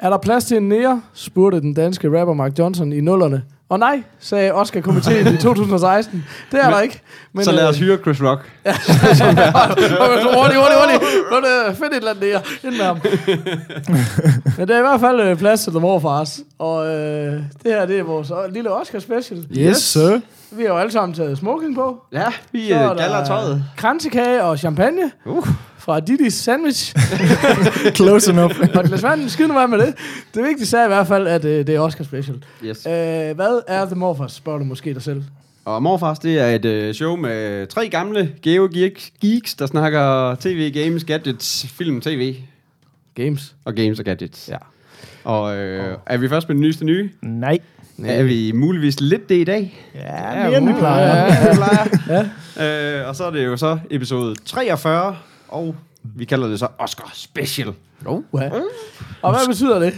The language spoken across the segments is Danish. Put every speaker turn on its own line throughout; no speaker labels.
Er der plads til en nære? spurgte den danske rapper Mark Johnson i nullerne. Og nej, sagde Oscar-komiteen i 2016. Det er der ikke. Men,
Så lad os
øh,
hyre Chris Rock.
Hurtigt, hurtigt, hurtigt. Det fedt et eller andet nære. Ind med ham. Men der er i hvert fald øh, plads til The Morfars. Og øh, det her, det er vores øh, lille Oscar-special.
Yes, sir.
Vi har jo alle sammen taget smoking på.
Ja, vi
er
uh, galler
der
tøjet.
Kransekage og champagne.
Uh.
Fra Diddy's Sandwich.
Close enough.
og et glas vand. Skid nu være med det. Det vigtigste er i hvert fald, at øh, det er Oscar special.
Yes.
Øh, hvad er The Morphers, spørger du måske dig selv.
Og Morfars, det er et øh, show med tre gamle geo geeks, der snakker tv, games, gadgets, film, tv
Games.
og games og gadgets.
Ja.
Og øh, er vi først med den nyeste nye?
Nej.
Er vi muligvis lidt det i dag?
Ja, mere end vi plejer.
Ja, det plejer. ja. Øh, og så er det jo så episode 43, og vi kalder det så Oscar Special.
Oh, ja. Og hvad betyder det?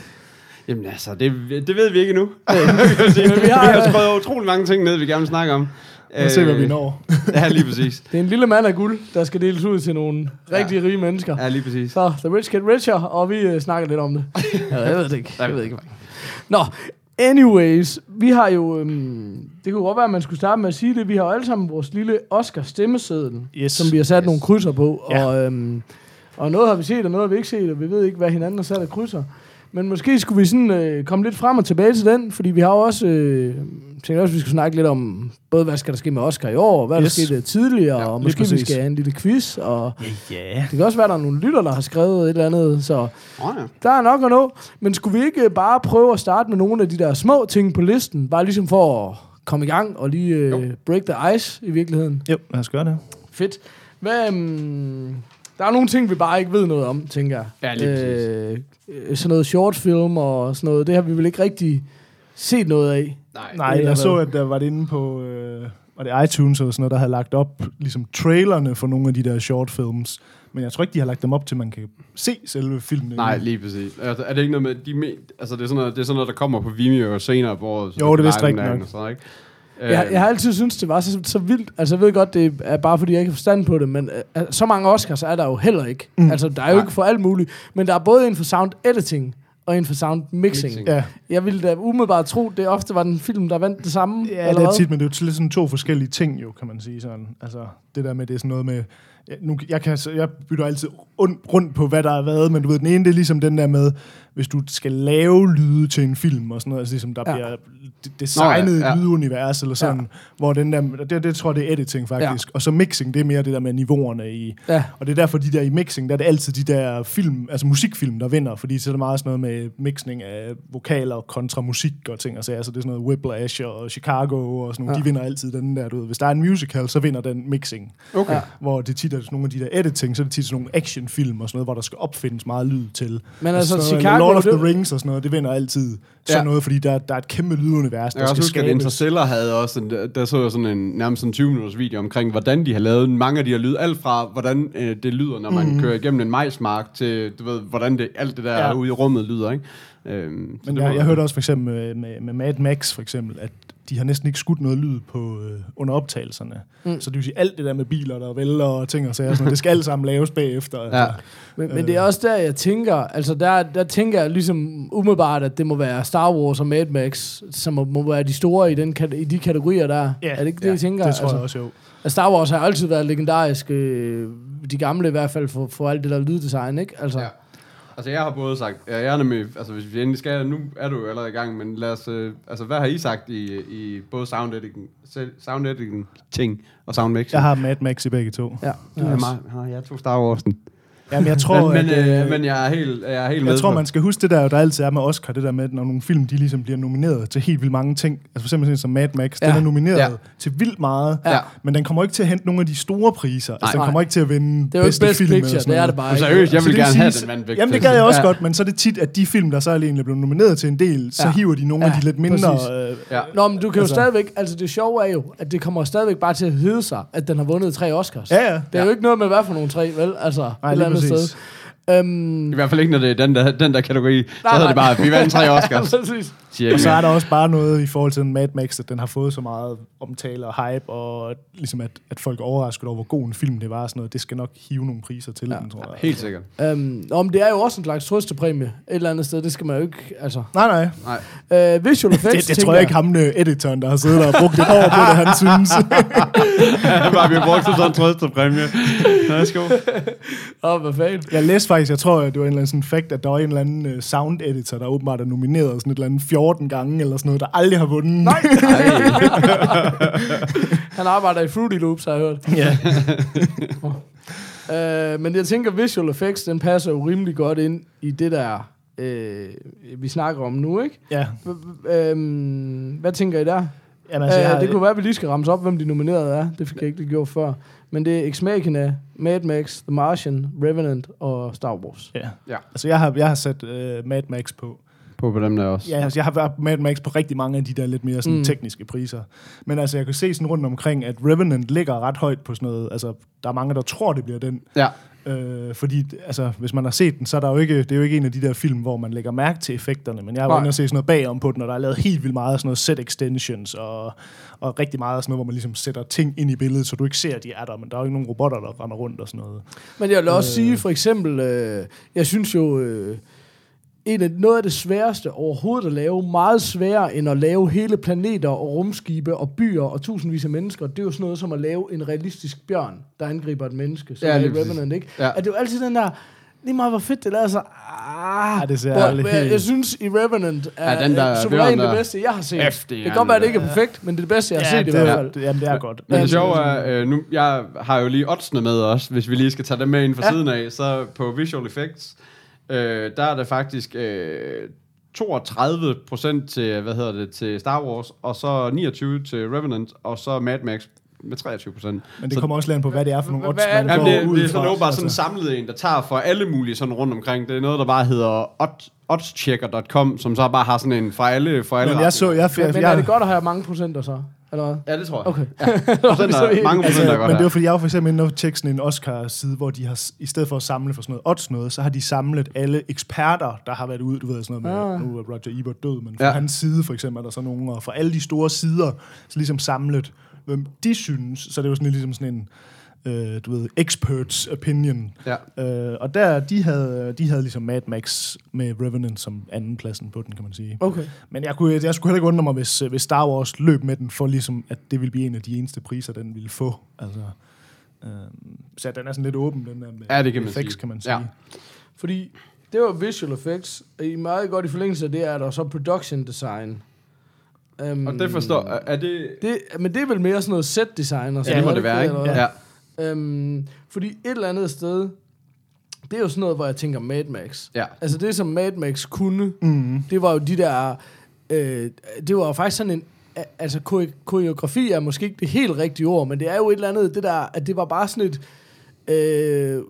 Jamen altså, det, det ved vi ikke endnu.
Men vi
vi
har-
skrevet utrolig mange ting ned, vi gerne vil snakke om.
Lad os se, hvad vi når.
Ja, lige præcis.
Det er en lille mand af guld, der skal deles ud til nogle rigtig rige mennesker.
Ja, lige præcis.
Så The Rich Get Richer, og vi øh, snakker lidt om det. ja, jeg ved det ikke. Jeg ved ikke. Nå, anyways, vi har jo... Øhm, det kunne godt være, at man skulle starte med at sige det. Vi har jo alle sammen vores lille Oscar-stemmeseddel,
Yes.
som vi har sat yes. nogle krydser på.
Ja.
Og, øhm, og noget har vi set, og noget har vi ikke set, og vi ved ikke, hvad hinanden har sat af krydser. Men måske skulle vi sådan øh, komme lidt frem og tilbage til den, fordi vi har jo også... Øh, tænker også, at vi skal snakke lidt om, både hvad skal der ske med Oscar i år, hvad
Yes.
der skete tidligere,
Ja,
og måske vi
præcis.
skal have en lille quiz, og
Ja.
det kan også være, at der er nogle lytter, der har skrevet et eller andet, så
Oh, ja.
der er nok at nå. Men skulle vi ikke øh, bare prøve at starte med nogle af de der små ting på listen, bare ligesom for at komme i gang og lige øh, break the ice i virkeligheden?
Jo, lad os gøre det.
Fedt. Hvad, um, der er nogle ting, vi bare ikke ved noget om, tænker jeg.
Ja, lige præcis.
øh, øh, sådan noget shortfilm og sådan noget, det har vi vel ikke rigtig set noget af.
Nej.
Nej, jeg så, at der var det inde på øh, var det iTunes eller sådan noget, der havde lagt op ligesom trailerne for nogle af de der short films. Men jeg tror ikke, de har lagt dem op til, man kan se selve filmen.
Nej, lige præcis. Er, er det ikke noget med, de me, altså det er, sådan noget, det er sådan noget, der kommer på Vimeo senere på året?
Jo, det er vist
live
rigtigt nok.
og Sådan, ikke?
Jeg, jeg har altid syntes, det var så, så vildt. Altså, jeg ved godt, det er bare fordi, jeg ikke har forstand på det, men uh, så mange Oscars er der jo heller ikke. Mm. Altså, der er jo
Nej.
ikke for alt muligt. Men der er både en for sound editing og en for sound mixing.
Mixing.
Ja,
Jeg ville da umiddelbart tro, det ofte var den film, der vandt det samme.
ja
eller
det er tit, men det er jo lidt sådan to forskellige ting jo, kan man sige sådan. Altså, det der med, det er sådan noget med... Ja, nu, jeg, kan, jeg bytter altid rundt, rundt på, hvad der er hvad, men du ved, den ene, det er ligesom den der med, hvis du skal lave lyde til en film og sådan noget, altså ligesom der
Ja.
bliver designet
Nå, ja, ja.
lydunivers eller sådan,
Ja.
hvor den der, det, det tror jeg, det er editing faktisk, ja. og så mixing, det er mere det der med niveauerne i,
Ja.
og det er derfor, de der i mixing, der er det altid de der film, altså musikfilm, der vinder, fordi så er det meget sådan noget med mixning af vokaler kontra musik og ting og sager, så det er sådan noget Whiplash og Chicago og sådan noget,
Ja.
de vinder altid den der, du ved. Hvis der er en musical, så vinder den mixing.
Okay.
Ja.
Hvor det tit er sådan nogle af de der editing, så er det tit sådan nogle actionfilm og sådan noget, hvor der skal opfindes meget lyd til.
Men altså,
noget,
Chicago...
Lord of the Rings og sådan noget, det vinder altid sådan
Ja.
noget, fordi der, der er et kæmpe lydunivers, der
Jeg
skal
huske,
skabes.
Interstellar havde også en, der så jeg sådan en nærmest sådan 20 minutters video omkring, hvordan de har lavet mange af de her lyd. Alt fra, hvordan øh, det lyder, når man mm. kører igennem en majsmark, til, du ved, hvordan det, alt det der
ja.
ude i rummet lyder, ikke? Øhm,
Men jeg, jeg hørte også for eksempel med, med, med Mad Max for eksempel, at de har næsten ikke skudt noget lyd på øh, under optagelserne.
Mm.
Så det vil sige, alt det der med biler, der vælter og ting og sager, sådan, det skal alt sammen laves bagefter.
Ja.
Altså.
Men, men det er også der, jeg tænker, altså der, der tænker jeg ligesom umiddelbart, at det må være Star Wars og Mad Max, som må, må være de store i, den, i de kategorier der.
Ja,
er det ikke det,
ja,
jeg tænker?
Det tror
altså,
jeg også, jo.
Star Wars har altid været legendarisk, øh, de gamle i hvert fald, for, for alt det der lyddesign, ikke? Altså,
Ja. Altså, jeg har både sagt, jeg er nemlig, altså hvis vi endelig skal, nu er du jo allerede i gang, men lad os, øh, altså hvad har I sagt i, i både sound editing, sound editing ting og sound mixing?
Jeg har Mad Max i begge to.
ja.
Du er meget, har jeg to Star Wars'en.
Jamen, jeg tror,
men, men,
at,
øh,
øh,
men jeg er helt, jeg er helt med
Jeg tror,
på-
man skal huske det der, der altid er med Oscar, det der med, når nogle film, de ligesom bliver nomineret til helt vildt mange ting. Altså for eksempel som Mad Max, ja. Den er nomineret
Ja.
til vildt meget,
Ja.
men den kommer ikke til at hente nogle af de store priser. Altså, den
Nej.
kommer ikke til at vinde
Det er
bedste
best
film
picture,
sådan
det er
noget.
det bare ikke.
seriøst, jeg
Så
vil gerne have den væk.
Jamen det gad jeg også
Ja.
godt, men så er det tit, at de film, der så er egentlig blevet nomineret til en del, så
Ja.
hiver de nogle
Ja,
af de lidt mindre... Øh,
Ja.
Nå, men du kan jo
Altså-
stadigvæk... Altså, det sjove er jo, at det kommer stadigvæk bare til at hedde sig, at den har vundet tre Oscars.
ja, ja.
Det er jo ikke noget med, hvad for nogle tre, vel? Altså,
Nej, præcis.
Øhm,
I hvert fald ikke, når det er den der, den der kategori. Så
Nej,
hedder det bare, vi vandt tre Oscars. jeg
Og så er der også bare noget i forhold til den Mad Max, at den har fået så meget omtale og hype, og ligesom at, at folk er overrasket over, hvor god en film det var. Sådan noget. Det skal nok hive nogle priser til
Ja.
den, tror jeg.
Helt sikkert.
Øhm, men det er jo også en slags trøstepræmie et eller andet sted. Det skal man jo ikke... Altså,
Nej, nej.
Nej.
øh, visual effects,
Det, det tror jeg ikke ham, øh, editoren, der har siddet der og brugt et år på det, han synes.
bare vi har brugt som sådan en trøstepræmie. Værsgo.
Åh, oh, hvad fanden?
Jeg læste faktisk, jeg tror, det var en eller anden sådan fact, at der var en eller anden uh, sound editor, der åbenbart er nomineret sådan et eller andet 14 gange, eller sådan noget, der aldrig har vundet.
Nej! Han arbejder i Fruity Loops, har jeg hørt.
ja.
Øh, men jeg tænker, visual effects, den passer jo rimelig godt ind i det der, øh, vi snakker om nu, ikke?
ja.
H- øhm, hvad tænker I der?
Jamen,
Altså,
altså, jeg
øh,
har,
det kunne være, at vi lige skal ramse op, hvem de nominerede er. Det fik jeg ikke lige gjort før. Men det er Ex Machina, Mad Max, The Martian, Revenant og Star Wars.
ja.
Ja.
Altså, jeg har, jeg har sat uh, Mad Max på.
På på dem der også.
Ja, altså, jeg har været Mad Max på rigtig mange af de der lidt mere sådan,
Mm.
mm. tekniske priser. Men altså, jeg kan se sådan rundt omkring, at Revenant ligger ret højt på sådan noget. Altså, der er mange, der tror, det bliver den.
Ja.
Øh, fordi, altså, hvis man har set den, så er der jo ikke, det er jo ikke en af de der film, hvor man lægger mærke til effekterne. Men jeg har jo inde og se sådan noget bagom på den, og der er lavet helt vildt meget af sådan noget set extensions, og, og rigtig meget af sådan noget, hvor man ligesom sætter ting ind i billedet, så du ikke ser, at de er der. Men der er jo ikke nogen robotter, der render rundt og sådan noget.
Men jeg vil også
Øh.
sige, for eksempel, øh, jeg synes jo, øh, en af, noget af det sværeste overhovedet at lave, meget sværere end at lave hele planeter og rumskibe og byer og tusindvis af mennesker, det er jo sådan noget som at lave en realistisk bjørn, der angriber et menneske, som
Ja,
ja, er
lige
i. Revenant, ikke?
Ja.
Ja. At det er jo altid den der, lige meget hvor fedt det lader sig, ah,
Ja, det ser
hvor-
aldrig
jeg,
helt-
jeg synes i Revenant er
Ja, den der
ja,
bjørn
suverænt det bedste, jeg har set.
F, det
det kan godt være, at det ikke er
Ja.
perfekt, men det er det bedste, jeg har set i
det,
hvert
er,
fald.
jamen, det er godt.
Men
Ja,
det sjove er, øh, nu, jeg har jo lige oddsene med også, hvis vi lige skal tage dem med ind fra
Ja.
ja. siden af, så på Visual Effects, øh, der er det faktisk øh, 32 procent til, hvad hedder det, til Star Wars, og så 29 til Revenant, og så Mad Max med 23 procent.
Men det kommer også lidt an på, hvad det er for nogle odds, man
Jamen, det,
ud
det er sådan noget, bare sådan en
Altså.
samlet en, der tager for alle mulige sådan rundt omkring. Det er noget, der bare hedder odd, oddschecker.com, som så bare har sådan en for alle, for alle
Men jeg så, jeg, jeg,
Men, men
jeg,
er det godt at have mange procenter så? Eller hvad?
Ja, det tror jeg.
Okay.
Procent er, mange procent
Altså,
er
men
godt
det
her.
var fordi, jeg var for eksempel inde og tjekke sådan en Oscar-side, hvor de har, i stedet for at samle for sådan noget odds noget, så har de samlet alle eksperter, der har været ude, du ved sådan noget med,
Ah.
nu er Roger Ebert død, men fra
Ja.
ja. hans side for eksempel er der så nogen, og fra alle de store sider, så ligesom samlet, hvem de synes, så det var sådan ligesom sådan en, øh, du ved, experts opinion.
Ja.
Øh, og der, de havde, de havde ligesom Mad Max med Revenant som anden pladsen på den, kan man sige.
Okay.
Men jeg, kunne, jeg skulle heller ikke undre mig, hvis, hvis Star Wars løb med den, for ligesom, at det ville blive en af de eneste priser, den ville få. Altså, øh, så den er sådan lidt åben, den der med
Ja, det kan man
effects,
sige.
kan man sige.
Ja.
Fordi det var visual effects. I meget godt i forlængelse af det er der så production design. Um,
Og det forstår, er, det...
Det, men det er vel mere sådan noget set design og
Ja,
sådan
det må
noget,
det være, ikke?
Eller?
Ja.
Øhm, fordi et eller andet sted, det er jo sådan noget, hvor jeg tænker Mad Max.
Ja.
Altså det, som Mad Max kunne,
Mm.
det var jo de der... Øh, det var jo faktisk sådan en... Altså kore- koreografi er måske ikke det helt rigtige ord, men det er jo et eller andet, det der, at det var bare sådan et... Øh,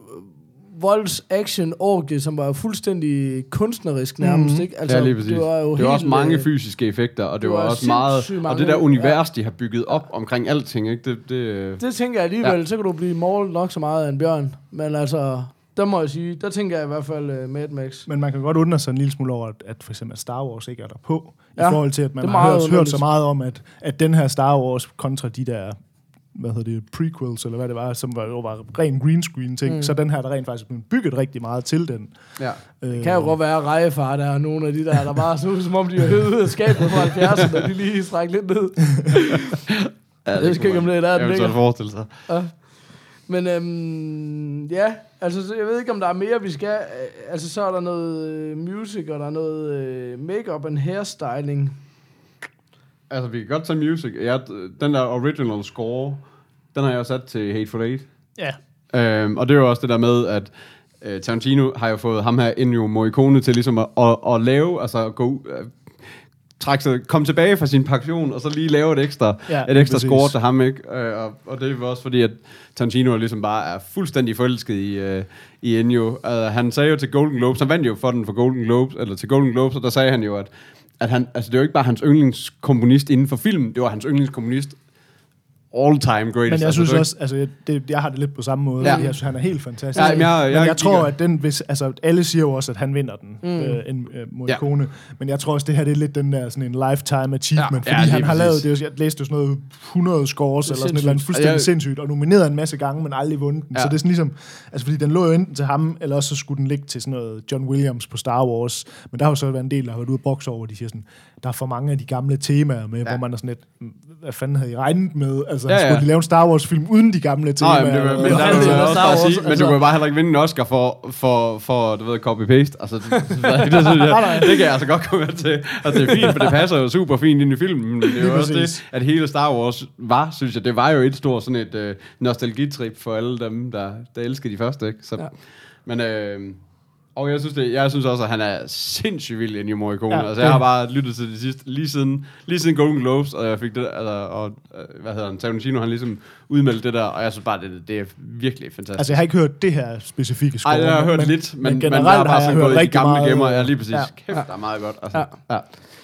volds action orgie som var fuldstændig kunstnerisk nærmest,
Mhm.
ikke?
Altså, ja, lige præcis.
det var jo
det var
helt,
også mange
øh,
fysiske effekter, og det,
det
var,
var
også meget...
sindssygt
Og
mange-
det der
ja.
univers, de har bygget op omkring alting, ikke? Det, det,
Det tænker jeg alligevel, ja. så kan du blive målt nok så meget af en bjørn. Men altså, der må jeg sige, der tænker jeg i hvert fald uh, Mad Max.
Men man kan godt undre sig en lille smule over, at, at for eksempel Star Wars ikke er der på.
Ja,
I forhold til, at man har hørt, hørt så meget om, at, at den her Star Wars kontra de der hvad hedder det, prequels, eller hvad det var, som var, jo var ren green screen ting,
Mm.
så den her, der rent faktisk blevet bygget rigtig meget til den.
ja.
Øh,
Det kan jo godt være rejefar, der er nogle af de der, der bare så ud, som om de er hævet ud af skabet fra 70'erne, og de lige strækker lidt ned.
ja
det skal ikke om det, der er den
Jeg
ligger.
forestille sig.
Ja. Men øhm, ja, altså så jeg ved ikke, om der er mere, vi skal. Øh, Altså så er der noget øh, music, og der er noget øh, makeup and hairstyling.
Altså, vi kan godt tage music. Ja, den der original score, den har jeg sat til Hateful Eight.
Ja.
Øhm, og det er jo også det der med, at øh, Tarantino har jo fået ham her Ennio Morricone til ligesom at, at, at lave, altså gå ud, øh, trække sig, komme tilbage fra sin pension, og så lige lave et ekstra,
Ja,
et ekstra
præcis.
score til ham, ikke? Øh, og, og det er også fordi, at Tarantino ligesom bare er fuldstændig forelsket i, øh, i Ennio. Uh, han sagde jo til Golden Globes, han vandt jo for den for Golden Globes, eller til Golden Globes, og der sagde han jo, at, at han, altså det var ikke bare hans yndlingskomponist inden for film, det var hans yndlingskomponist all time greatest.
Men jeg
altså,
synes
var
også, altså, jeg, det, jeg har det lidt på samme måde.
Ja.
Jeg synes, han er helt fantastisk.
Ja, men jeg- jeg-
men jeg tror,
jeg-
at den, hvis, altså, alle siger jo også, at han vinder den, mm. øh, en øh, Morricone. Ja. Men jeg tror også, det her det er lidt den der sådan en lifetime achievement,
Ja.
fordi
Ja,
han har
præcis.
lavet, det, er jeg læste jo sådan noget 100 scores, eller sådan et eller andet fuldstændig
Jeg-
sindssygt, og nomineret en masse gange, men aldrig vundet den.
Ja.
Så det er sådan ligesom, altså fordi den lå jo enten til ham, eller også så skulle den ligge til sådan noget John Williams på Star Wars. Men der har jo så været en del, der har været ude og bokse over, de siger sådan, der er for mange af de gamle temaer med, ja. hvor man er sådan lidt, "Mm, hvad fanden havde I regnet med? Altså,
Ja,
ja, skulle de lave en Star Wars-film uden de gamle temaer?
jamen, det, var- men der
af
også
Star
bare
Wars,
sige, men
altså-
du kan jo bare heller ikke vinde en Oscar for, for, for du ved, copy-paste. Altså, det, det, det, det kan jeg altså godt komme til. Altså, det er fint, for det passer jo super fint ind i filmen. Men det er jo også
præcis.
det, at hele Star Wars var, synes jeg, det var jo et stort sådan et øh, nostalgitrip for alle dem, der, der elskede de første. Ikke? Så,
ja.
Men øh, og jeg synes, det, jeg synes også, at han er sindssygt vild, Ennio Morricone.
Ja,
altså, jeg har bare lyttet til det sidste, lige siden, lige siden Golden Globes, og jeg fik det, altså, og, øh, hvad hedder han, Tarantino, han ligesom udmeldte det der, og jeg synes bare, det, det er virkelig fantastisk.
Altså, jeg har ikke hørt det her specifikke score.
Ej, det har jeg hørt
men,
lidt, men, men, men
generelt
der er bare
har jeg hørt
gået i de
rigtig
gamle
meget,
gemmer. Ja, lige præcis.
Ja.
Ja. Kæft, der er meget godt. Altså.
Ja.
Ja. Ja.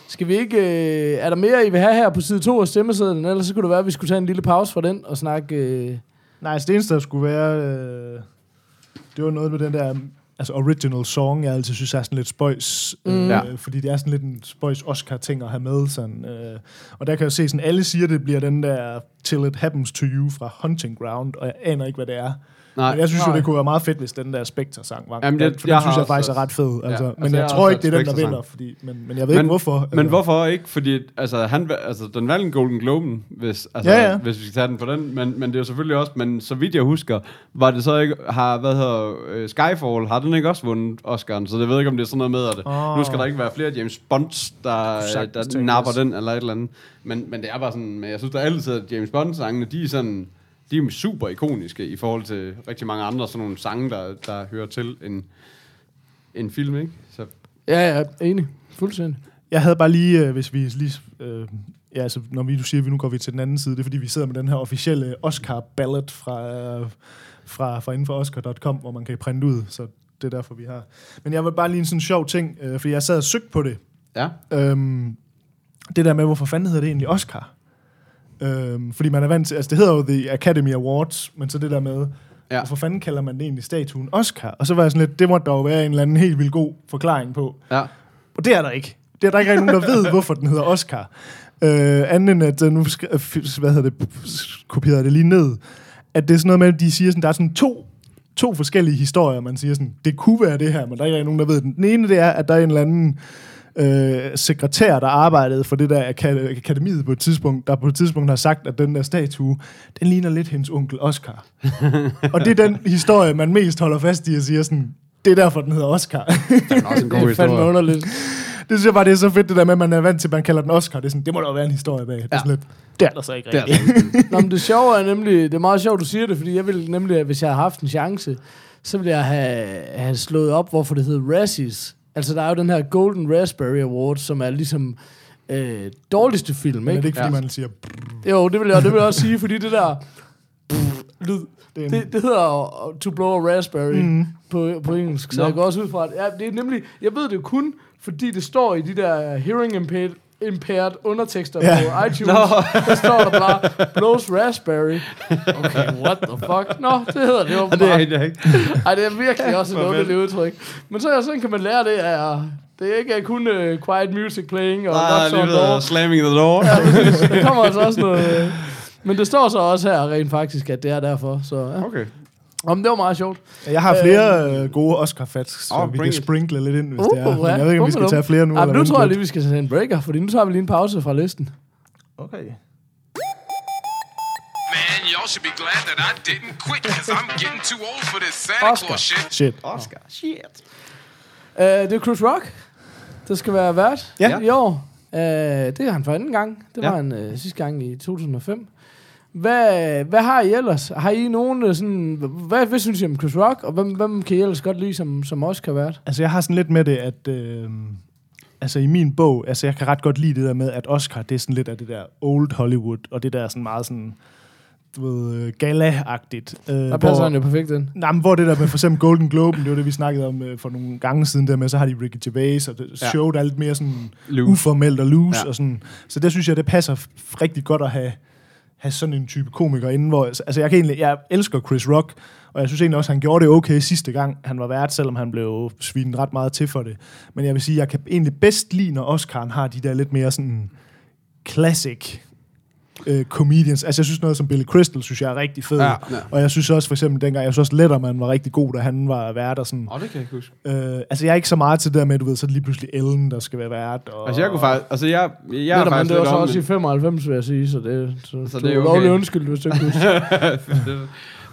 Skal vi ikke... Øh, er der mere, I vil have her på side 2 af stemmesedlen? Ellers så kunne det være, at vi skulle tage en lille pause fra den og snakke... Øh,
Nej, altså, det eneste, der skulle være... Øh, det var noget med den der altså original song, jeg altid synes er sådan lidt spøjs.
Mm.
Mm. Øh. Fordi det er sådan lidt en spøjs Oscar-ting at have med. Sådan, øh, og der kan jeg se, sådan alle siger, det bliver den der Till It Happens To You fra Hunting Ground, og jeg aner ikke, hvad det er.
Nej.
Men jeg synes
Nej.
jo, det kunne være meget fedt, hvis den der Spectre-sang var.
Jamen, det-
for
jeg
den synes jeg faktisk
også-
er ret fed. Altså.
altså,
men
jeg
jeg
har
tror ikke, det er den, der vinder. Fordi, men, men jeg ved ikke, hvorfor.
Men hvorfor ikke? Fordi altså, han, altså, den valgte en Golden Globen, hvis, altså,
Ja, ja.
hvis vi skal tage den på den. Men, men det er jo selvfølgelig også, men så vidt jeg husker, var det så ikke, har, hvad hedder, øh, Skyfall, har den ikke også vundet Oscar'en? Så jeg ved ikke, om det er sådan noget med, at
Åh.
nu skal der ikke være flere James Bonds, der, der napper den, eller et eller andet. Men, men det er bare sådan, men jeg synes, der altid, at James Bond-sangene, de er sådan, de er super ikoniske i forhold til rigtig mange andre sådan nogle sange, der, der hører til en, en film, ikke? Så
ja, ja, enig. Fuldstændig.
Jeg havde bare lige, øh, hvis vi lige... Øh, ja, altså, når vi, du siger, at vi nu går vi til den anden side, det er fordi, vi sidder med den her officielle Oscar-ballot fra, øh, fra, fra inden for Oscar.com, hvor man kan printe ud, så det er derfor, vi har. Men jeg vil bare lige en sådan sjov ting, øh, fordi jeg sad og søgte på det.
ja,
Øhm, det der med, hvorfor fanden hedder det egentlig Oscar? Øhm, fordi man er vant til, altså det hedder jo The Academy Awards, men så det der med,
Ja.
hvorfor fanden kalder man det egentlig statuen Oscar? Og så var jeg sådan lidt, det må dog være en eller anden helt vildt god forklaring på.
ja.
Og det er der ikke. Det er der ikke nogen, der ved, hvorfor den hedder Oscar. Øh, anden end at, øh, nu øh, hvad hedder det, kopierede det lige ned, at det er sådan noget med, at de siger sådan, der er sådan to, to forskellige historier, man siger sådan, det kunne være det her, men der er ikke nogen, der ved den. Den ene, det er, at der er en eller anden øh, sekretær, der arbejdede for det der akad- akademiet på et tidspunkt, der på et tidspunkt har sagt, at den der statue, den ligner lidt hendes onkel Oscar. og det er den historie, man mest holder fast i og siger sådan, det er derfor, den hedder Oscar.
Det er også en god
Det er fandme
historie.
underligt.
Det synes jeg bare, det er så fedt, det der med, at man er vant til, at man kalder den Oscar. Det, er sådan, det må der jo være en historie bag. Det er sådan lidt, det er der så ikke
er
rigtigt.
Nå, men det sjove er nemlig, det er meget sjovt, du siger det, fordi jeg ville nemlig, at hvis jeg havde haft en chance, så ville jeg have, have slået op, hvorfor det hedder Razzies. Altså, der er jo den her Golden Raspberry Award, som er ligesom øh, dårligste film,
Men er
ikke?
det ikke, fordi
Ja.
man siger...
Jo, det vil jeg, det vil jeg også sige, fordi det der lyd,
Det
det, det hedder uh, to blow a raspberry mm. på, på engelsk, så
Nå.
jeg går også ud fra, at ja, det er nemlig, jeg ved det jo kun, fordi det står i de der hearing impaired, impaired undertekster
Ja.
på iTunes. Der står der bare, blows raspberry. Okay, what the fuck? Nå, det hedder det jo
Ja, det er det ikke.
Ej, det er virkelig også et underligt udtryk. Men så sådan kan man lære det af, det er ikke kun uh, quiet music playing og
Nej,
knocks
lige
on door.
slamming the door.
Ja, præcis. Der kommer altså også noget... øh, Men det står så også her rent faktisk, at det er derfor. Så ja.
Okay.
Om det var meget sjovt.
jeg har flere øh, gode Oscar-facts, så
Åh,
vi kan
it.
sprinkle lidt ind, hvis
Uh,
det er. Men jeg ved ikke, om vi skal tage flere nu.
Ja,
eller
nu tror jeg lige, vi skal tage en breaker, fordi nu tager vi lige en pause fra listen.
Okay.
Man, y'all should be glad that I didn't quit because I'm getting too old for this Santa
Oscar.
Claus shit.
Shit.
Oscar. Shit.
Uh, det er Chris Rock, der skal være vært
Ja.
i år. Uh, det er han for anden gang. Det
Ja.
var han uh, sidste gang i 2005. Hvad, hvad har I ellers? Har I nogen øh, sådan... Hvad, hvad synes I om Chris Rock? Og hvem, hvem kan I ellers godt lide, som, som også kan være
Altså, jeg har sådan lidt med det, at... Øh, altså, i min bog... Altså, jeg kan ret godt lide det der med, at Oscar, det er sådan lidt af det der old Hollywood, og det der sådan meget sådan du ved, øh, gala-agtigt. Øh,
Der passer han jo perfekt ind.
Nej, men hvor det der med for eksempel Golden Globe, det var det, vi snakkede om øh, for nogle gange siden, der med, så har de Ricky Gervais, og det,
Ja.
showet er lidt mere sådan
Loose.
uformelt og loose,
Ja.
og sådan. Så det synes jeg, det passer rigtig godt at have, have sådan en type komiker inden, hvor, altså jeg kan egentlig, jeg elsker Chris Rock, og jeg synes egentlig også, at han gjorde det okay sidste gang, han var vært, selvom han blev svinet ret meget til for det. Men jeg vil sige, jeg kan egentlig bedst lide, når Oscar har de der lidt mere sådan classic øh, comedians. Altså jeg synes noget som Billy Crystal, synes jeg er rigtig fed.
Ja, ja.
Og jeg synes også for eksempel dengang, jeg synes også Letterman var rigtig god, da han var vært og sådan.
Åh, oh, det kan jeg ikke huske.
Øh, altså jeg er ikke så meget til det der med, du ved, så er det lige pludselig Ellen, der skal være vært. Og,
Altså, jeg kunne faktisk... Altså, jeg, jeg, jeg er faktisk
det var så også i 95, vil jeg sige, så det, så,
Så
så
det er okay.
lovlig undskyld, hvis du ikke husker.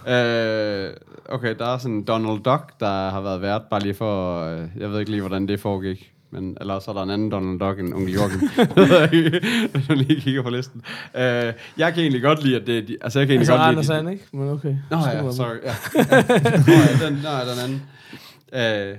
øh, okay, der er sådan Donald Duck, der har været vært, bare lige for... Øh, jeg ved ikke lige, hvordan det foregik. Men ellers så er der en anden Donald Duck end onkel Joachim. Du lige kigger på listen. Øh, jeg kan egentlig godt lide, at det... er Altså, jeg kan egentlig
altså,
godt lide...
Anders
de-
Sand, ikke? Men okay.
Nå ja, sorry. Ja. Nå ja, den, nå, ja, den anden. Øh,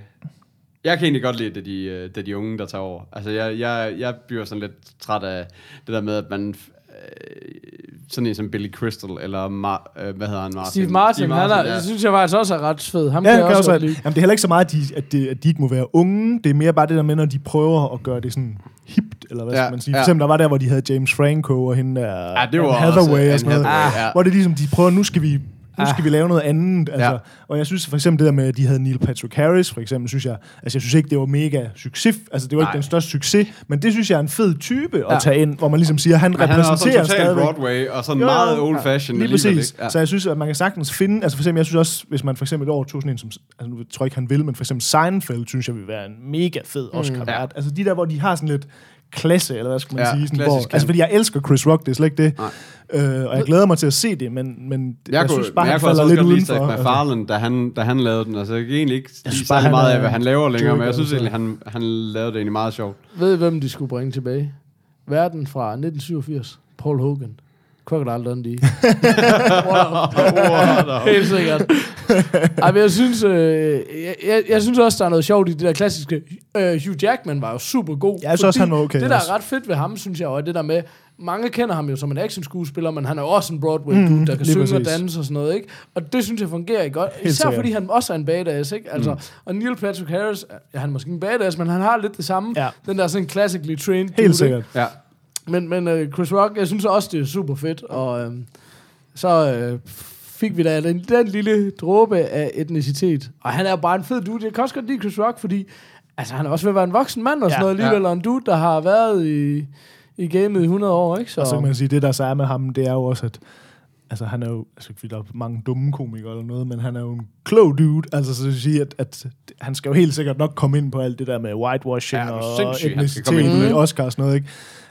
jeg kan egentlig godt lide, det de, øh, det de unge, der tager over. Altså, jeg, jeg, jeg bliver sådan lidt træt af det der med, at man... Øh, sådan en som Billy Crystal, eller Mar- øh, hvad hedder han? Martin?
Steve Martin, Steve Martin han er,
ja.
det synes jeg faktisk også er ret fed. Ham
Ja,
kan
jeg
også
også,
lide.
jamen, det er heller ikke så meget, at de, at, de, at de ikke må være unge. Det er mere bare det der med, når de prøver at gøre det sådan hipt, eller hvad
Ja,
skal man sige.
ja.
For eksempel, der var der, hvor de havde James Franco og hende der
Ja, det var
Anne
også
Hathaway og sådan noget.
Hathaway, ja.
Hvor det er ligesom, de prøver, nu skal vi nu skal vi lave noget andet. Altså,
Ja.
Og jeg synes for eksempel det der med, at de havde Neil Patrick Harris, for eksempel, synes jeg, altså jeg synes ikke, det var mega succes. Altså det var ikke
Nej.
den største succes, men det synes jeg er en fed type
Ja.
at tage ind, hvor man ligesom siger, at han
Men han er også
repræsenterer
sådan total
stadigvæk.
Broadway, og sådan
Jo,
meget old fashion.
Lige præcis. Ja. Så jeg synes, at man kan sagtens finde... Altså for eksempel, jeg synes også, hvis man for eksempel et år tog sådan en som... Altså nu tror jeg ikke, han vil, men for eksempel Seinfeld, synes jeg vil være en mega fed Oscar
Ja.
ja. Altså de der, hvor de har sådan lidt klasse, eller hvad skal man
Ja,
sige? Sådan, hvor, altså fordi jeg elsker Chris Rock, det er slet ikke det.
Nej.
Øh, og jeg glæder mig til at se det, men, men jeg,
Jeg,
jeg
kunne,
synes bare,
men jeg
han
kunne også
falder lidt
godt lide
udenfor.
Zach
altså.
McFarlane, da han, da han lavede den. Altså, jeg kan egentlig ikke
Jeg
særlig
han
meget af, hvad han laver længere, men jeg
joker,
synes
altså.
egentlig, han, han lavede det egentlig meget sjovt.
Ved I, hvem de skulle bringe tilbage? Verden fra 1987. Paul Hogan. Crocodile Dundee. wow. Helt sikkert. Ej, men jeg synes, øh, jeg, jeg, jeg synes også, der er noget sjovt i det der klassiske. Øh, Hugh Jackman var jo super god.
Jeg synes også, han var okay
Det, der
også.
er ret fedt ved ham, synes jeg, og det der med, mange kender ham jo som en actionskuespiller, men han er jo også en Broadway-dude,
Mm,
der kan synge og
præcis.
danse og sådan noget, ikke? Og det synes jeg fungerer godt.
Helt
Især
sikkert.
fordi han også er en badass, ikke? Altså, Og Neil Patrick Harris, ja, han er måske en badass, men han har lidt det samme.
Ja.
Den der sådan classically trained dude,
Helt
ikke?
sikkert.
Ja.
Men, men uh, Chris Rock, jeg synes også, det er super fedt, og uh, så uh, fik vi da den, den lille dråbe af etnicitet. Og han er jo bare en fed dude. Jeg kan også godt lide Chris Rock, fordi altså, han er også ved at være en voksen mand og sådan
Ja,
noget alligevel,
ja.
og en dude, der har været i, i gamet i 100 år, ikke? Så,
Og så kan man sige, det der så er med ham, det er jo også, at altså, han er jo, altså der er mange dumme komikere eller noget, men han er jo en klog dude, altså så jeg sige, at, at han skal jo helt sikkert nok komme ind på alt det der med whitewashing
Ja,
og etnicitet i
det.
Oscars og sådan noget, ikke?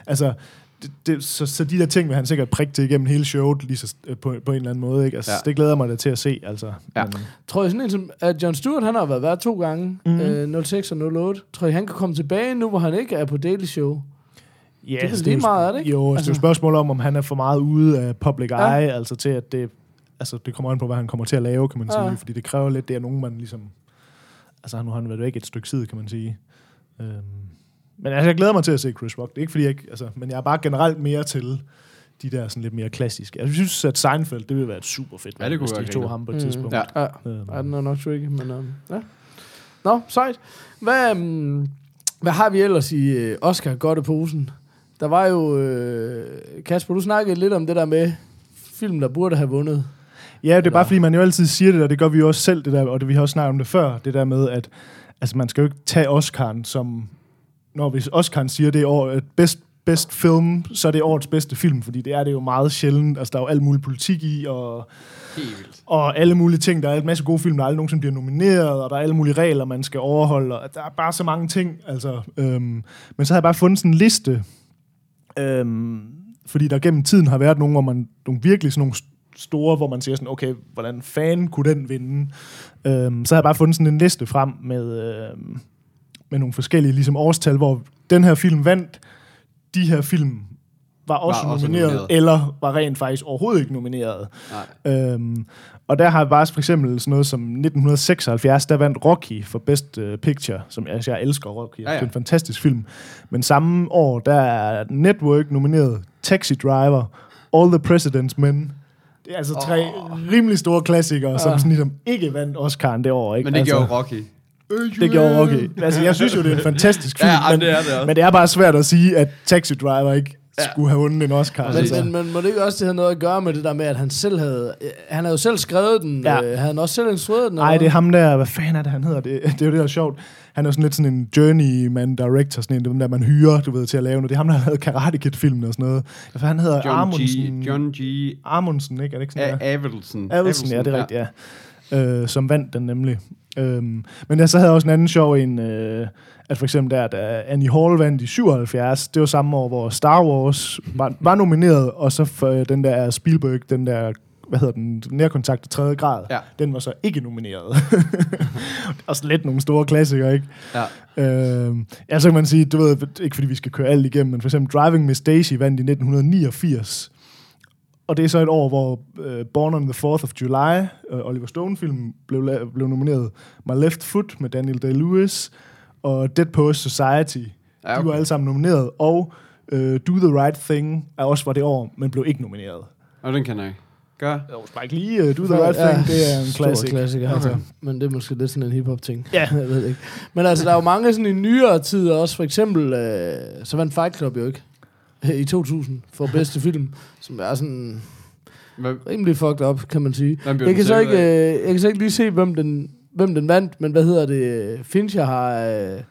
Altså, det, det, så, så de der ting vil han sikkert prikke til igennem hele showet, lige så, øh, på, på en eller anden måde, ikke? Altså,
Ja.
det glæder mig da til at se, altså.
Ja.
Men,
tror jeg sådan en som, at John Stewart, han har været vært to gange, mm. øh, 06 og 08. Tror jeg, han kan komme tilbage nu, hvor han ikke er på Daily Show?
Ja,
Det er vel
så
lige
jo-
meget, er det ikke?
Jo, altså, det er
Altså-
jo et spørgsmål om, om han er for meget ude af public
Ja.
eye, altså til at det, altså det kommer an på, hvad han kommer til at lave, kan man
Ja.
sige, fordi det kræver lidt, det er nogen, man ligesom, altså nu har han været væk et stykke tid, kan man sige. Øhm, men altså, jeg glæder mig til at se Chris Rock, det er ikke fordi, jeg, ikke- altså, men jeg er bare generelt mere til de der sådan lidt mere klassiske. Jeg synes, at Seinfeld, det ville være et super fedt,
Ja, det kunne
hvis de tog ham på et
Mm.
tidspunkt.
Ja.
Ja, ja den er nok tricky, men um, ja. Nå, sejt. Hvad, um, hvad har vi ellers i uh, Oscar godt i posen? Der var jo, øh, Kasper, du snakkede lidt om det der med film, der burde have vundet.
Ja, det er bare fordi, man jo altid siger det, og det gør vi jo også selv, det der, og det, vi har også snakket om det før, det der med, at altså, man skal jo ikke tage Oscar'en som, når hvis Oscar'en siger, det er år, et best, best film, så er det årets bedste film, fordi det er det jo meget sjældent. Altså, der er jo alt mulig politik i, og,
Helt
og alle mulige ting. Der er en masse gode film, der aldrig nogensinde bliver nomineret, og der er alle mulige regler, man skal overholde, og der er bare så mange ting. Altså, øhm, men så har jeg bare fundet sådan en liste, øhm, fordi der gennem tiden har været nogle, hvor man, nogle virkelig sådan nogle store, hvor man siger sådan, okay, hvordan fanden kunne den vinde? Øhm, så har jeg bare fundet sådan en liste frem med, øhm, med nogle forskellige ligesom årstal, hvor den her film vandt, de her film var også,
Var også
nomineret,
nomineret.
eller var rent faktisk overhovedet ikke nomineret.
Nej.
Øhm, og der har bare for eksempel sådan noget som 1976, der vandt Rocky for Best uh, Picture, som jeg, altså, jeg elsker Rocky, ja,
Ja,
ja.
ja.
det er en fantastisk film. Men samme år, der er Network nomineret, Taxi Driver, All the President's Men. Det er altså tre rimelig store klassikere, som sådan ligesom ikke vandt Oscar'en det år. Ikke?
Men det
altså,
gjorde Rocky.
Det gjorde Rocky. Altså, jeg synes jo, det er en fantastisk film,
Ja,
men,
det er det også.
men det er bare svært at sige, at Taxi Driver ikke ja. skulle have vundet en Oscar.
Men,
altså.
men, men må det ikke også det have noget at gøre med det der med, at han selv havde... øh, Han havde jo selv skrevet den.
Ja.
Øh, havde han også selv instrueret den?
Nej, det er ham der, hvad fanden er det, han hedder? Det, det er jo det, der er sjovt. Han er jo sådan lidt sådan en journeyman director, sådan en, dem der man hyrer, du ved, til at lave noget. Det er ham, der har lavet Karate Kid-filmen og sådan noget. Hvad fanden han hedder?
John
Amundsen.
G. John G.
Amundsen, ikke? Er det ikke sådan,
A-
der?
Avelsen.
Adelsen, ja, det er rigtigt, ja. Øh, som vandt den nemlig. Øhm, men jeg så havde også en anden sjov en, øh, at for eksempel der, da Annie Hall vandt i 77, det var samme år, hvor Star Wars var, var nomineret, og så for øh, den der Spielberg, den der, hvad hedder den, nærkontakt i tredje grad,
Ja.
den var så ikke nomineret. og så lidt nogle store klassikere, ikke?
Ja.
Øh, ja, så kan man sige, du ved, ikke fordi vi skal køre alt igennem, men for eksempel Driving Miss Daisy vandt i 1989. Og det er så et år, hvor uh, Born on the 4th of July, uh, Oliver Stone-film, blev, la- blev nomineret. My Left Foot med Daniel Day-Lewis, og Dead Post Society.
Ja,
Ja, okay. De var alle sammen nomineret. Og uh, Do the Right Thing er også var det år, men blev ikke nomineret.
Og den kan jeg ikke. Gør.
Jeg skal ikke lige uh, Do the Right Thing, det er en
stor
classic.
klassiker.
Okay.
Altså. Men det er måske lidt sådan en hip-hop ting.
Ja.
jeg ved ikke. Men altså, der er jo mange sådan i nyere tider også. For eksempel, øh, så vandt Fight Club jo ikke i 2000 for bedste film, som er sådan
Hvad,
rimelig fucked up, kan man sige. Jeg kan, så ikke,
af?
øh, jeg kan så ikke lige se, hvem den, hvem den vandt, men hvad hedder det? Fincher har, øh,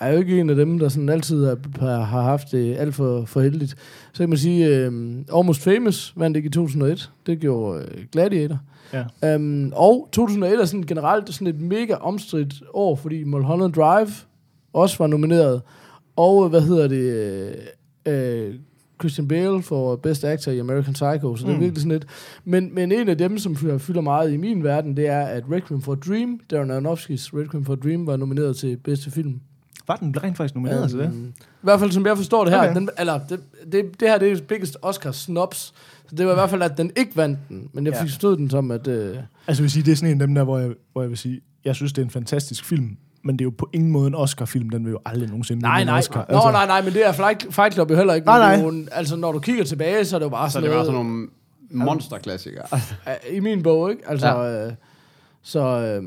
er jo ikke en af dem, der sådan altid har, har haft det alt for, for heldigt. Så kan man sige, øh, Almost Famous vandt ikke i 2001. Det gjorde øh, Gladiator.
Ja.
Um, og 2001 er sådan generelt sådan et mega omstridt år, fordi Mulholland Drive også var nomineret. Og hvad hedder det? Øh, Christian Bale for Best Actor i American Psycho, så det er
Mm.
virkelig sådan lidt. Men, men en af dem, som fylder, fylder meget i min verden, det er, at Requiem for Dream, Darren Aronofskis Requiem for Dream, var nomineret til bedste film.
Var den rent faktisk nomineret til det?
Øhm, I hvert fald, som jeg forstår det her,
Okay.
den, eller det, det, det her det er biggest Oscar snobs, så det var i hvert fald, at den ikke vandt den, men jeg
Ja.
forstået den som, at... Øh,
Altså, jeg vil sige, det er sådan en af dem der, hvor jeg, hvor jeg vil sige, jeg synes, det er en fantastisk film, men det er jo på ingen måde en Oscar-film. Den vil jo aldrig nogensinde
Nej,
vinde en
nej.
Oscar.
Nå, nej, nej, men det er Fight, Fight Club jo heller ikke.
Nej,
det
nej.
Jo, en- altså, når du kigger tilbage, så er det jo bare
Så
sådan
det var
noget...
sådan nogle monsterklassikere.
I min bog, ikke? Altså, ja. øh, så... Øh,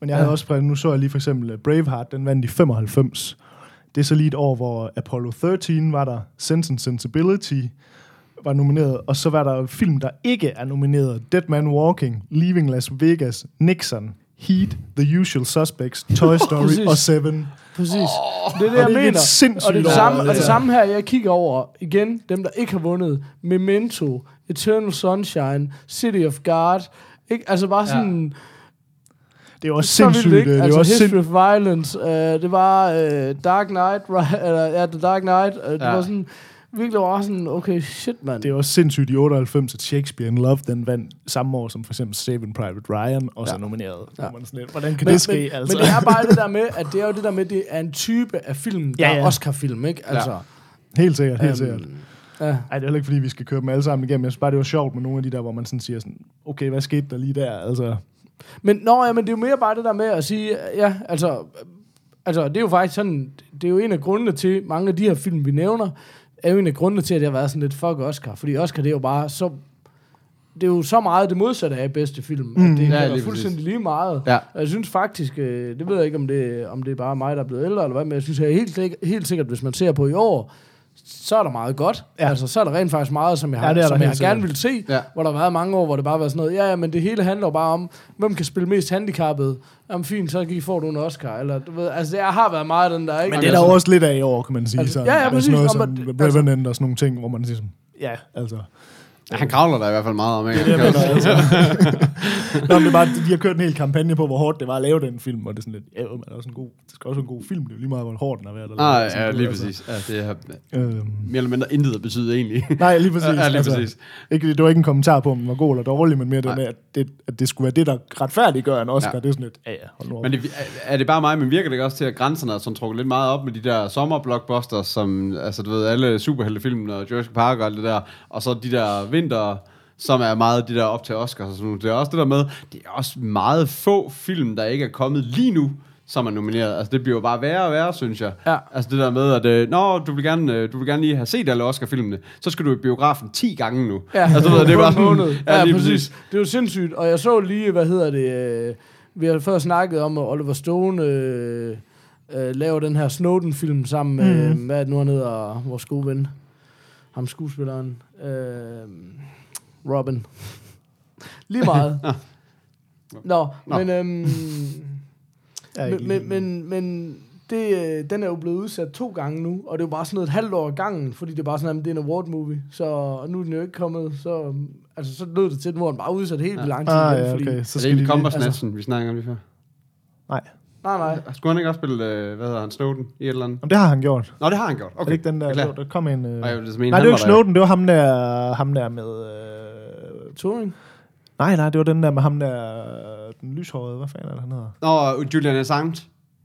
Men jeg havde også prøvet, nu så jeg lige for eksempel øh, Braveheart, den vandt i 95. Det er så lige et år, hvor Apollo 13 var der, Sense and Sensibility var nomineret, og så var der film, der ikke er nomineret. Dead Man Walking, Leaving Las Vegas, Nixon, Heat, The Usual Suspects, Toy Story
Præcis.
og Seven.
præcis. det er det,
og
jeg
det er et
mener.
sindssygt
Og det er det samme, og det samme her, jeg kigger over igen, dem, der ikke har vundet. Memento, Eternal Sunshine, City of God. Ikke? Altså bare sådan...
Det er jo også
Så vildt,
sindssygt. øh, Det er
altså
også
History
sind...
of Violence, uh, det var uh, Dark Knight, right? eller ja, The Dark Knight, uh, det
Ja.
var sådan, virkelig var sådan, okay, shit, mand.
Det er også sindssygt i 98, at Shakespeare in Love, den vandt samme år som for eksempel Saving Private Ryan, også
Ja.
er nomineret.
Ja.
Ja. Man sådan lidt, Hvordan kan
men,
det ske,
men,
altså?
men det er bare det der med, at det er jo det der med, det er en type af film, der
Ja,
ja,
ja.
er Oscar-film, ikke? Altså,
Helt sikkert, helt
øhm,
sikkert.
Ja.
Ej, det er heller ikke, fordi vi skal køre dem alle sammen igennem. Jeg synes bare, det var sjovt med nogle af de der, hvor man sådan siger sådan, okay, hvad skete der lige der? Altså,
Men, nå, ja, men det er jo mere bare det der med at sige, ja, altså, altså, det er jo faktisk sådan, det er jo en af grundene til, mange af de her film, vi nævner, er jo en af grundene til, at det har været sådan lidt fuck Oscar. Fordi Oscar, det er jo bare så, det er jo så meget det modsatte af bedste film, mm, at det
ja,
ja,
lige
er fuldstændig lige meget.
Ja.
Og jeg synes faktisk, øh, det ved jeg ikke, om det, om det er bare mig, der er blevet ældre, eller hvad, men jeg synes jeg er helt, helt sikkert, hvis man ser på i år, så er der meget godt. Ja.
Ja.
Altså, så er der rent faktisk meget, som jeg,
Ja,
har,
det er der
som jeg gerne vil se,
Ja.
hvor der har været mange år, hvor det bare var sådan noget, ja, ja, men det hele handler bare om, hvem kan spille mest handicappet. Jamen fint, så kan I få du en Oscar. Eller, du ved, altså, det har været meget den der, ikke?
men det er der jo også lidt af i år, kan man sige.
Altså,
sådan.
ja, ja,
er
præcis.
sådan noget
Om
som
at-
Revenant og sådan nogle ting, hvor man siger sådan, ja, altså.
Han kravler der i hvert fald meget om, ikke?
Det er det, jeg altså. Nå, men det er bare, de har kørt en hel kampagne på, hvor hårdt det var at lave den film, og det er sådan lidt, ja, men det er også en god, det skal også en god film, det er lige meget, hvor hårdt den har været. Eller
Nej,
sådan
ja,
noget,
lige
altså.
præcis. Ja, det har
Øhm,
mere eller mindre intet at betyde egentlig.
nej, lige præcis.
Ja, lige præcis.
Ikke, det var ikke en kommentar på, om den var god eller dårlig, men mere det
Nej.
med, at det, at det skulle være det, der retfærdiggør en Oscar.
Ja.
Ja. Det er sådan lidt, ja, ja, hold nu op.
Men det, er det bare mig, men virker det ikke også til, at grænserne er sådan trukket lidt meget op med de der sommerblockbusters, som, altså du ved, alle superheltefilm og Jurassic Park og alt det der, og så de der vinter, som er meget de der op til Oscars og sådan noget. Det er også det der med, det er også meget få film, der ikke er kommet lige nu, som er nomineret. Altså det bliver jo bare værre og værre, synes jeg.
Ja.
Altså det der med, at øh, Nå, du vil, gerne, øh, du vil gerne lige have set alle Oscar-filmene, så skal du i biografen 10 gange nu.
Ja,
altså, ved, det er bare sådan. Ja,
Ja,
lige
præcis.
præcis.
Det er jo sindssygt. Og jeg så lige, hvad hedder det... Øh, vi har før snakket om, at Oliver Stone øh, øh, laver den her Snowden-film sammen med, mm. hvad det nu, han hedder, vores gode ven. Ham skuespilleren. Øh, Robin. Lige meget. Nå,
Nå.
men... Øhm, men, men, men, men det, øh, den er jo blevet udsat to gange nu, og det er jo bare sådan noget et halvt år gangen, fordi det er bare sådan, at det er en award movie, så og nu er den jo ikke kommet, så, altså, så lød det til, at nu er den bare udsat helt vildt lang tid
Ah, ja,
fordi,
okay. Så
Så det er
skal
egentlig
de lige...
Kommersnatchen, vi snakker om lige før.
Nej.
Nej, nej,
Skulle han ikke også spille, øh, hvad hedder han, Snowden i et eller andet?
Jamen, det har han gjort.
Nå, det har han gjort.
Okay. Er det ikke den der,
Beklager.
der kom en... Øh...
Nej, vil ligesom mene,
Nej, det var ikke
der.
Snowden, det var ham der, ham der med... Øh...
Turing.
Nej, nej, det var den der med ham der, den lyshårede, hvad fanden er det, han hedder?
Nå, Julian Assange.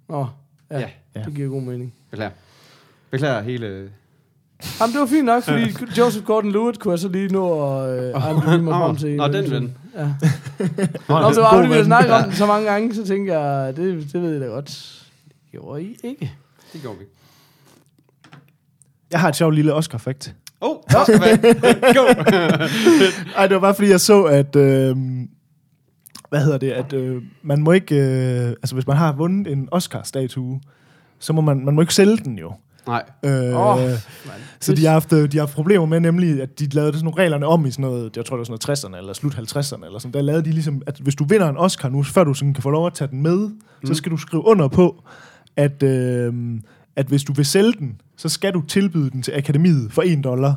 Nå, ja,
Ja.
ja, det giver god mening.
Beklager. Beklager hele...
Jamen, det var fint nok, fordi Joseph Gordon-Levitt kunne jeg så lige nå at øh, oh, mig frem til.
Nå, den ven.
Ja. Nå, det var fordi, vi har snakket om den så mange gange, så tænker jeg, det, det ved jeg da godt. Det gjorde I ikke.
Det går vi.
Jeg har et sjovt lille Oscar-fakt.
Åh, oh, Oscar Go!
Ej, det var bare fordi, jeg så, at... Øh, hvad hedder det? At øh, man må ikke... Øh, altså, hvis man har vundet en Oscar-statue, så må man, man må ikke sælge den jo.
Nej.
Øh, oh, så de har, haft, øh, de har haft problemer med nemlig, at de lavede sådan nogle reglerne om i sådan noget, jeg tror det var sådan noget 60'erne eller slut 50'erne eller sådan. Der lavede de ligesom, at hvis du vinder en Oscar nu, før du sådan kan få lov at tage den med, mm. så skal du skrive under på, at, øh, at hvis du vil sælge den, så skal du tilbyde den til akademiet for 1 dollar.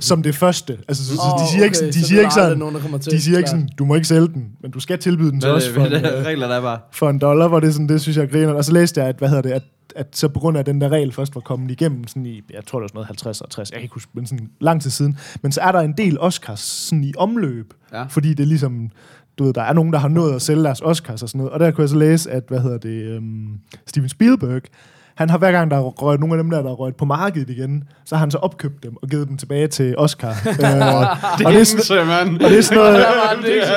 Som det første. Altså, så,
Åh,
de siger ikke,
okay,
de
så
siger ikke sådan,
nogen, der til,
de siger ikke sådan, du må ikke sælge den, men du skal tilbyde den til os for, en,
regler, der er bare?
for en dollar, hvor det sådan, det synes jeg griner. Og så læste jeg, at, hvad hedder det, at, at så på grund af den der regel først var kommet igennem, sådan i, jeg tror det var sådan noget 50 og 60, jeg kan ikke huske, men sådan lang tid siden, men så er der en del Oscars sådan i omløb,
Ja.
fordi det er ligesom, du ved, der er nogen, der har nået at sælge deres Oscars og sådan noget, og der kunne jeg så læse, at, hvad hedder det, um, Steven Spielberg, han har hver gang, der er røget nogle af dem der, der er røget på markedet igen, så har han så opkøbt dem og givet dem tilbage til Oscar. øh, og, og, det er sådan, og det er sådan noget,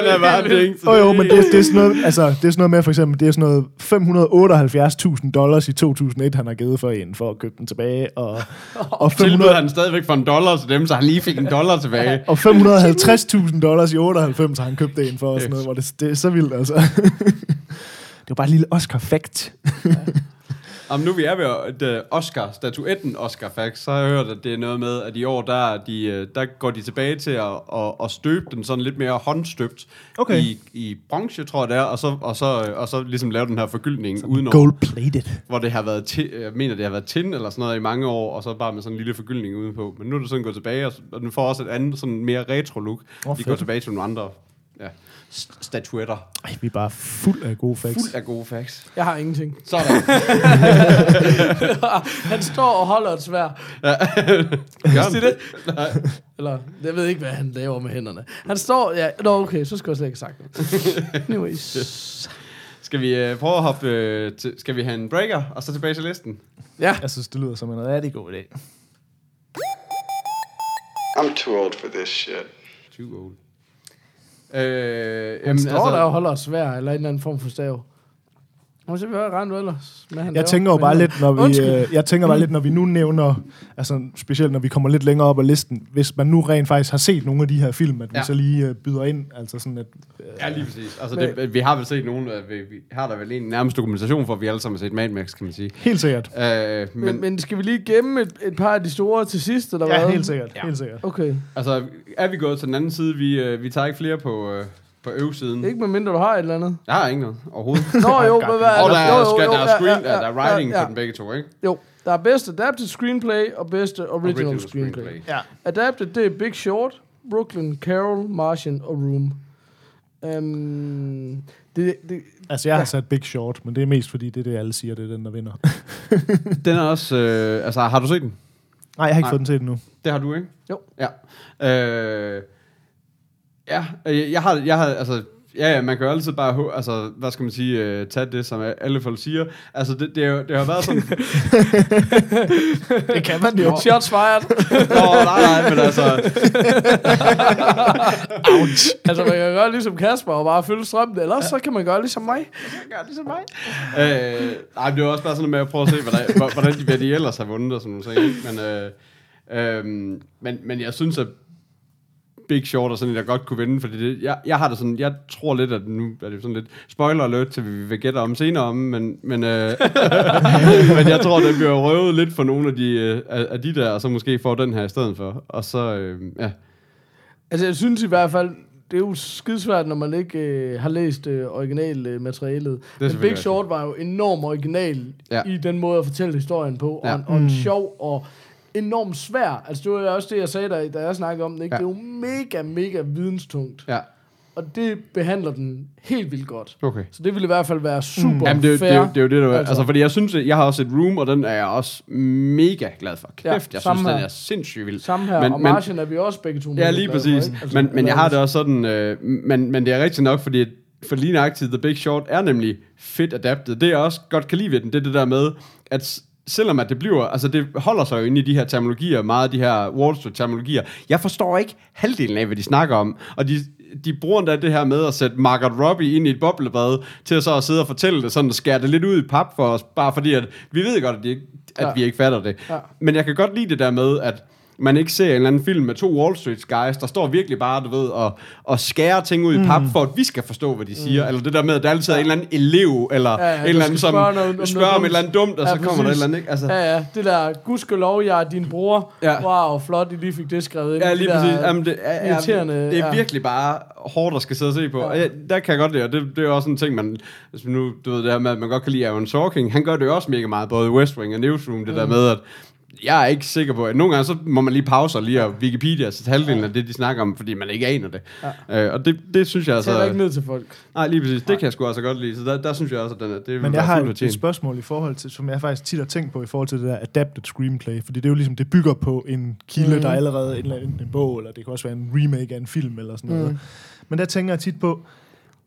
det er bare det.
Jo, jo, men det, det, er sådan noget, altså, det er sådan noget med, for eksempel, det er sådan noget 578.000 dollars i 2001, han har givet for en, for at købe den tilbage, og, og,
Tilbød
500,
han stadigvæk for en dollar til dem, så han lige fik en dollar tilbage.
og 550.000 dollars i 98 har han købt en for, og sådan noget, hvor det, det er så vildt, altså. det var bare et lille Oscar-fact.
Om nu vi er ved Oscar, statuetten Oscar Facts, så har jeg hørt, at det er noget med, at i år, der, er de, øh, der går de tilbage til at, at, at støbe den sådan lidt mere håndstøbt
Okay.
i, i bronze, tror jeg det er, og så, og så, og så ligesom lave den her forgyldning udenom,
Gold-plated.
hvor det har været, ti, jeg mener, det har været tin eller sådan noget i mange år, og så bare med sådan en lille forgyldning udenpå. Men nu er det sådan gået tilbage, og, og den får også et andet, sådan mere retro look.
Åh,
de går
fedt.
tilbage til nogle andre ja, statuetter.
Ej, vi er bare fuld af gode facts.
Fuld af gode facts.
Jeg har ingenting.
Sådan.
han står og holder et svær.
Gør
det det? Eller, jeg ved ikke, hvad han laver med hænderne. Han står, ja, nå okay, så skulle jeg slet ikke have sagt det. Anyways.
Skal vi øh, prøve at hoppe øh, til, skal vi have en breaker, og så tilbage til listen?
Ja,
Jeg synes, det lyder som en rigtig god idé.
I'm too old for this shit.
Too old. Øh,
han står der og holder svær, eller en eller anden form for stav. Må se, hvad rent ellers med, han
Jeg
laver
tænker jo bare lidt, når vi,
Undskyld.
øh, jeg tænker bare lidt, når vi nu nævner, altså specielt når vi kommer lidt længere op ad listen, hvis man nu rent faktisk har set nogle af de her film, at vi
Ja.
så lige øh, byder ind, altså sådan at... Øh,
Ja, lige præcis. Altså, det, vi har vel set nogen, øh, vi, vi har der vel en nærmest dokumentation for, at vi alle sammen har set Mad Max, kan man sige.
helt sikkert.
Øh, men,
Men, men skal vi lige gemme et, et par af de store til sidst, eller
Ja,
hvad?
helt sikkert.
Ja.
Helt sikkert.
Okay.
altså, er vi gået til den anden side? Vi, øh, vi tager ikke flere på, øh, på øvsiden.
Ikke med mindre du har et eller andet.
Jeg har ikke noget overhovedet.
Nå jo,
God
hvad, hvad
Og der er,
jo, jo,
skal,
jo,
der er screen,
ja,
ja, der er writing
ja, ja.
på den begge to, ikke?
Jo, der er bedste adapted screenplay og bedste original, original screenplay.
Ja.
Adapted, det er Big Short, Brooklyn, Carol, Martian og Room. Um, det, det,
Altså, jeg har
Ja.
sat Big Short, men det er mest fordi, det er det, alle siger, det er den, der vinder.
Den er også... Øh, altså, har du set den?
Nej, jeg har ikke
Nej.
fået den set endnu.
Det har du, ikke?
Jo.
Ja. Øh, ja, øh, jeg har, jeg har, altså, ja, ja, man kan jo altid bare, altså, hvad skal man sige, øh, tage det, som alle folk siger. Altså, det, det, er jo- det har været sådan,
Det kan man jo.
shots fired.
Nå, nej, nej, men altså,
altså, man kan gøre ligesom Kasper og bare følge strømmen, eller også så kan man gøre ligesom mig.
gør ligesom mig. Øh, nej, men det er også bare sådan noget med at prøve at se, hvordan, hvor- hvordan de, hvad de ellers har vundet og sådan nogle ting. ikke? Men, øh, øh, men, men jeg synes, at Big Short er sådan en, der godt kunne vinde, fordi det, jeg, jeg har det sådan, jeg tror lidt, at nu er det sådan lidt spoiler alert, til vi vil gætte om senere om, men, men, øh, men jeg tror, det bliver røvet lidt for nogle af de, øh, af, de der, og så måske får den her i stedet for. Og så, øh, ja.
Altså, jeg synes i hvert fald, det er jo skidesvært, når man ikke øh, har læst øh, originalmaterialet. Men
selvfølgelig
Big. Short var jo enormt original
Ja.
ja. i den måde at fortælle historien på,
Ja.
og, en, og en sjov og enormt svær. Altså, det var også det, jeg sagde, da, da jeg snakkede om den. Ikke?
Ja.
Det er jo mega, mega videnstungt.
ja.
Og det behandler den helt vildt godt.
Okay.
Så det vil i hvert fald være super mm.
Jamen, det, er
fair.
det, er jo- det er jo det, der altså.
Altså.
fordi jeg synes, jeg har også et room, og den er jeg også mega glad for. Kæft,
Ja,
jeg synes,
samme
den
her.
er sindssygt vild.
Samme her,
Men-
og
men-
Martian er vi også begge to
Ja, lige
for,
præcis.
ikke?
Altså, men, men jeg har det også sådan, øh, men, men det er rigtigt nok, fordi for lige nøjagtigt, The Big Short er nemlig fedt adapted. Det jeg også godt kan lide ved den, det er det der med, at selvom at det bliver, altså det holder sig jo inde i de her terminologier, meget af de her Wall Street terminologier. Jeg forstår ikke halvdelen af, hvad de snakker om, og de, de bruger endda det her med at sætte Margaret Robbie ind i et boblebad, til så at sidde og fortælle det, sådan at skære det lidt ud i pap for os, bare fordi at vi ved godt, at, de, ikke- at
Ja.
vi ikke fatter det.
Ja.
Men jeg kan godt lide det der med, at man ikke ser en eller anden film med to Wall Street guys, der står virkelig bare, du ved, og, og skærer ting ud i pap, for at vi skal forstå, hvad de siger. Eller det der med, at der altid er en eller anden elev, eller
Ja, ja,
en
der
eller anden, som
spørge noget- om
spørger
noget
om et eller andet dumt, og
Ja,
så kommer der et
præcis.
eller andet, ikke? Altså,
Ja, ja. Det der, gudskelov, jeg er din bror.
Ja.
Wow, flot, I lige fik det skrevet ind.
Ja,
Det
lige
der
præcis. Jamen, det er,
irriterende,
det er
ja.
virkelig bare hårdt at skal sidde og se på.
Ja.
Og ja, der kan jeg godt lide, og det, det er også en ting, man, man nu, du ved det her med, at man godt kan lide Aaron Sorkin, han gør det jo også mega meget, både i West Wing og Newsroom, det der
Mm.
med, at jeg er ikke sikker på, at nogle gange så må man lige pause og lige og Wikipedia så halvdelen af det, de snakker om, fordi man ikke aner det. Ja. Øh, og det, det synes jeg
Altså,
altså...
ikke ned til folk.
Nej, lige præcis. Det kan jeg sgu altså godt lide. Så der, der synes jeg også, at den er, det
Men jeg har et, et spørgsmål i forhold til, som jeg faktisk tit har tænkt på i forhold til det der adapted screenplay, fordi det er jo ligesom, det bygger på en kilde, mm. der er allerede en, anden- en bog, eller det kan også være en remake af en film, eller sådan noget.
Mm.
Men der tænker jeg tit på,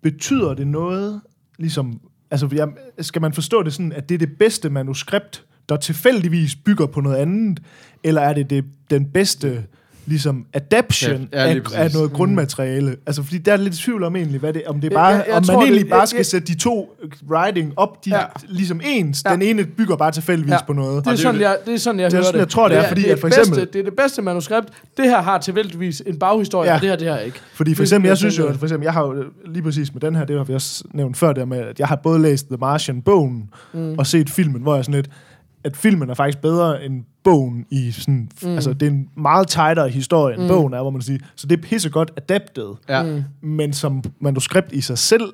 betyder det noget, ligesom, altså jeg, skal man forstå det sådan, at det er det bedste manuskript, der tilfældigvis bygger på noget andet, eller er det, det den bedste ligesom adaption
Ja,
af, af noget grundmateriale. Altså, fordi der er lidt tvivl om egentlig, hvad det, om det
Jeg-
bare,
jeg- jeg
om man
tror, det-
egentlig bare
jeg-
skal
jeg-
sætte de to writing op, de
Ja.
ligesom ens.
Ja.
Den ene bygger bare tilfældigvis
Ja.
på noget.
Det er,
det er
sådan, jeg, det er sådan, jeg
Det er
hører
sådan,
det.
jeg tror, det er, fordi
det
at for
bedste,
eksempel-
Det er det bedste manuskript. Det her har tilfældigvis en baghistorie,
Ja.
og det her, det her ikke.
Fordi for
Det-
eksempel,
det er
jeg synes jo, at for eksempel, jeg har jo lige præcis med den her, det har vi også nævnt før, der med, at jeg har både læst The Martian-bogen mm. og set filmen, hvor jeg sådan lidt, at filmen er faktisk bedre end bogen i sådan, mm. altså det er en meget tightere historie, end mm. bogen er, hvor man siger, så det er pissegodt adapted,
Ja.
Mm.
men som manuskript i sig selv,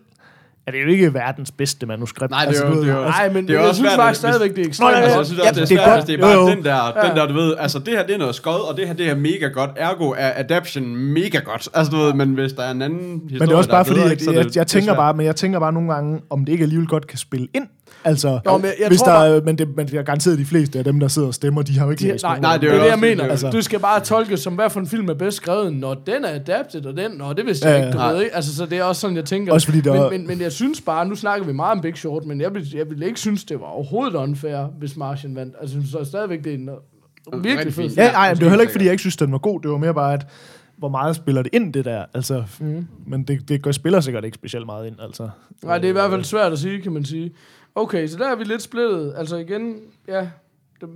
er det jo ikke verdens bedste manuskript.
Nej, det er jo-
ved,
det er jo-
Nej, men
Det er jo
jeg
også
synes
svært,
faktisk stadigvæk, det er ekstremt.
Altså, jeg synes også,
Ja,
det er
det er
svært,
godt.
det er bare
Jo,
den der, den der, du ved, altså det her, det er noget skod, og det her, det her mega godt, ergo er adaption mega godt. Altså, du ved, men hvis der er en anden historie,
Men det er også bare fordi,
bedre, er
jeg,
det-
jeg
er
tænker bare, men jeg tænker bare nogle gange, om det ikke alligevel godt kan spille ind. Altså,
Jo, men jeg
hvis
tror
der, er- men, det, men jeg er garanteret de fleste af dem, der sidder og stemmer, de har jo ikke
De,
læst
nej, nej,
det
det
er
er det, jeg mener.
det er
Altså, du skal bare tolke, som hvad for en film er bedst skrevet. Når den er adapted, og den, og det vidste jeg
Ja,
ikke, du
ja.
ved ikke. Altså, så det er også sådan, jeg tænker.
Også fordi der
men,
er-
men, men, jeg synes bare, nu snakker vi meget om Big Short, men jeg vil, jeg vil ikke synes, det var overhovedet unfair, hvis Martian vandt. Altså, jeg synes så stadigvæk, det er en virkelig fed.
Ja, nej, det var heller ikke, fordi jeg ikke synes, den var god. Det var mere bare, at hvor meget spiller det ind, det der. Altså, mm. Men det, det gør, spiller sikkert ikke specielt meget ind, altså.
Nej, det er i hvert fald svært at sige, kan man sige. Okay, så der er vi lidt splittet. Altså igen, ja, det,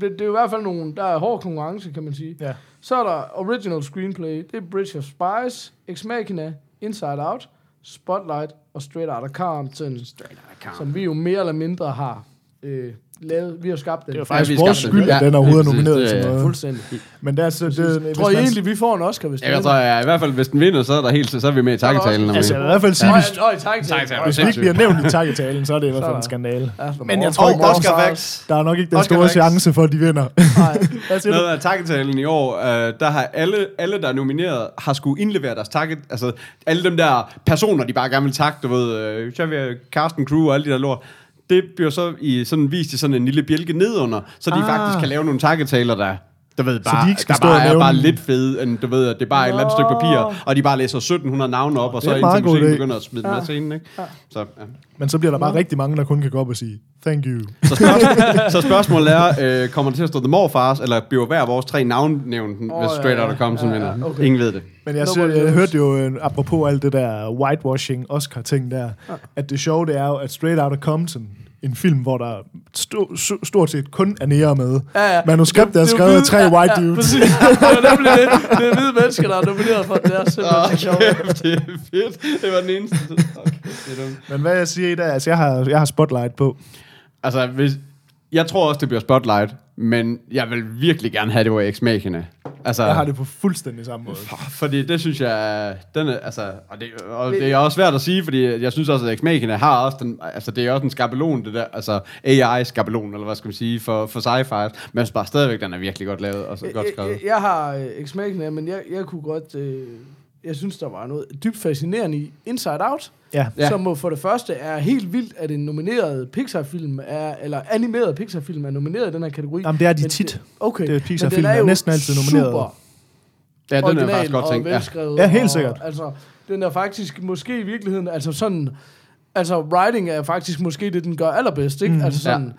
det, det er i hvert fald nogle, der er hård konkurrence, kan man sige.
Ja.
Så er der original screenplay, det er Bridge of Spies, Ex Machina, Inside Out, Spotlight og Straight Outta Compton, som vi jo mere eller mindre har øh, lavet, vi har skabt den.
Det er
Ja,
faktisk vores skyld, at
Ja,
den overhovedet er
ja, præcis.
nomineret
Det
til noget.
Fuldstændig.
Men det er altså... Det,
Tror I egentlig, vi får en Oscar, hvis
Ja, jeg tror, ja, i hvert fald, hvis den vinder, så er der helt, så er vi med i takketalen.
Altså, i hvert fald sige, hvis,
Øj, tak til.
Tak,
hvis vi ikke bliver nævnt i takketalen, så er det i hvert fald en skandale. Men jeg tror ikke, der,
Oscar
er, nok ikke den store chance for, at de vinder.
Nej?
Noget af takketalen i år, øh, der har alle, alle, der er nomineret, har skulle indlevere deres takket. Altså, alle dem der personer, de bare gerne vil takke, du ved, øh, Xavier, Carsten Crew og alle de der lort, det bliver så i sådan, vist i sådan en lille bjælke nedunder, så de
Ah.
faktisk kan lave nogle takketaler, der du ved, bare,
de ikke skal
der
stå
bare er bare lidt fede, end du ved, at det er bare et eller andet stykke papir, og de bare læser 1700 navne op, og så indtil musikken
idé.
begynder at smide dem af scenen, ikke? Så, ja.
Men så bliver der bare rigtig mange, der kun kan gå op og sige, thank you.
Så, spørgsmål, så spørgsmålet er, øh, kommer det til at stå The Morfars, eller bliver hver vores tre navn nævnt, oh, hvis Straight
ja,
Outta Compton
ja, ja,
vinder?
okay.
Ingen ved det.
Men jeg, sy- jeg hørte jo, øh, apropos alt det der whitewashing Oscar-ting der, at det sjove det er jo, at Straight Outta Compton, en film, hvor der st- stort set kun er nære med.
Ja, ja.
Manuskriptet er skrevet af tre white
ja,
dudes.
præcis. Det er nemlig det. Det er hvide mennesker, der er nomineret for det. Det er simpelthen så sjovt.
det er fedt. Det var den eneste. Okay, det er dumt.
Men hvad jeg siger i dag, altså jeg har, jeg har spotlight på.
Altså, hvis, jeg tror også, det bliver Spotlight, men jeg vil virkelig gerne have, det var Ex Machina. Altså,
Jeg har det på fuldstændig samme måde.
Fordi det synes jeg, den er, altså, og det, og det er også svært at sige, fordi jeg synes også, at Ex Machina har også den, altså det er også en skabelon, det der, altså AI-skabelon, eller hvad skal man sige, for, for sci-fi, men jeg synes bare stadigvæk, den er virkelig godt lavet og så godt
Jeg,
skrevet.
jeg, jeg har øh, Machina, men jeg, jeg kunne godt... Øh, jeg synes, der var noget dybt fascinerende i Inside Out,
Ja.
Ja.
ja. som for det første er helt vildt, at en nomineret Pixar-film er, eller animeret Pixar-film er nomineret i den her kategori.
Jamen, det er de
Men
tit.
Det, okay.
Det er
men
Pixar-film,
den
er
jo
næsten altid nomineret.
Super
Ja, den er
original
faktisk godt
og
tænkt. Ja.
velskrevet.
Ja, helt
og,
sikkert.
Altså, den er faktisk måske i virkeligheden, altså sådan, altså writing er faktisk måske det, den gør allerbedst, ikke? Mm. Altså sådan, ja.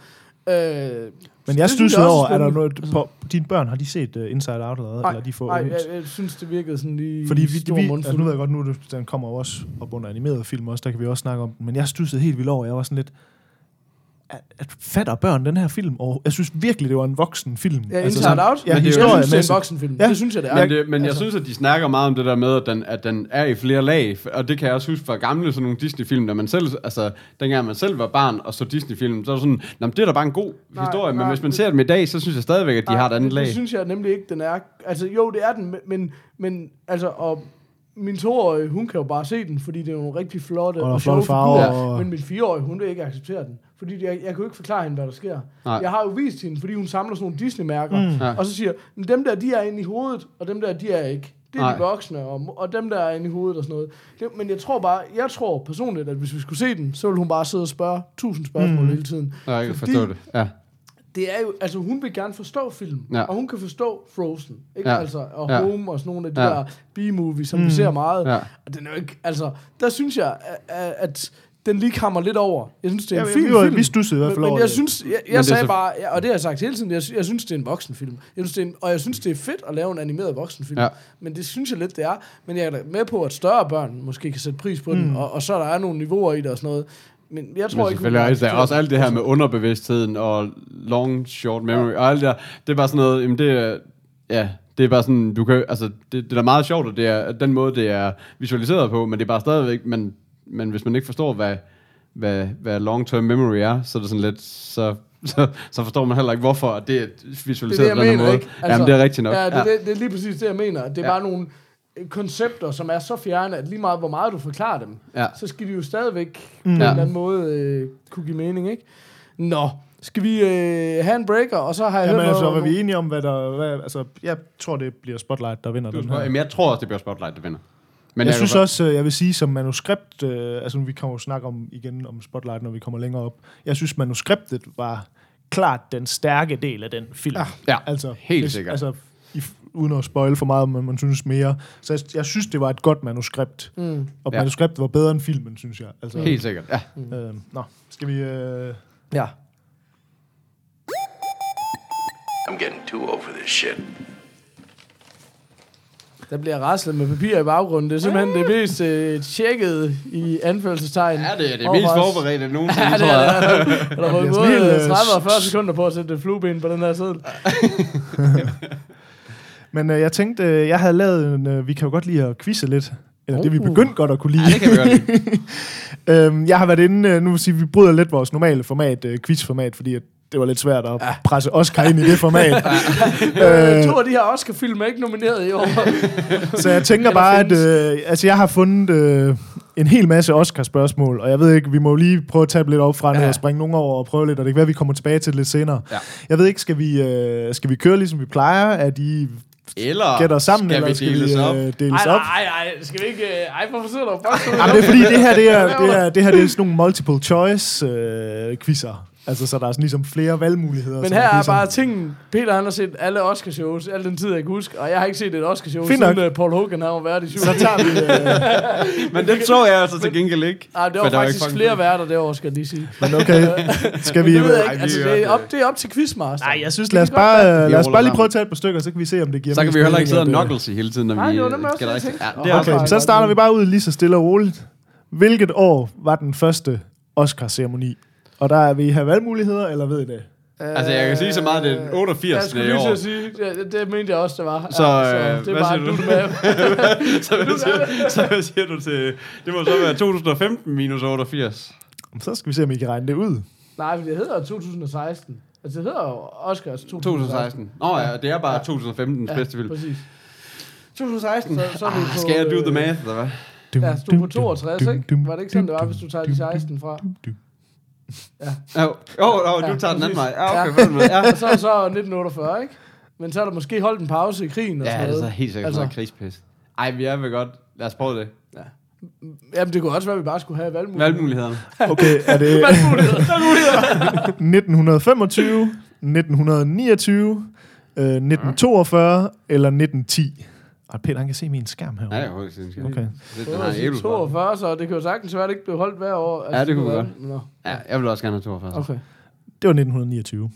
Øh,
Men jeg
synes
over, er der noget, på, dine børn, har de set uh, Inside Out allerede?
Nej,
eller de får
nej jeg, jeg, synes, det virkede sådan lige
Fordi vi,
stor
vi
mundfuld.
altså nu ved jeg godt, nu den kommer jo også op under animerede film også, der kan vi også snakke om men jeg stussede helt vildt over, jeg var sådan lidt, at, at fatter børn den her film, og jeg synes virkelig, det var en voksen film.
Ja,
altså,
Inside Out.
Ja,
Men det er jeg synes, det er en
med
voksenfilm.
Ja.
Det synes jeg, det er.
Men, det, men jeg
Altså-
synes, at de snakker meget om det der med, at den, at den er i flere lag, og det kan jeg også huske fra gamle sådan nogle Disney-film, da man selv, altså, dengang man selv var barn og så Disney-film, så er det sådan, "Nå, men det er da bare en god
Nej,
historie, men
nej,
hvis man
det-
ser dem i dag, så synes jeg stadigvæk, at de har et andet
det,
lag.
Det synes jeg nemlig ikke, den er. Altså, jo, det er den, men- men, men altså, og min toårige, hun kan jo bare se den, fordi det er nogle rigtig flotte
Og
og,
flotte
sjove
farver,
figurer.
og-
Men min fireårige, hun vil ikke acceptere den. Fordi jeg, jeg kan jo ikke forklare hende, hvad der sker.
Nej.
Jeg har jo vist hende, fordi hun samler sådan nogle Disney-mærker, mm.
Ja.
og så siger, "Men dem der, de er inde i hovedet, og dem der, de er ikke. Det er
Nej.
de voksne, og, og dem der er inde i hovedet og sådan noget. Det, men jeg tror bare, jeg tror personligt, at hvis vi skulle se den, så ville hun bare sidde og spørge tusind spørgsmål mm. hele tiden.
Jeg kan
Fordi-
forstå det. Ja.
Det er jo, altså hun vil gerne forstå film,
Ja.
og hun kan forstå Frozen, ikke?
Ja.
Altså, og
Ja.
Home og sådan nogle af de
Ja.
der B-movies, som mm. vi ser meget.
Ja.
Og den er jo ikke, altså, der synes jeg, at, at den lige kommer lidt over. Jeg synes, det er en
Ja,
fin
vi var-
film.
vi studsede i hvert fald
men,
over
men jeg
det.
synes, jeg, jeg sagde
så-
bare, ja, og det har jeg sagt hele tiden, jeg, jeg synes, det er en voksenfilm. Jeg synes, det er en, og jeg synes, det er fedt at lave en animeret voksenfilm.
Ja.
Men det synes jeg lidt, det er. Men jeg er med på, at større børn måske kan sætte pris på mm. den, og, og så der er nogle niveauer i det og sådan noget. Men jeg tror
Men
ikke,
selvfølgelig
hun
også, der er også alt det her med underbevidstheden og long, short memory og alt det der. Det er bare sådan noget, jamen det er, ja, det er bare sådan, du kan, altså, det, det er da meget sjovt, at det er den måde, det er visualiseret på, men det er bare stadigvæk, men, men hvis man ikke forstår, hvad, hvad, hvad long-term memory er, så er det sådan lidt, så, så, så forstår man heller ikke, hvorfor det er
det er det,
visualiseret på den her måde.
ikke?
Jamen, det er rigtigt nok.
Ja, det, ja. Det, det er lige præcis det, jeg mener. Det er
Ja.
ja. bare nogle koncepter, som er så fjerne, at lige meget, hvor meget du forklarer dem,
Ja.
så skal de jo stadigvæk mm. på en
Ja.
eller anden måde øh, kunne give mening, ikke? Nå, skal vi øh, have en breaker, og så har jeg
Jamen
hørt
altså,
noget...
var vi enige om, hvad der... Hvad, altså, jeg tror, det bliver Spotlight, der vinder den her.
jamen, jeg tror også, det bliver Spotlight, der vinder. Men
jeg
kan
synes også, øh, jeg vil sige, som manuskript, øh, altså vi kommer jo snakke om igen om Spotlight, når vi kommer længere op. Jeg synes, manuskriptet var klart den stærke del af den film.
Ah, Ja,
altså,
helt sikkert.
Altså, uden at spoil for meget, men man synes mere. Så jeg, jeg synes, det var et godt manuskript.
Mm.
Og
Ja.
manuskriptet var bedre end filmen, synes jeg. Altså,
Helt sikkert, ja.
Øh, nå, skal vi... Øh,
Ja.
I'm getting too old for this shit.
Der bliver raslet med papir i baggrunden. Det er simpelthen det mest øh, tjekkede i anførselstegn.
Ja, det er det mest forberedte nogensinde,
Ja, det
tror jeg.
Der var både
helt, øh,
30 og 40 sekunder på at sætte et flueben på den her side.
men øh, jeg tænkte, øh, jeg havde lavet en... Øh, vi kan jo godt lide at quizze lidt. Eller det, vi
Uh.
begyndte godt at kunne lide.
Ja, det kan vi godt lide.
Øhm, jeg har været inde, øh, nu vil sige, vi bryder lidt vores normale format, øh, quizformat, fordi at det var lidt svært at presse Oscar ind i det format.
Øh, to af de her Oscar-film er ikke nomineret i år.
Så jeg tænker bare, at øh, altså, jeg har fundet øh, en hel masse Oscar-spørgsmål, og jeg ved ikke, vi må lige prøve at tage lidt op fra ja.
Ja.
og springe nogle over og prøve lidt, og det kan være, vi kommer tilbage til det lidt senere.
Ja.
Jeg ved ikke, skal vi, øh, skal vi køre ligesom vi plejer? Er de
Eller
gætter sammen,
skal
eller
vi
skal
deles
vi
op?
øh, deles
Ej,
op?
nej, nej, skal vi ikke... øh, Ej, hvorfor sidder du bare
Jamen, det er fordi, det her, det er, det er, det her det er sådan nogle multiple choice øh, quizzer. Altså, så der er sådan ligesom flere valgmuligheder.
Men her er
ligesom-
bare tingen. Peter han har set alle Oscar-shows, al den tid jeg kan huske, og jeg har ikke set et Oscar-show, siden
nok.
uh, Paul Hogan har været i syv.
Så tager vi... Øh,
Men den så jeg altså til gengæld ikke.
Ej, det var
Men der var
faktisk
ikke
flere værter derovre, skal jeg lige sige.
men okay, skal vi...
Det ved jeg
Ej,
ikke. Altså, det er, op,
det.
det er op til Quizmaster.
Nej, jeg synes,
Det
lad os
godt
bare,
Vi
lad os bare lige prøve at tage et par stykker, så kan vi se, om det giver
Så kan vi heller ikke sidde og knuckles hele tiden, når
Nej,
vi
det var også
gætter
det, jeg.
Ja, det er
Okay.
også
Okay, så starter vi bare ud lige så stille og roligt. Hvilket år var den første Oscar-ceremoni? Og der er vi have valgmuligheder, eller ved I det?
Altså, jeg kan sige så meget, det er den 88.
Jeg skulle
i
lige til at sige, det, det mente jeg også, det var.
Så, øh,
det er
hvad
bare,
siger
du med.
så, hvad siger, så hvad siger du til... Det må så være 2015 minus 88.
Så skal vi se, om I kan regne det ud.
Nej, for det hedder jo 2016. Altså, det hedder jo Oscars 2016.
2016. Nå ja, det er bare 2015's bedste film.
præcis.
2016.
Så- så er vi
ah,
på,
skal jeg do the
øh,
math, eller hvad?
Ja, du er på 62, ikke? Var det ikke sådan, det var, hvis du tager de 16 fra?
Jo, oh, oh, du
Ja,
tager den anden vej. Ja, okay,
Ja.
Ja.
Og så er det så 1948, ikke? Men så er der måske holdt en pause i krigen og
Ja,
sådan
det er
noget.
så helt sikkert
Altså-
krigspis. Ej, vi er vel godt. Lad os prøve det.
Jamen, det kunne også være, at vi bare skulle have valgmuligheder.
Valgmulighederne.
Okay, er det
Valgmuligheder. Valgmuligheder.
1925, 1929, øh, 1942 eller 1910? Og Peter, han kan se min skærm her.
Nej, jeg har ikke set den.
Okay.
Det
Det
den har en æble på.
42, så det kan jo sagtens være, at det ikke blev holdt hver år. Altså,
Ja, det kunne godt.
være- Nå,
Ja, jeg vil også gerne have 42.
okay.
Det var 1929.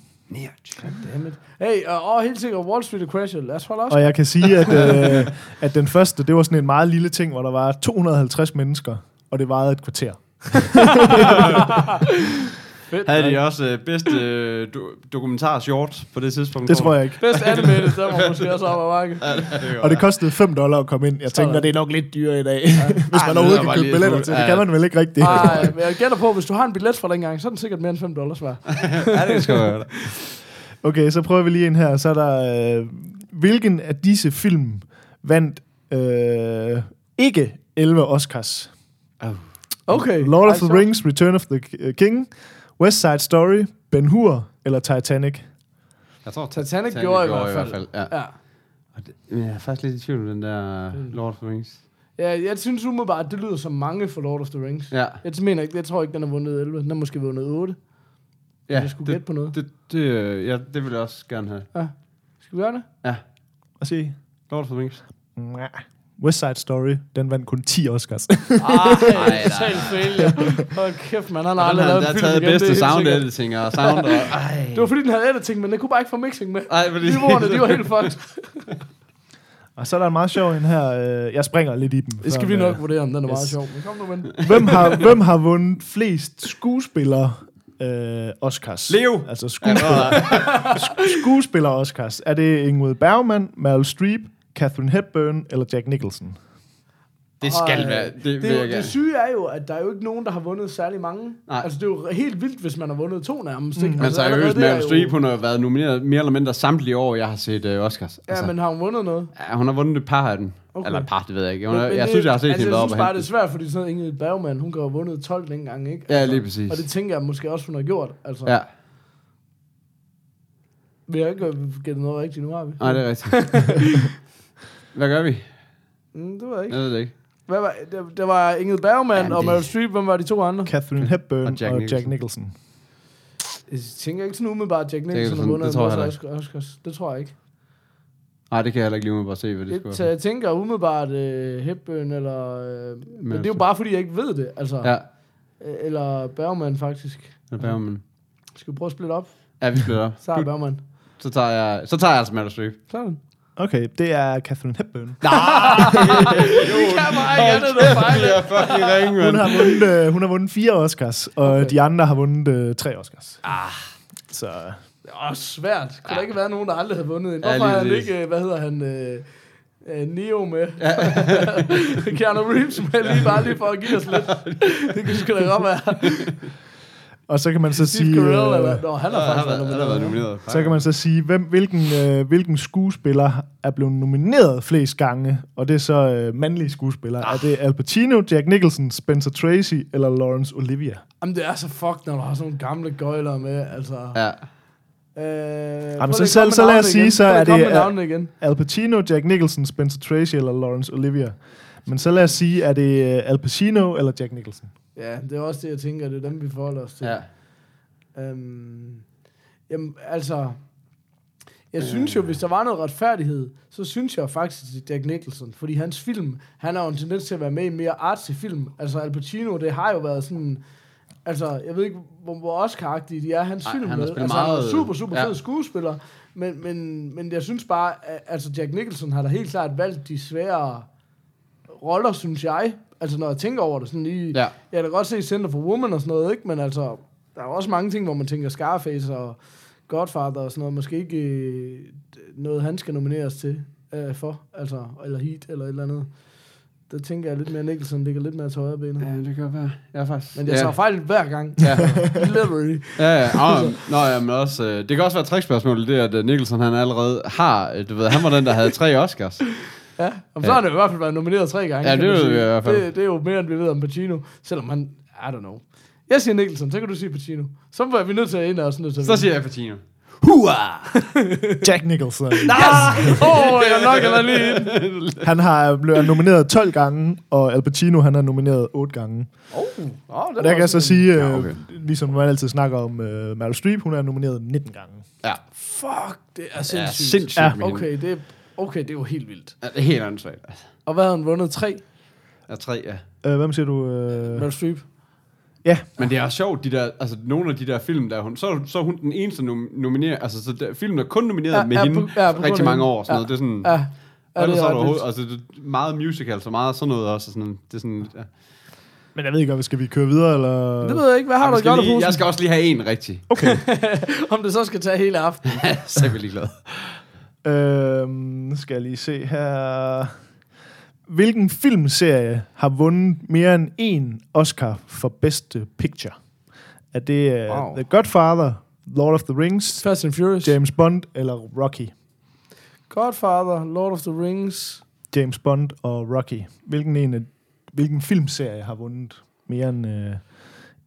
Dammit. Hey, og, og helt sikkert Wall Street Crasher. Lad os holde os.
Og jeg kan sige, at, øh, at den første, det var sådan en meget lille ting, hvor der var 250 mennesker, og det varede et kvarter.
Fedt.
Havde de også øh, bedste øh, do- dokumentar short på det tidspunkt?
Det tror jeg ikke.
Bedst animated, der var måske også op ad markedet.
Og det kostede 5 dollar at komme ind. Jeg tænker, det er nok lidt dyrere i dag, hvis
Ej,
man
det
overhovedet kan købe billetter til. Det
ja.
kan man vel ikke rigtigt.
Ej, men jeg gætter på, hvis du har en billet fra dengang, så er den sikkert mere end 5 dollars værd.
ja, det skal være.
Okay, så prøver vi lige en her. Så er der, øh, hvilken af disse film vandt øh, ikke 11 Oscars?
Okay.
Lord of
Ej,
the Rings, Return of the King, West Side Story, Ben Hur eller Titanic?
Jeg tror,
Titanic gjorde i hvert fald.
Ja.
Ja.
Og det, men jeg er faktisk lidt i tvivl om den der Lord of the Rings.
ja, jeg synes umiddelbart, at det lyder som mange for Lord of the Rings.
Ja,
Jeg mener ikke, jeg tror ikke, den har vundet 11. Den har måske vundet 8.
ja
Jeg skulle gætte på noget.
Det, det, øh, ja, det vil jeg også gerne have.
Skal vi gøre det?
Ja,
Hvad siger I?
Lord of the Rings.
Mwah. West Side Story, den vandt kun 10 Oscars.
Ej,
nej.
total failure. Hold kæft, man. Han har aldrig lavet en
har
film
taget
igen.
bedste sound editing og sound. Og, ej.
Det var fordi, den havde editing, men den kunne bare ikke få mixing med.
Ej, fordi...
Niveauerne, de var helt fucked.
Og så er der en meget sjov en her. øh, Jeg springer lidt i dem.
Det skal vi
øh,
nok vurdere, om den er meget
Yes.
sjov. Men kom nu, ven.
Hvem har, hvem har vundet flest skuespillere øh, Oscars?
Leo.
Altså skuespillere, sk- skuespillere Oscars. Er det Ingrid Bergman, Meryl Streep, Catherine Hepburn eller Jack Nicholson?
Det skal
Og,
være.
øh,
Det,
Det,
vil jeg
det, syge er jo, at der er jo ikke nogen, der har vundet særlig mange.
Nej.
Altså, det er jo helt vildt, hvis man har vundet to nærmest. Ikke?
Men
altså,
seriøst,
det er
Meryl
jo-
Streep, hun har været nomineret mere eller mindre samtlige år, jeg har set uh, Oscars.
Ja, men har hun vundet noget?
ja, hun har vundet et par af dem.
Okay.
Eller et par, det ved jeg ikke. Hun,
Men- men
jeg
det-
synes, jeg har set
altså,
hende
Jeg
op
synes
og
bare, det er svært, fordi sådan Ingrid Bergman, hun kan have vundet 12 dengang, ikke?
Ja, lige præcis.
Og det tænker jeg måske også, hun har gjort. Altså,
Ja,
Vi har ikke gættet noget rigtigt nu, har vi?
nej, det er rigtigt. Hvad gør vi?
Mm, det var ikke.
Jeg ved det ikke.
Hvad var, det, det var Ingrid Bergman og
det-
Meryl Streep. Hvem var de to andre?
Catherine Hepburn
Og
og
Jack
og
Nicholson.
Jack Nicholson.
Jeg tænker ikke sådan umiddelbart, at Jack Nicholson har vundet
det tror jeg
Oscars. Det tror jeg ikke.
Nej, det kan jeg heller ikke lige umiddelbart se, hvad det skulle
så
være.
jeg tænker umiddelbart uh, Hepburn eller... Uh, men det er jo bare, fordi jeg ikke ved det. Altså,
Ja,
Øh, Eller Bergman, faktisk.
det er Bergman.
Skal vi prøve at splitte op?
Ja, vi splitter op.
Så er Bergman.
Så tager jeg, så tager jeg altså Meryl Streep.
Sådan.
Okay, det er Catherine Hepburn.
Det kan bare ikke andet end at fejle.
er fucking ringe,
Hun har vundet, øh, hun har vundet fire Oscars, og
Okay.
de andre har vundet øh, tre Oscars. Ah. Så
Det er også svært. Kunne ja. der ikke være nogen, der aldrig havde vundet en?
Ja,
Hvorfor
lige
har han ikke, øh, hvad hedder han, øh, øh, Neo med? Ja. Keanu Reeves med, lige bare lige for at give os lidt. det kan sgu da godt være.
Og så kan man så
Steve
sige...
Carell,
øh,
eller... Nå, han har faktisk
været
nomineret.
nomineret.
Så kan man så sige, hvem, hvilken, øh, hvilken skuespiller er blevet nomineret flest gange, og det er så øh, mandlige skuespillere. Er det Al Pacino, Jack Nicholson, Spencer Tracy eller Laurence Olivia?
Jamen, det er så fucked, når du har sådan nogle gamle gøjler med, altså...
Ja.
Øh,
Jamen, så, så, så lad os sige, så er det Al,
navnene igen.
Al Pacino, Jack Nicholson, Spencer Tracy eller Laurence Olivia. Men så lad os sige, er det øh, Al Pacino eller Jack Nicholson?
Ja, det er også det, jeg tænker, det er dem, vi forholder os til.
ja.
Øhm, jamen, altså... Jeg synes jo, hvis der var noget retfærdighed, så synes jeg faktisk til Jack Nicholson. Fordi hans film, han har jo en tendens til at være med i mere artsy film. Altså Al Pacino, det har jo været sådan... Altså, jeg ved ikke, hvor, hvor Oscar-agtige de er, hans
Ej,
film
han
med. Altså, han er
meget-
super, super
ja.
fed skuespiller. Men, men, men jeg synes bare, at, altså Jack Nicholson har da helt klart valgt de svære roller, synes jeg. Altså, når jeg tænker over det, sådan lige...
Ja.
Jeg kan godt se Center for Woman og sådan noget, ikke? Men altså, der er også mange ting, hvor man tænker Scarface og Godfather og sådan noget. Måske ikke øh, noget, han skal nomineres til øh, for. Altså, eller Heat eller et eller andet. Der tænker jeg lidt mere, Nicholson ligger lidt mere til højre benet.
Ja, det kan være. Ja, faktisk.
Men jeg
ja.
tager fejl hver gang.
Ja.
Literally.
Ja, ja. Oh, nå, ja, men også, øh, det kan også være et trickspørgsmål, det at øh, Nicholson han allerede har, øh, du ved, han var den, der havde tre Oscars.
Ja, og så har han jo i hvert fald været nomineret tre gange.
Ja, det
sige.
vi i hvert fald.
Det, det er jo mere, end vi ved om Pacino. Selvom han, I don't know. Jeg siger Nicholson, så kan du sige Pacino. Så er vi nødt til at ind og sådan noget.
Så siger jeg Pacino.
Jack Nicholson.
Åh, oh, jeg lokker dig lige ind.
Han har blevet nomineret 12 gange, og Al Pacino han er nomineret 8 gange.
Oh, oh,
Og der kan jeg så sige, øh,
Ja, okay.
ligesom man altid snakker om øh, Meryl Streep, hun er nomineret 19 gange.
Ja,
Fuck, det er
ja
sindssygt.
sindssygt.
Ja,
med hende.
Okay, det er, okay, det er jo helt vildt.
Ja, det er helt ansvaret. Altså.
Og hvad har han vundet? Tre?
Ja, tre, ja.
Øh, hvem siger du? Øh,
Meryl Streep?
ja,
Men det er sjovt, de der, altså nogle af de der film, der er hun, så, så er hun den eneste nom- nomineret, altså så der, filmen er kun nomineret
Ja,
med
ja,
hende
på- ja, på
rigtig mange år, sådan
Ja.
noget. Det er sådan,
Ja.
ja, og
det
så
er
er der altså det er meget musical, så meget sådan noget også, sådan, det er sådan, ja.
men jeg ved ikke, om skal vi køre videre, eller...
Det ved jeg ikke. Hvad har du gjort af
jeg skal også lige have en rigtig.
Okay.
Om det så skal tage hele aften.
så er vi lige
øhm, nu skal jeg lige se her... Hvilken filmserie har vundet mere end én Oscar for bedste picture? Er det uh,
Wow.
The Godfather, Lord of the Rings,
Fast and Furious.
James Bond eller Rocky?
Godfather, Lord of the Rings.
James Bond og Rocky. Hvilken, en af, hvilken filmserie har vundet mere end øh,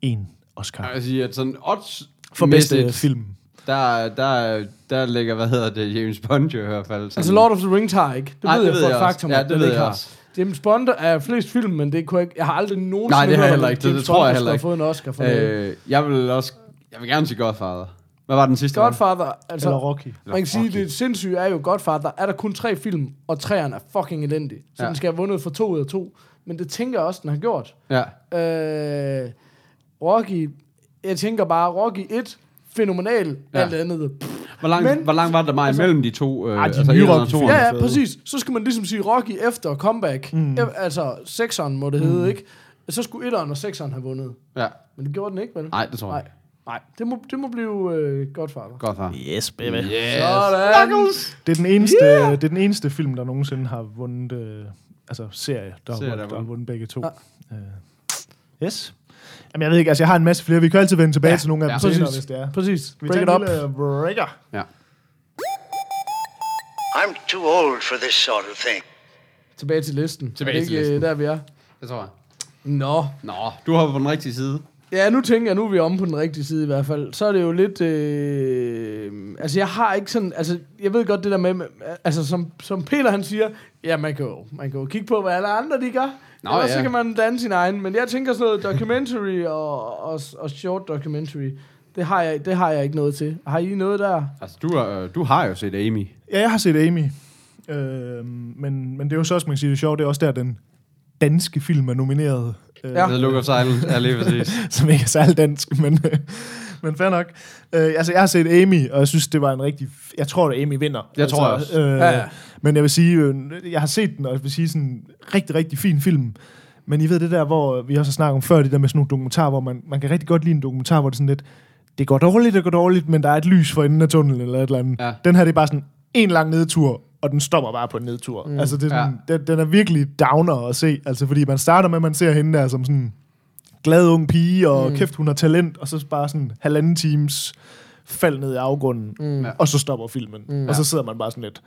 en Oscar?
Jeg vil sige, at sådan odds
For bedste film.
Der, der, der ligger, hvad hedder det, James Bond jo i hvert fald. Sådan.
Altså Lord of the Rings har ikke. Det
Nej,
ved
det
jeg
ved
for et
jeg
faktum.
Ja, det
den
ved jeg
har.
også.
James Bond er flest film, men det kunne jeg, ikke- jeg har aldrig nogensinde
Nej, det har jeg heller ikke. Det- det tror jeg heller ikke.
fået en Oscar for det.
Øh, jeg vil også, jeg vil gerne sige Godfather. Hvad var den sidste?
Godfather, altså...
Eller Rocky.
Man kan sige, det sindssyge er jo Godfather. Er der kun tre film, og træerne er fucking elendig. Så
Ja.
den skal have vundet for to ud af to. Men det tænker jeg også, den har gjort.
Ja.
Øh, Rocky, jeg tænker bare, Rocky 1, fænomenal,
Ja.
alt andet. Pff.
Hvor lang,
Men-
hvor lang var der mig
altså-
imellem de to? Øh,
Ah, de
altså,
nye
etteren og?
Ja, ja,
fede.
præcis. Så skal man ligesom sige Rocky efter comeback. Mm. Altså, sekseren må det hedde, ikke? Så skulle etteren og sekseren have vundet.
Ja.
Men det gjorde den ikke, vel?
Nej, det tror jeg
Nej.
ikke.
Nej, det må, det må blive øh, Godfather.
Godfather.
Yes, baby.
Yes.
Sådan.
Det er, den eneste, yeah. det er den eneste film, der nogensinde har vundet... Øh, altså serie, der, har
Serie,
vundet,
der
der har
vundet
begge to.
Ja.
Uh, yes. Jamen, jeg ved ikke, altså jeg har en masse flere. Vi kan altid vende tilbage ja. til nogle af
Ja.
dem senere,
Præcis.
hvis det er.
Præcis.
Vi
Break it up.
lille breaker.
Ja.
I'm too old for this sort of thing.
Tilbage til listen.
Tilbage
er det
til
ikke, øh,
listen.
der vi er?
Det tror jeg.
Nå.
Nå, du har på den rigtige side.
Ja, nu tænker jeg, nu er vi omme på den rigtige side i hvert fald. Så er det jo lidt... Øh, altså, jeg har ikke sådan... Altså, jeg ved godt det der med... med- Altså, som, som Peter han siger... Ja, man kan, jo, man kan jo kigge på, hvad alle andre de gør.
Nå,
Ellers
ja.
så kan man danne sin egen. Men jeg tænker sådan noget documentary og, og, og short documentary. Det har, jeg, det har jeg ikke noget til. Har I noget der?
Altså, du, har, øh, du har jo set Amy.
Ja, jeg har set Amy. Øh, men, men det er jo så også, man kan sige, det er sjovt, det er også der, den danske film er nomineret. Øh,
Ja.
The Look of Silence er lige præcis.
som ikke er særlig dansk, men, men fair nok. Øh, altså, jeg har set Amy, og jeg synes, det var en rigtig... Jeg tror, at Amy vinder.
Jeg tror
altså,
jeg
Øh,
Ja, ja.
Men jeg vil sige, øh, jeg har set den, og jeg vil sige sådan en rigtig, rigtig fin film. Men I ved det der, hvor vi også har snakket om før, det der med sådan nogle dokumentarer, hvor man, man kan rigtig godt lide en dokumentar, hvor det er sådan lidt, det går dårligt, det går dårligt, men der er et lys for enden af tunnelen, eller et eller andet.
Ja.
Den her, det er bare sådan en lang nedtur, og den stopper bare på en nedtur. Mm. Altså, det er sådan, ja. den, den er virkelig downer at se, altså, fordi man starter med, at man ser hende der som sådan glad ung pige, og mm. kæft, hun har talent, og så bare sådan halvanden times fald ned i afgrunden, mm. og så stopper filmen. Mm. Og så sidder man bare sådan lidt,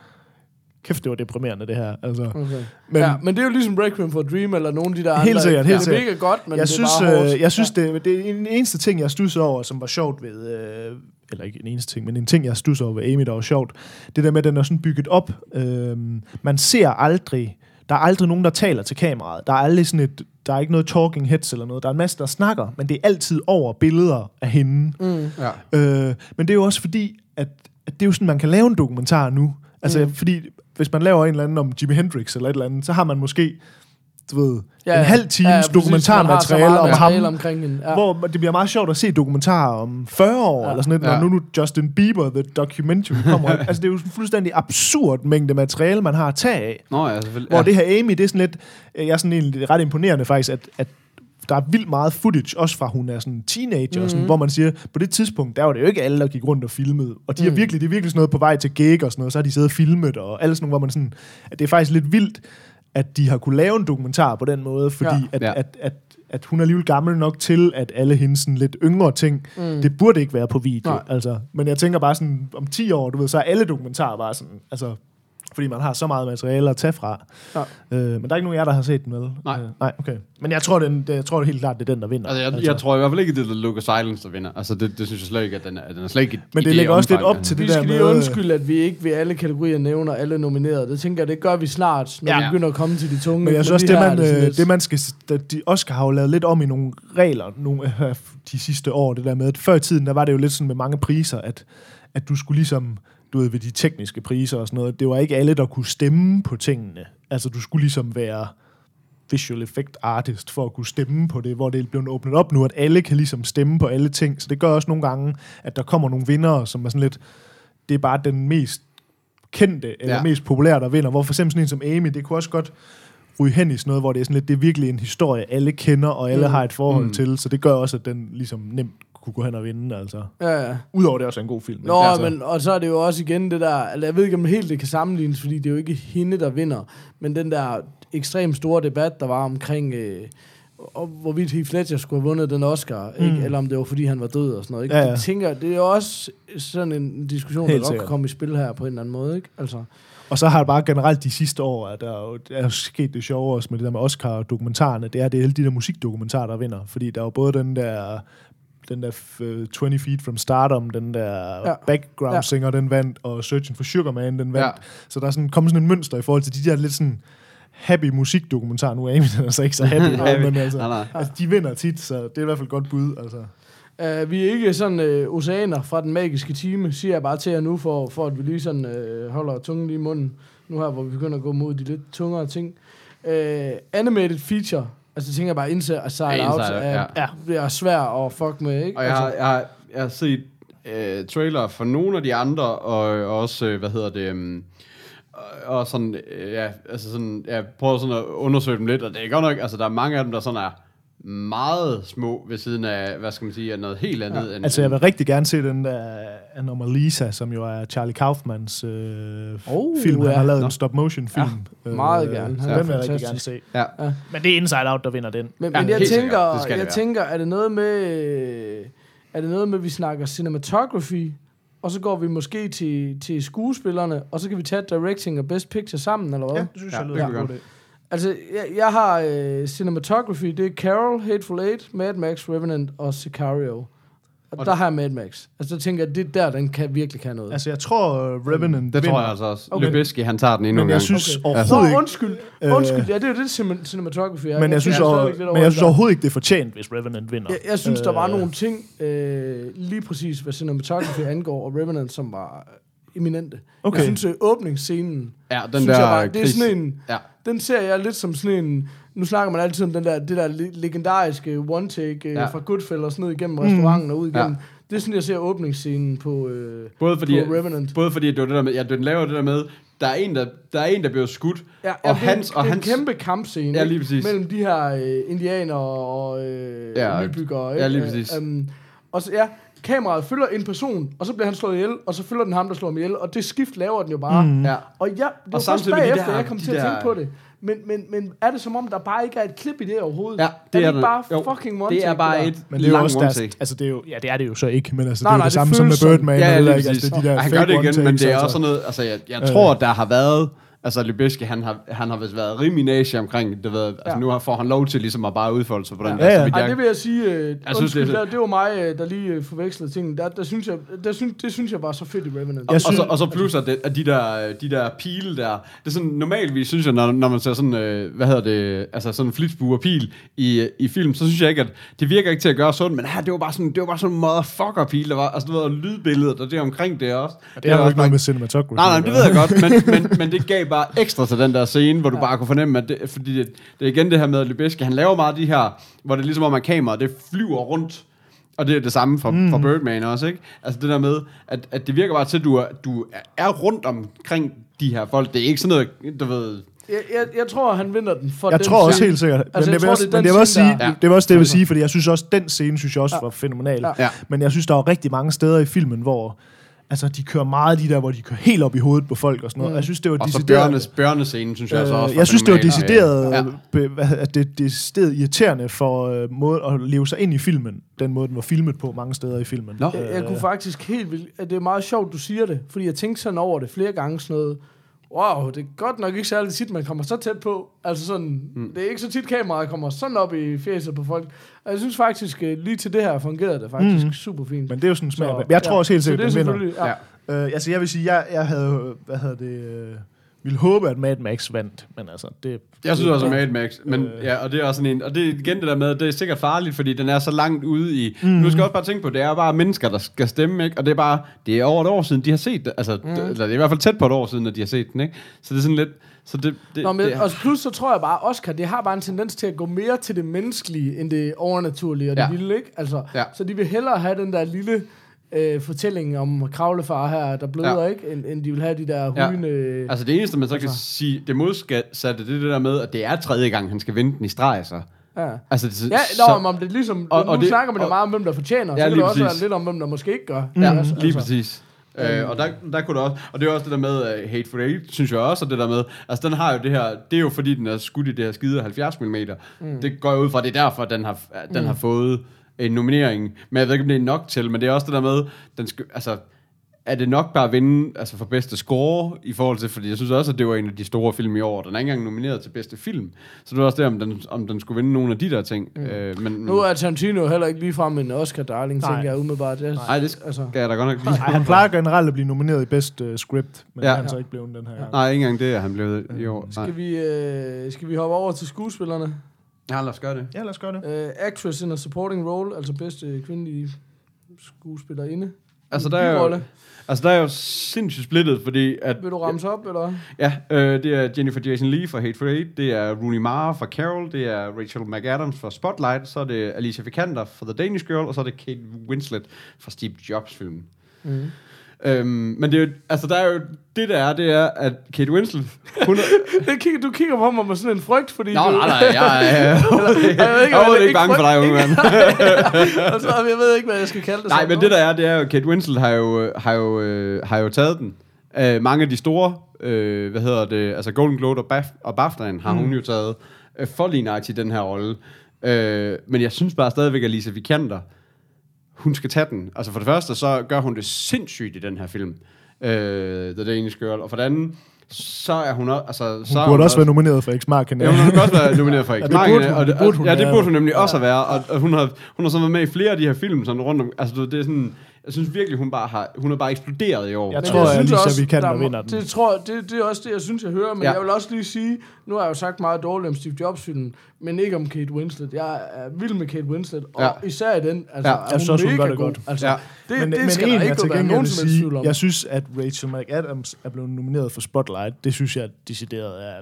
kæft, det var deprimerende, det her. Altså.
Okay.
Men-
Men, ja, men det er jo ligesom Requiem for a Dream, eller nogle af de der
Helt
andre.
sikkert, helt
det er
sikkert.
mega godt, men
jeg
det er
synes,
bare hårdt.
øh, jeg synes det, det er en eneste ting, jeg stusser over, som var sjovt ved... Øh, eller ikke en eneste ting, men en ting, jeg stusser over ved Amy, der var sjovt. Det der med, at den er sådan bygget op. Øh, man ser aldrig... Der er aldrig nogen, der taler til kameraet. Der er aldrig sådan et... Der er ikke noget talking heads eller noget. Der er en masse, der snakker, men det er altid over billeder af hende.
Mm.
Ja.
Øh, men det er jo også fordi, at, at det er jo sådan, man kan lave en dokumentar nu. Altså, mm. fordi hvis man laver en eller anden om Jimi Hendrix eller et eller andet, så har man måske, du ved, ja, en halv times ja,
så
dokumentarmateriale om ham,
omkring hende. Ja.
ja. hvor det bliver meget sjovt at se dokumentarer om 40 år, ja. eller sådan noget,
Ja.
når nu nu Justin Bieber, The Documentary, kommer. altså, det er jo en fuldstændig absurd mængde materiale, man har at tage af.
Nå ja, selvfølgelig.
Hvor
ja.
det her Amy, det er sådan lidt, øh, jeg er sådan egentlig ret imponerende faktisk, at, at der er vildt meget footage, også fra hun er sådan teenager, mm-hmm. og sådan, hvor man siger, på det tidspunkt, der var det jo ikke alle, der gik rundt og filmede. Og de er virkelig, det er virkelig sådan noget på vej til gig og sådan noget, så har de siddet og filmet, og alle sådan nogle, hvor man sådan, at det er faktisk lidt vildt, at de har kunne lave en dokumentar på den måde, fordi
Ja.
At,
Ja.
at, at, at hun er alligevel gammel nok til, at alle hendes sådan lidt yngre ting, mm. det burde ikke være på video.
Nej.
Altså, men jeg tænker bare sådan, om 10 år, du ved, så er alle dokumentarer bare sådan, altså, fordi man har så meget materiale at tage fra.
Ja.
Øh, men der er ikke nogen af jer, der har set den, vel?
Nej.
Øh, nej, okay. Men jeg tror, den, det, jeg tror helt klart, det er den, der vinder.
Altså, jeg, jeg tror i hvert fald ikke, det er Lucas Silence, der vinder. Altså, det, det synes jeg slet ikke, at den er, den er slet ikke
Men det ligger også lidt op til
Vi
det der
skal lige
med-
undskylde, at vi ikke ved alle kategorier nævner alle nominerede. Det tænker jeg, det gør vi snart, når
Ja.
vi begynder at komme til de tunge.
Men jeg synes også, det man,
sådan
øh, det man skal... det- De Oscar har jo lavet lidt om i nogle regler nogle, øh, de sidste år, det der med, at før i tiden, der var det jo lidt sådan med mange priser, at, at du skulle ligesom, du ved, ved de tekniske priser og sådan noget, det var ikke alle, der kunne stemme på tingene. Altså, du skulle ligesom være visual effect artist for at kunne stemme på det, hvor det er blevet åbnet op nu, at alle kan ligesom stemme på alle ting. Så det gør også nogle gange, at der kommer nogle vinder, som er sådan lidt, det er bare den mest kendte eller
Ja.
mest populære, der vinder. Hvor for eksempel sådan en som Amy, det kunne også godt ryge hen i sådan noget, hvor det er sådan lidt, det er virkelig en historie, alle kender, og alle
Mm.
har et forhold
mm.
til, så det gør også, at den ligesom nemt kunne gå hen og vinde, altså.
Ja, ja.
Udover det er også en god film.
Nå,
altså,
men og så er det jo også igen det der, altså jeg ved ikke om helt det kan sammenlignes, fordi det er jo ikke hende, der vinder, men den der ekstremt store debat, der var omkring, øh, og hvorvidt Heath Ledger skulle have vundet den Oscar, mm. ikke? eller om det var fordi han var død og sådan noget. Ikke?
Ja,
Ja. Jeg tænker, det er jo også sådan en diskussion,
Helt
der godt kan komme i spil her på en eller anden måde. Ikke? Altså,
Og så har det bare generelt de sidste år, at der er jo der er jo sket det sjove også med det der med Oscar-dokumentarerne, det er, det er alle de der musikdokumentarer, der vinder. Fordi der er jo både den der den der øh, 20 Feet from Stardom, den der
Ja.
background
Ja.
singer, den vandt, og Searching for Sugar Man, den vandt.
Ja.
Så der er sådan, kommet sådan et mønster i forhold til de der lidt sådan happy musikdokumentarer. Nu er Amy den er så ikke så happy,
Happy.
men altså,
Nej, nej.
altså, de vinder tit, så det er i hvert fald et godt bud. Altså.
Uh, vi er ikke sådan uh, oceaner fra den magiske time, siger jeg bare til jer nu, for, for at vi lige sådan uh, holder tungen lige i munden, nu her, hvor vi begynder at gå mod de lidt tungere ting. Uh, animated feature, altså tænker jeg bare, Inside og Side
Ja,
Out,
Inside
er,
ja.
ja. det er svært at fuck med, ikke?
Og jeg har,
altså,
jeg har, jeg har set øh, trailer for nogle af de andre, og også, øh, hvad hedder det, og, og sådan, øh, ja, altså sådan, jeg prøver sådan at undersøge dem lidt, og det er godt nok, altså der er mange af dem, der sådan er meget små ved siden af, hvad skal man sige, af noget helt andet ja, end...
Altså, jeg vil rigtig gerne se den der Anomalisa, som jo er Charlie Kaufmans øh,
Oh,
film. Han
ja.
har lavet
Nå.
en stop-motion-film.
Ja, meget gerne. Han
Så
er
den vil jeg rigtig gerne se.
Ja.
Men det er Inside Out, der vinder den.
Men,
Ja,
men jeg tænker.
Det det
jeg
være.
tænker, er det noget med, øh, er det noget med, at vi snakker cinematography, og så går vi måske til, til skuespillerne, og så kan vi tage directing og best picture sammen, eller hvad?
Ja, det synes
Ja,
jeg
det
lyder ja,
godt.
Altså, jeg, jeg har øh, cinematography, det er Carol, Hateful Eight, Mad Max, Revenant og Sicario. Og,
Og
der har jeg Mad Max. Altså, der tænker jeg, det er der, den kan virkelig kan noget.
Altså, jeg tror, uh, Revenant
Det
vinder.
tror jeg altså også.
Okay.
Lubisky, han tager den endnu
Men
en
jeg
gang.
synes
Okay.
overhovedet
Nå,
ikke...
undskyld.
Øh,
Undskyld, ja, det er jo det, cinem- cinematography er.
Men jeg synes,
er
over,
stadigvæk lidt over
men jeg synes overhovedet ikke, det er fortjent, hvis Revenant vinder.
Jeg, jeg synes, der var
Øh,
nogle ting, øh, lige præcis hvad cinematography angår, og Revenant, som var eminente.
Okay.
Jeg synes, at åbningsscenen,
Ja, den
synes
der
jeg bare, det er sådan en,
Ja.
Den ser jeg lidt som sådan en, nu snakker man altid om den der, det der le- legendariske one-take øh,
Ja.
fra Goodfellas ned igennem restauranten og ud igennem.
Ja.
Det er sådan, jeg ser åbningsscenen på, øh,
Både fordi,
på Revenant.
både fordi det var det der med, ja, den laver det der med, der er en, der, der, er en, der bliver skudt,
Ja,
og
ja,
hans,
en,
og
det er
hans,
en kæmpe kampscene
Ja, lige præcis.
mellem de her øh, indianere og øh,
Ja,
nybyggere.
ja,
ikke?
lige præcis.
Øh, øhm, og så, ja, kameraet følger en person, og så bliver han slået ihjel, og så følger den ham, der slår ham ihjel, og det skift laver den jo bare. Mm.
Ja.
Og ja, det var
Og
først
samtidig med de
bagefter,
der-
jeg kom
de
til at
der-
tænke på det. Men, men, men er det som om, der bare ikke er et klip i det overhovedet?
Ja, det
er
er
det ikke bare
Jo,
fucking one
Det er bare et
Men det er jo
lang
også
one take.
altså det er jo, ja, det er det jo så ikke, men altså
Nej,
det er
nej,
det,
det
samme som med Birdman.
Ja,
eller
lige
ikke?
præcis.
altså, de der
han gør det igen, men det er
altså.
også sådan noget, altså jeg, jeg tror, der har været, altså Lubisky, han har, han har vist været rimelig nazi omkring, det ved, altså
Ja.
nu har- får han lov til ligesom at bare udfolde sig på den
Ja.
der,
Ja, ja.
Ej,
jeg-
det vil jeg sige, øh, jeg
synes,
undskyld,
det er
det, der, det var mig, øh, der lige øh, forvekslede tingene. Der, der synes jeg, der synes, det synes jeg var så fedt i Revenant.
Og, og,
synes-
så, og så plus at, det, at de, der, de der pile der, det er sådan, normalvis synes jeg, når, når man ser sådan, øh, hvad hedder det, altså sådan en flitsbue og pil i, i film, så synes jeg ikke, at det virker ikke til at gøre sådan, men her, det var bare sådan, det var bare sådan en motherfucker pil, der var, altså du ved, og lydbilledet, og det omkring det også.
Det har jo ikke noget med cinematography.
Nej, nej, det ved jeg godt, men, men, men det gav bare ekstra til den der scene, hvor du bare kunne fornemme, at det, fordi det, det er igen det her med, at Lubeski, han laver meget de her, hvor det er ligesom om, at kamera, det flyver rundt, og det er det samme for, mm. for Birdman også, ikke? Altså det der med, at, at det virker bare til, at du er, du er rundt omkring de her folk. Det er ikke sådan noget, du ved...
Jeg, jeg, jeg tror, han vinder den for
Jeg
den
tror også
scene.
helt sikkert. Men,
Altså, jeg
det vil
tror,
også,
det er
men det vil også sige,
der-
Ja.
det vil også det, jeg vil sige, fordi jeg synes også, den scene synes jeg også
Ja.
var fænomenal.
Ja.
Ja.
Men jeg synes, der er rigtig mange steder i filmen, hvor altså, de kører meget de der, hvor de kører helt op i hovedet på folk og sådan noget.
Mm.
Jeg synes, det var
Og så
decideret...
bjørnes, bjørnescenen, synes jeg så også
Øh,
var
jeg synes, det var decideret,
Ja.
ja. be, hvad, at det, det er decideret irriterende for øh, måde at leve sig ind i filmen, den måde, den var filmet på mange steder i filmen.
Nå.
Jeg, jeg kunne faktisk helt vildt... at Det er meget sjovt, du siger det, fordi jeg tænkte sådan over det flere gange sådan noget... Wow, det er godt nok ikke særlig tit, man kommer så tæt på. Altså sådan, mm. det er ikke så tit kameraet kommer sådan op i fjeset på folk. Og jeg synes faktisk, øh, lige til det her fungerede det faktisk mm. super fint.
Men det er jo sådan smag.
Så,
Jeg tror også helt
så
sikkert,
det er
den vinder.
selvfølgelig, ja.
Ja.
Øh, altså, jeg vil sige, jeg, jeg havde, øh, hvad hedder det, øh, ville håbe, at Mad Max vandt, men altså, det...
Jeg synes også, at Mad Max, men
Øh.
ja, og det er også sådan en, og det er igen det der med, det er sikkert farligt, fordi den er så langt ude i, mm. nu skal jeg også bare tænke på, det er bare mennesker, der skal stemme, ikke? Og det er bare, det er over et år siden, de har set det, altså, mm. det, eller det er i hvert fald tæt på et år siden, at de har set den, ikke? Så det er sådan lidt, så det, det,
Nå, men,
det
og plus så tror jeg bare, Oscar, det har bare en tendens til at gå mere til det menneskelige, end det overnaturlige og det
Ja.
lille, ikke? Altså,
Ja.
Så de vil hellere have den der lille øh, fortælling om kravlefar her, der bløder,
Ja.
ikke? End, end de vil have de der
Ja.
hujende...
Altså det eneste, man så kan
Altså.
sige, det modsatte, det er det der med, at det er tredje gang, han skal vinde den i streg, så.
Ja.
Altså, det,
Ja,
så,
nå, men om det ligesom,
Og-
og, nu
det-
snakker man jo meget om, hvem der fortjener,
Ja,
så kan det også
præcis.
være lidt om, hvem der måske ikke gør.
Ja,
Altså,
lige præcis. Øh, og der, der kunne det også, og det er også det der med uh, Hateful Eight, synes jeg også, og det der med, altså den har jo det her, det er jo fordi, den er skudt i det her skide 70 mm. Det går jeg ud fra, det er derfor, den har, den
Mm.
har fået en nominering. Men jeg ved ikke, om det er nok til, men det er også det der med, den skal, altså, er det nok bare at vinde altså for bedste score i forhold til, fordi jeg synes også, at det var en af de store film i år. Den er ikke engang nomineret til bedste film. Så det var også det, om den, om den skulle vinde nogle af de der ting. Mm. Øh, men,
Nu er Tarantino heller ikke ligefrem en Oscar-darling,
Nej.
tænker jeg umiddelbart. Det,
Nej, det skal
altså,
jeg da godt nok lige.
Ej, han plejer generelt at blive nomineret i bedst uh, script, men
Ja.
han er så ikke blevet den her gang.
Nej, ikke engang det er han blevet i år. Nej.
skal, vi, øh, skal vi hoppe over til skuespillerne?
Ja, lad os gøre det.
Ja, lad os gøre det.
Uh, actress in a supporting role, altså bedste kvindelige skuespillerinde.
Altså, der er jo, altså, der er jo sindssygt splittet, fordi at...
Vil du ramse op, eller?
Ja, øh, det er Jennifer Jason Leigh fra Hateful Eight, det er Rooney Mara fra Carol, det er Rachel McAdams fra Spotlight, så er det Alicia Vikander fra The Danish Girl, og så er det Kate Winslet fra Steve Jobs-filmen.
Mm.
Øhm, men det er jo, altså der er jo, det der er, det er, at Kate Winslet, hun er,
Det kigger, du kigger på mig med sådan en frygt, fordi
Nå,
du...
nej, nej, jeg, jeg, jeg, jeg
det-
ikke bange for dig, unge mand.
altså, jeg ved ikke, hvad jeg skal kalde det.
Nej, men det der er, det er jo, Kate Winslet har jo, har jo, øh, har jo taget den. Øh, mange af de store, øh, hvad hedder det, altså Golden Globe og, Baf, og BAFTA'en har mm. hun jo taget øh, for lige i den her rolle. Øh, men jeg synes bare stadigvæk, at Lisa Vikander, hun skal tage den. Altså for det første, så gør hun det sindssygt i den her film. Øh, The Danish Girl. Og for det andet, så er hun også... Altså,
Hun
så
burde også være nomineret for X-Marken.
Ja, hun har også været nomineret for
Ja,
X.
det burde hun-
og,
det burde hun
ja, det
være.
burde hun nemlig også have været. Og, og hun, har, hun har så været med i flere af de her film, sådan rundt om... Altså, det er sådan... Jeg synes virkelig, hun bare har... Hun er bare eksploderet i år.
Jeg
Men
tror, at
synes
Alicia
også,
Vikander
der må-
vinder den.
Det, tror, jeg- det, det er også det, jeg synes, jeg hører. Men
Ja.
jeg vil også lige sige, nu har jeg jo sagt meget dårligt om Steve Jobs-filmen, men ikke om Kate Winslet. Jeg er vild med Kate Winslet, og
Ja.
især i den. Altså,
Ja.
er
Jeg
hun
synes også, hun gør det
god.
godt.
Altså,
Ja.
det,
men,
det
men
skal
en,
der
jeg
ikke være nogen som
sige, jeg synes, at Rachel McAdams er blevet nomineret for Spotlight. Det synes jeg decideret er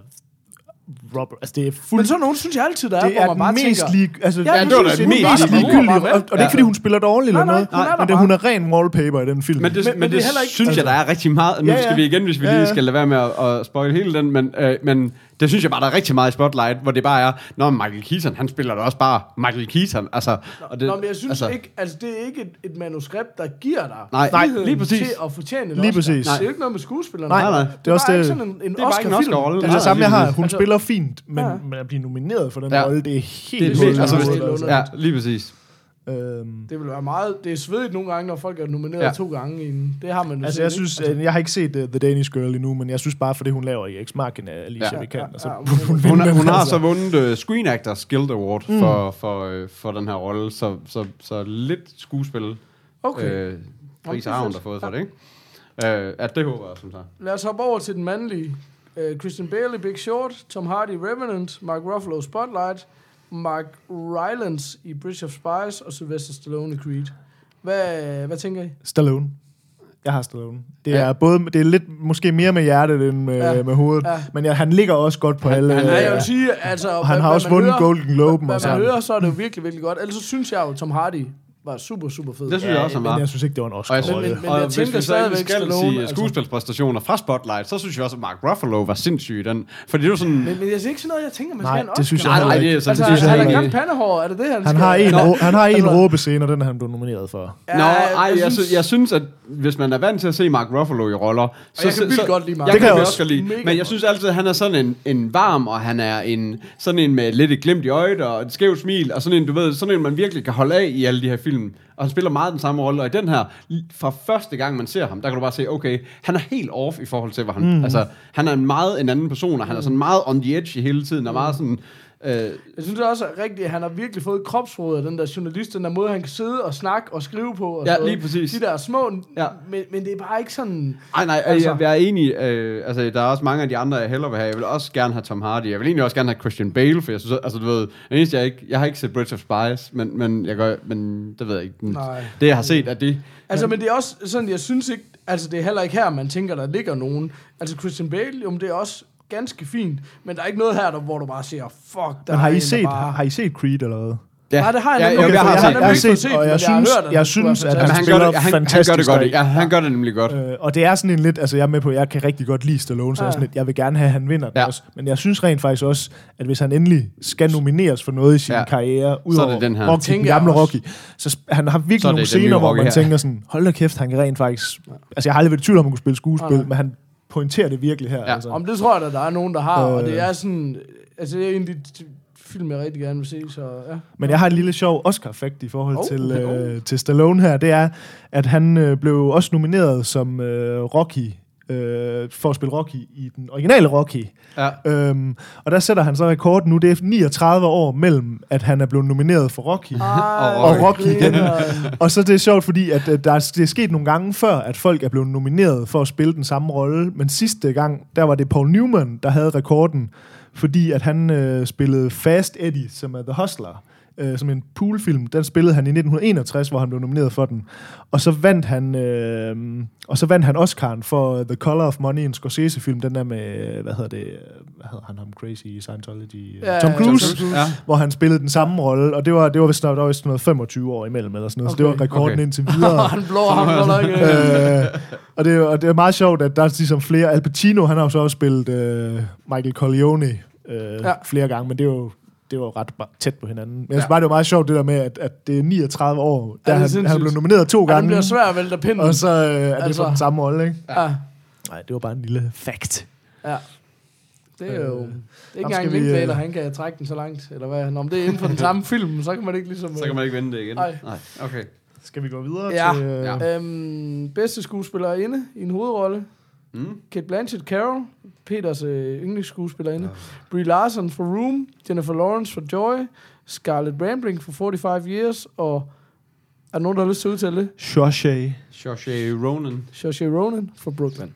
Robert. Altså, det er
Men
fuldt...
sådan nogen synes jeg altid, der er,
det
hvor
er
man bare
mest
tænker...
lige, altså,
Ja,
Ja, det var da det mest
ligegyldige. Og, og det er ikke, fordi hun spiller dårligt
Nej,
eller
nej,
noget,
hun er der
men det, hun er ren wallpaper i den film.
Men det,
Men-
men,
men
det,
det heller ikke-
synes jeg, der er rigtig meget. Nu
Ja, ja.
skal vi igen, hvis vi
Ja,
lige
ja.
skal lade være med at, at spoil hele den, men, øh, men det synes jeg bare, der er rigtig meget i Spotlight, hvor det bare er, når Michael Keaton, han spiller da også bare Michael Keaton. Altså, og det,
Nå, men jeg synes
altså,
altså, ikke, altså det er ikke et, et manuskript, der giver dig
Nej,
friheden
lige præcis.
til at fortjene en
Lige
Oscar.
præcis.
Det er jo ikke noget med skuespillerne.
Nej, nej. Det er også det-
ikke sådan en, en
det er ikke en
Oscar-film.
Oscar-rolle.
Det er
Nej,
det samme, jeg har. Hun
Altså-
spiller fint, men,
Ja.
men at blive nomineret for den
Ja.
rolle, det er helt
det er
helt
vildt. Altså, ja, lige præcis.
Øhm,
Det vil være meget... Det er svedigt nogle gange, når folk er nomineret
Ja.
to gange. I en, det har man jo
altså, jeg
ikke?
synes,
altså,
altså, jeg har ikke set uh, The Danish Girl endnu, men jeg synes bare, for det hun laver i X-Marken af Alicia
Ja.
Vikander, så
Ja, ja,
hun,
hun-
Hun, hun har
altså.
så vundet uh, Screen Actors Guild Award mm. for, for, øh, for den her rolle, så, så, så lidt skuespil
Okay.
øh, pris
det er
har hun der fået for det, ikke? Øh, at det håber jeg, som sagt.
Lad os hoppe over til den mandlige. Uh, Christian Bale i Big Short, Tom Hardy i Revenant, Mark Ruffalo i Spotlight, Mark Rylance i Bridge of Spies og Sylvester Stallone i Creed. Hvad, hvad tænker I?
Stallone. Jeg har Stallone. Det
Ja.
er både det er lidt måske mere med hjertet end med,
Ja.
ja. med hovedet,
Ja.
ja. men ja, han ligger også godt på alle.
han-
Ja,
Ja,
jeg vil sige, altså...
og
hvad-
han har
hvad
også vundet
hører-
Golden Globe
Hvad
og
man hører, så er det jo virkelig, virkelig godt. Ellers så synes jeg jo, Tom Hardy var super, super fed.
Det synes jeg også, han
men
var.
jeg synes ikke, det var en Oscar.
Og jeg, synes,
Men- men- men
og
jeg
hvis
tænker
vi så skal
Stallone,
sige
altså.
skuespilspræstationer fra Spotlight, så synes jeg også, at Mark Ruffalo var sindssyg den. Fordi det var sådan...
Men, men jeg siger ikke sådan noget, jeg tænker, man
Nej,
skal have en
det synes
Oscar.
jeg
Nej, nej, det er
ikke.
sådan,
Altså,
det synes jeg
han
ikke.
pandehår, er det det, han,
Han har en,
Nå,
han har en
altså-
råbescene, og den er han blevet nomineret for.
Nå, ej, jeg, synes, jeg synes, at hvis man er vant til at se Mark Ruffalo i roller, så...
jeg kan vildt
så,
godt lide Mark.
Jeg
Det
kan, også godt lide. Men jeg synes altid, at han er sådan en, en varm, og han er en, sådan en med lidt et glimt i øjet, og et skævt smil, og sådan en, du ved, sådan en, man virkelig kan holde af i alle de her film. Og han spiller meget den samme rolle, og i den her, fra første gang, man ser ham, der kan du bare se, okay, han er helt off i forhold til, hvor han... Mm. Altså, han er en meget en anden person, og han er sådan meget on the edge hele tiden, og meget sådan... Øh,
Jeg synes også er rigtigt, at han har virkelig fået kropsråd af den der journalist, den der måde, han kan sidde og snakke og skrive på. Og
Ja,
sådan
lige præcis.
De der små,
Ja.
men, men det er bare ikke sådan...
Ej, nej, altså,
Altså-
jeg, jeg er enig. Øh, altså, der er også mange af de andre, jeg hellere vil have. Jeg vil også gerne have Tom Hardy. Jeg vil egentlig også gerne have Christian Bale, for jeg synes, altså, du ved, det eneste, jeg ikke, jeg har ikke set Bridge of Spies, men, men, jeg gør, men det ved jeg ikke.
Nej.
Det, jeg har set, er det.
Altså, men det er også sådan, jeg synes ikke... Altså, det er heller ikke her, man tænker, der ligger nogen. Altså, Christian Bale, jo, det er også ganske fint. Men der er ikke noget her, der, hvor du bare siger, fuck, der
Men har
er
I,
en, der
set,
bare...
har I set Creed eller hvad?
Ja,
Nej, det har jeg nemlig
ja,
ikke,
jeg har
jeg
set.
har
jeg har set,
set
og jeg
jeg
synes, jeg
skulle
synes, at han
han, gør det, han, han gør det godt. Ja, han gør det nemlig godt.
Øh, og det er sådan en lidt, altså jeg er med på, jeg kan rigtig godt lide Stallone, så
Ja.
sådan lidt, jeg vil gerne have, at han vinder
Ja.
også. Men jeg synes rent faktisk også, at hvis han endelig skal nomineres for noget i sin
Ja.
karriere,
er
udover
den her.
Rocky, den
jeg
gamle. Rocky, så han har virkelig nogle scener, hvor man
her.
tænker sådan, hold da kæft, han kan rent faktisk... Altså jeg har aldrig været i tvivl om, at han kunne spille skuespil, men han pointerer det virkelig her.
Ja.
Altså.
Om det tror jeg, at der er nogen, der har, øh. og det er sådan... Altså, det er en af de film, jeg rigtig gerne vil se, så ja.
Men jeg har en lille sjov Oscar-effekt i forhold
Oh,
til,
okay.
øh, til Stallone her. Det er, at han øh, blev også nomineret som øh, Rocky, øh, for at spille Rocky i den originale Rocky.
Ja.
Øhm, og der sætter han så rekord nu. Det er 39 år mellem, at han er blevet nomineret for Rocky.
Ej,
Og Rocky igen. Og så det er sjovt, fordi at, øh, der er, det er sket nogle gange før, at folk er blevet nomineret for at spille den samme rolle. Men sidste gang, der var det Paul Newman, der havde rekorden, fordi at han øh, spillede Fast Eddie, som er The Hustler, øh, som en poolfilm. Den spillede han i 1961, hvor han blev nomineret for den. Og så vandt han, øh, og så vandt han Oscar'en for The Color of Money, en Scorsese-film, den der med, hvad hedder det, hvad hedder han ham crazy i Scientology?
Ja,
Tom Cruise.
Tom Cruise.
Ja.
hvor han spillede den samme rolle, og det var, det var vist, der var vist noget 25 år imellem, eller sådan noget, okay. så det var rekorden
Okay.
indtil videre.
han blår ham øh.
øh, og, det, er- og det er meget sjovt, at der er ligesom flere, Al Pacino, han har jo så også spillet øh, Michael Corleone øh,
ja.
flere gange, men det er jo det var jo ret tæt på hinanden. Men jeg synes
Ja.
bare, det var meget sjovt det der med, at, at det er 39 år,
Ja,
der
det er
han, han blev nomineret to
Ja, det
gange,
bliver svært at vælte pinden.
og så øh, er det
Altså.
for den samme rolle, ikke?
Ja,
Nej, det var bare en lille fact.
ja. Det er jo...
Øh,
Det er ikke
skal
engang
vi, øh,
han kan trække den så langt, eller hvad? Nå, om det er inden for den samme film, så kan man ikke ligesom...
Så kan man ikke vende det igen.
Nej.
Nej. Okay.
Skal vi gå videre
Ja.
til... Øh,
Ja.
Øhm, bedste skuespillerinde i en hovedrolle.
Mm.
Kate Blanchett Carol, Peters øh, yndlingsskuespillerinde. Ja. Brie Larson for Room, Jennifer Lawrence for Joy, Scarlett Rambling for 45 Years, og er der nogen, der har lyst til at udtale det?
Shawshay.
Saoirse Ronan.
Saoirse Ronan for Brooklyn.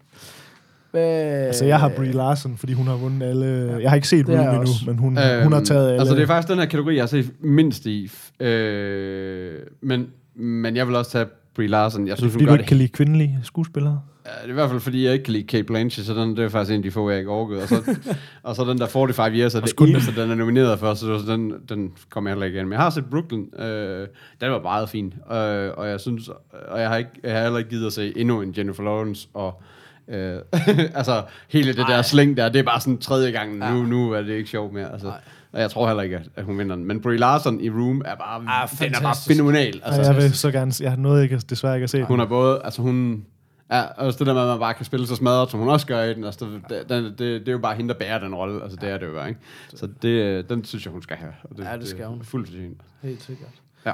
Hvad,
Altså, jeg har Brie Larson, fordi hun har vundet alle... Jeg har ikke set Room endnu, men hun, øhm, hun har taget alle...
Altså, det er faktisk den her kategori, jeg har set mindst i. Øh, men, men jeg vil også tage Brie Larson. Jeg synes,
fordi
hun
du
gør
ikke
det
kan lide kvindelige skuespillere?
Ja, det er i hvert fald, fordi jeg ikke kan lide Kate Blanchett, så den, det er faktisk en af de få, jeg ikke orkede. Og så, og så den der 45 Years er det eneste, den er nomineret for, så den, den kommer jeg heller ikke igen. Men jeg har set Brooklyn, øh, den var meget fin, øh, og jeg synes, og jeg har, ikke, jeg har heller ikke givet at se endnu en Jennifer Lawrence, og øh, altså hele det der slæng der, det er bare sådan tredje gang, nu, nu er det ikke sjovt mere. Altså, og jeg tror heller ikke, at- hun vinder den. Men Brie Larson i Room er bare,
Ah,
den er bare fænomenal.
Altså, jeg vil så gerne... Jeg har noget, ikke, desværre ikke at se.
Hun er både, altså hun, ja, også det der med, at man bare kan spille så smadret, som hun også gør i den, altså det, det, det, det er jo bare hende, der bærer den rolle, altså det er det jo bare, ikke? Så det, den synes jeg, hun skal have. Og
Ja, det skal hun.
er Fuldt fortjent.
Helt sikkert.
Ja.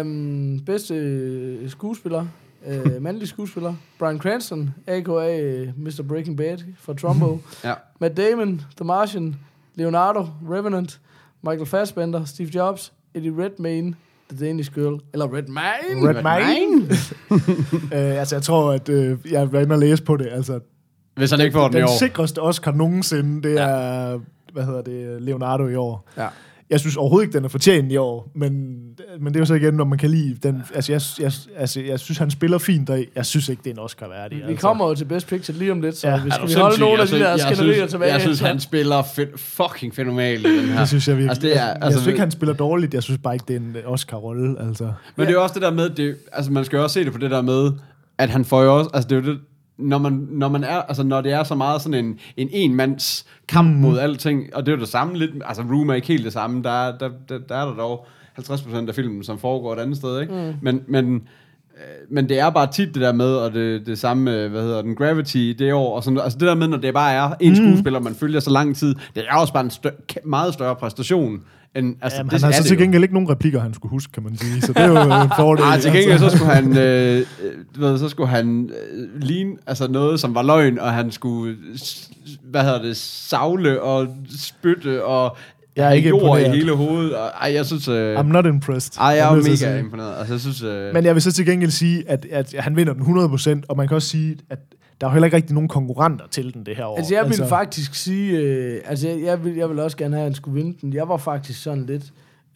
Øhm, bedste øh, skuespiller, øh, mandlig skuespiller, Brian Cranston, a.k.a. øh, Mr. Breaking Bad fra Trumbo.
Ja.
Matt Damon, The Martian, Leonardo, Revenant, Michael Fassbender, Steve Jobs, Eddie Redmayne, The Danish Girl, eller Redmayne.
Redmayne? øh, altså, jeg tror, at øh, jeg var inde og læse på det. Altså,
Hvis han ikke får den i
den
år.
sikreste Oscar nogensinde, det er, hvad hedder det, Leonardo i år.
Ja.
Jeg synes overhovedet ikke, den er fortjent i år, men, men det er jo så igen, når man kan lide den. Altså, jeg, jeg, altså, jeg synes, han spiller fint, og jeg synes ikke, det er en Oscar værdig.
Vi kommer jo til Best Picture lige om lidt, så
Ja.
vi skal vi holde nogle af
Altså,
de der skænderier tilbage.
Jeg synes, han spiller fe- fucking fænomenal i den her.
Det synes jeg virkelig.
Altså, det er,
jeg,
altså,
jeg synes ikke, han spiller dårligt. Jeg synes bare ikke, det er en Oscar-rolle. Altså.
Men det er jo også det der med, det, altså man skal jo også se det på det der med, at han får jo også, altså det er jo det, når man, når man er, altså når det er så meget sådan en, en enmands kamp mm. mod alting, og det er jo det samme lidt, altså Room er ikke helt det samme, der, er- der, der, der er der dog 50% af filmen, som foregår et andet sted, ikke? Mm. Men, men, øh, men det er bare tit det der med, og det, det samme, hvad hedder den, Gravity det år, og sådan, altså det der med, når det bare er en skuespiller, man følger så lang tid, det er også bare en stør, meget større præstation, end, altså
Jamen,
det
han har
er
så til
jo.
gengæld ikke nogen replikker, han skulle huske, kan man sige. Så det er jo en fordel.
Ah, til gengæld så skulle han, øh, øh, ved, så skulle han øh, ligne altså noget, som var løgn, og han skulle, hvad hedder det, savle og spytte og
Jeg er ikke
jord i
imponeret.
hele hovedet. Og, ej, jeg synes, øh,
I'm not impressed.
ej, jeg er
til at
mega
sige.
imponeret. Altså, jeg synes, øh,
Men jeg vil så til gengæld sige, at, at han vinder den 100%, og man kan også sige, at der er jo heller ikke rigtig nogen konkurrenter til den det her år.
Altså, jeg vil faktisk sige... Øh, altså, jeg, jeg, vil, jeg vil også gerne have, at han skulle vinde den. Jeg var faktisk sådan lidt...